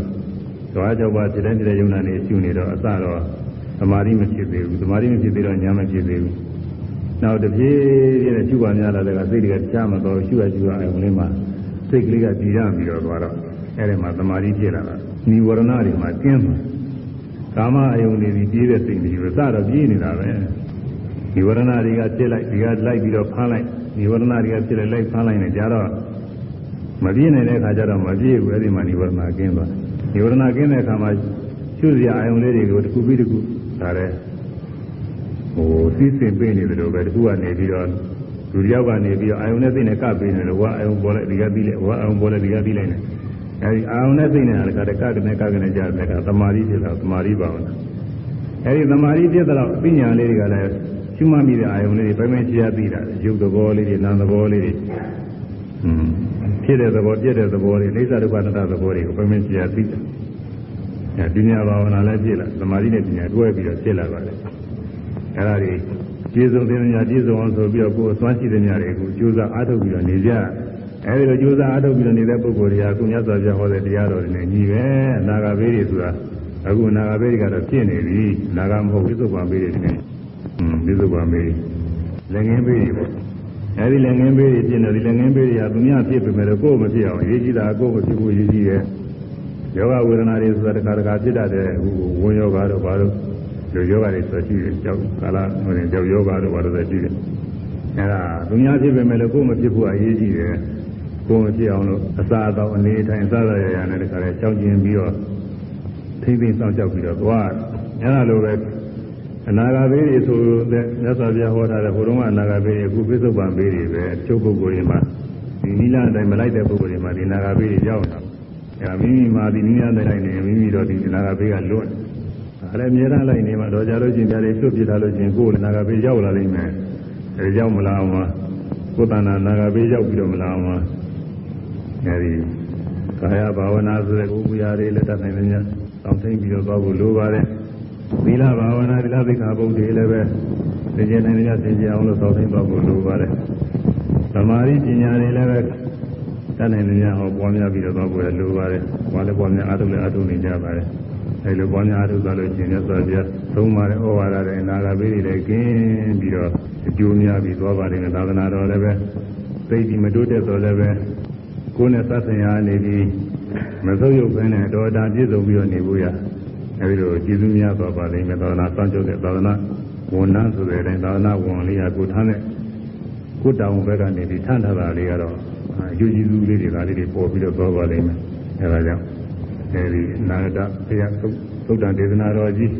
ဓဝါကြောက်ပါဖြစ်တဲ့ဖြစ်တဲ့ယုံနာနေရှုနေတော့အစတော့သမာဓိမဖြစ်သေးဘူးသမာဓိမဖြစ်သေးတော့ညာမဖြစ်သေးဘူးနောက်တပြေးပြေးနဲ့ရှုပါများလာတဲ့ကစိတ်တွေကကြားမတော့ရှုရရှုရအောင်လေးမှာစိတ်ကလေးကကြည်ရပြီးတော့သွားတော့အဲဒီမှာသမာဓိဖြစ်လာတာနိဝရဏတွေမှာကျင်းမှာကာမအယုန်တွေဒီပြေးတဲ့စိတ်တွေစတော့ပြေးနေတာပဲနိဝရဏတွေကဖြစ်လိုက်ဒီကလိုက်ပြီးတော့ဖမ်းလိုက်နိဝရဏတွေကဖြစ်လိုက်လိုက်ဖမ်းလိုက်နေကြတော့မပြေးနိုင်တဲ့အခါကျတော့မပြေးဘူးအဲဒီမှာနိဝရဏကင်းသွားနိ ဝရဏကင်းတဲ့အခါမှာရှုစရာအယုန်လေးတွေကိုတစ်ခုပြီးတစ်ခုဒါတဲ့ဟိုသိစင်ပေးနေတယ်လို့ပဲတစ်ခုကနေပြီးတော့လူတယောက်ကနေပြီးတော့အာယုန်နဲ့သိနေကပ်ပေးနေတယ်ဝါအာယုန်ပေါ်လိုက်ဒီကပြီးလိုက်ဝါအာယုန်ပေါ်လိုက်ဒီကပြီးလိုက်နေအဲဒီအာယုန်နဲ့သိနေတာကတည်းကကနဲ့ကကနေကြတဲ့ကသမာဓိဖြစ်လာသမာဓိပါဝနာအဲဒီသမာဓိဖြစ်တော့ပညာလေးတွေကလည်းရှုမှတ်မိတဲ့အာယုန်လေးတွေပိုင်းပိုင်းခြားသိတာရုပ်သဘောလေးတွေနာမ်သဘောလေးတွေอืม ဖြစ်တဲ့သဘောပြည့်တဲ့သဘောတွေအိဋ္ဌဒုက္ခအနတ္တသဘောတွေကိုပိုင်းပိုင်းခြားသိတယ်အဲပညာဘာဝနာလည်းဖြစ်လာသမာဓိနဲ့ပညာတွဲပြီးတော့ဖြစ်လာပါတယ်အဲဒါတွေကျေစုံတဲ့ညာကျေစုံအောင်ဆိုပြီးတော့ကိုယ်အစွမ်းရှိတဲ့ညာတွေကိုကြိုးစားအားထုတ်ပြီးတော့နေကြအဲဒီလိုကြိုးစားအားထုတ်ပြီးတော့နေတဲ့ပုဂ္ဂိုလ်တွေကခုမြတ်စွာဘုရားဟောတဲ့တရားတော်တွေနဲ့ညီပဲအနာဂါဘေးတွေဆိုတာအခုအနာဂါဘေးတွေကတော့ဖြစ်နေပြီအနာဂါမဟုတ်ဝိသုဘဘေးတွေနဲ့อืมဝိသုဘဘေးလက်ငင်းဘေးတွေပေါ့ အဲဒီလက်ငင်းဘေးတွေဖြစ်နေဒီလက်ငင်းဘေးတွေကသူများဖြစ်ပေမဲ့ကိုယ်မဖြစ်အောင်ရေးကြည့်တာကိုယ်မဖြစ်ဘူးရေးကြည့်ရဲ့ယောဂဝေဒနာတွေဆိုတာတခါတခါဖြစ်တတ်တယ်ဟိုဝန်ယောဂါတော့ဘာလို့လူယောဂတွေဆိုရှိတယ်ကြောက်ကာလဟိုရင်ကြောက်ယောဂတော့ဘာလို့ဆိုရှိတယ်အဲဒါသူများဖြစ်ပေမဲ့လည်းကိုယ်မဖြစ်ဘူးအရေးကြီးတယ်ကိုယ်မဖြစ်အောင်လို့အစာအသောက်အနေထိုင်စားရရရနဲ့တခါလဲကြောက်ကျင်ပြီးတော့ထိမ့်သိမ်းစောင့်ကြောက်ပြီးတော့သွားအဲဒါလိုပဲ အနာဂါဘေးတွေဆိုတဲ့မြတ်စွာဘုရားဟောထားတဲ့ဟိုတုန်းကအနာဂါဘေးတွေအခုပြစ္ဆုတ်ပံဘေးတွေပဲချုပ်ပုဂ္ဂိုလ်တွေမှာဒီနိလအတိုင်းမလိုက်တဲ့ပုဂ္ဂိုလ်တွေမှာဒီနာဂါဘေးတွေရောက်တာအဲမိမိမှာဒီနိလအတိုင်းနေမိမိတော့ဒီနာဂါဘေးကလွတ်အဲလည်းအများအားလိုက်နေမှာတော့ကြလို့ချင်းတရားတွေလွတ်ပြထားလို့ချင်းကိုယ်နာဂါဘေးရောက်လာလိမ့်မယ်အဲကြောင့်မလားမှာကိုယ်တဏ္ဍာနာဂဘေးရောက်ပြီးတော့မလားမှာအဲဒီကာယဘာဝနာဆိုတဲ့ဥပ္ပယာတွေလက်တတ်နိုင်တယ်ညတောင်းသိပြီးတော့သွားဖို့လိုပါတယ် သီလဘာဝနာသီလသိက္ခာပုဒ်တွေလည်းပဲသိကျင်နိုင်ကြသိကျင်အောင်လို့တောင်းသိသွားဖို့လိုပါတယ်သမာဓိပညာတွေလည်းပဲတတ်နိုင်တယ်ညဟောပွားများပြီးတော့သွားဖို့လိုပါတယ်ပွားလည်းပွားများအားထုတ်လည်းအားထုတ်နေကြပါတယ်အဲလိုပွားများအားထုတ်သွားလို့ရှင်မြတ်စွာဘုရားသုံးပါတယ်ဩဝါဒတွေနာဂဘေးတွေလည်းကင်းပြီးတော့အကျိုးများပြီးသွားပါတယ်သာသနာတော်လည်းပဲသိပြီးမတိုးတက်တော့လည်းပဲကိုယ်နဲ့သတ်ဆင်ရနေပြီးမဆုပ်ယုပ်ပဲနဲ့တော်တာပြည့်စုံပြီးတော့နေဖို့ရ အဲဒီလိုကျေးဇူးများသွားပါလိမ့်မယ်သာသနာစောင့်ကြတဲ့သာသနာဝန်ထမ်းဆိုတဲ့အတိုင်းသာသနာဝန်လေးကကိုထားတဲ့ကိုတောင်ဘက်ကနေပြီးထမ်းထားတာလေးကတော့အကျိုးကျေးဇူးလေးတွေကလေးတွေပေါ်ပြီးတော့သွားပါလိမ့်မယ်အဲဒါကြောင့်အဲဒီနာဂတဘုရားသုဒ္ဓဒေသနာတော်ကြီး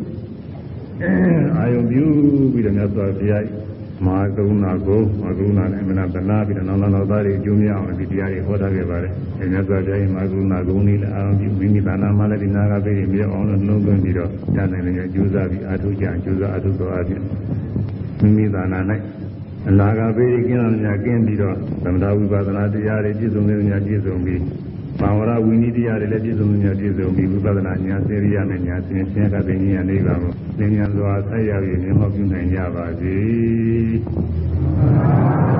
အာယုံပြုပြီးတော့မြတ်စွာဘုရား မဟာကရုဏာကိုမဟာကရုဏာနဲ့အမှန်တနာပြီးတော့နောက်နောက်သားတွေအကျိုးများအောင်ဒီတရားတွေဟောထားခဲ့ပါတယ်။အဲမြတ်စွာဘုရားရဲ့မဟာကရုဏာဂုဏ်လေးလည်းအာရုံပြုမိမိသာနာမှလည်းဒီနာဂပေတွေမြောက်အောင်လို့နှလုံးသွင်းပြီးတော့ဉာဏ်နဲ့လည်းကြိုးစားပြီးအားထုတ်ကြကြိုးစားအားထုတ်တော်အပြင်မိမိသာနာ၌အနာဂါပေကင်းအောင်များကင်းပြီးတော့သမထဝိပဿနာတရားတွေပြည့်စုံတဲ့များပြည့်စုံပြီး ဘာဝရဝိနည်းတရားတွေလည်းပြည့်စုံတဲ့များပြည့်စုံပြီးဝိပဿနာဉာဏ်စေရိယနဲ့ဉာဏ်စဉ်ဆင်းရဲတဲ့ဉာဏ်နိဗ္ဗာန်ကိုသင်ညာစွာဆက်ရပြီးမြတ်ဟောပြုနိုင်ကြပါစေ။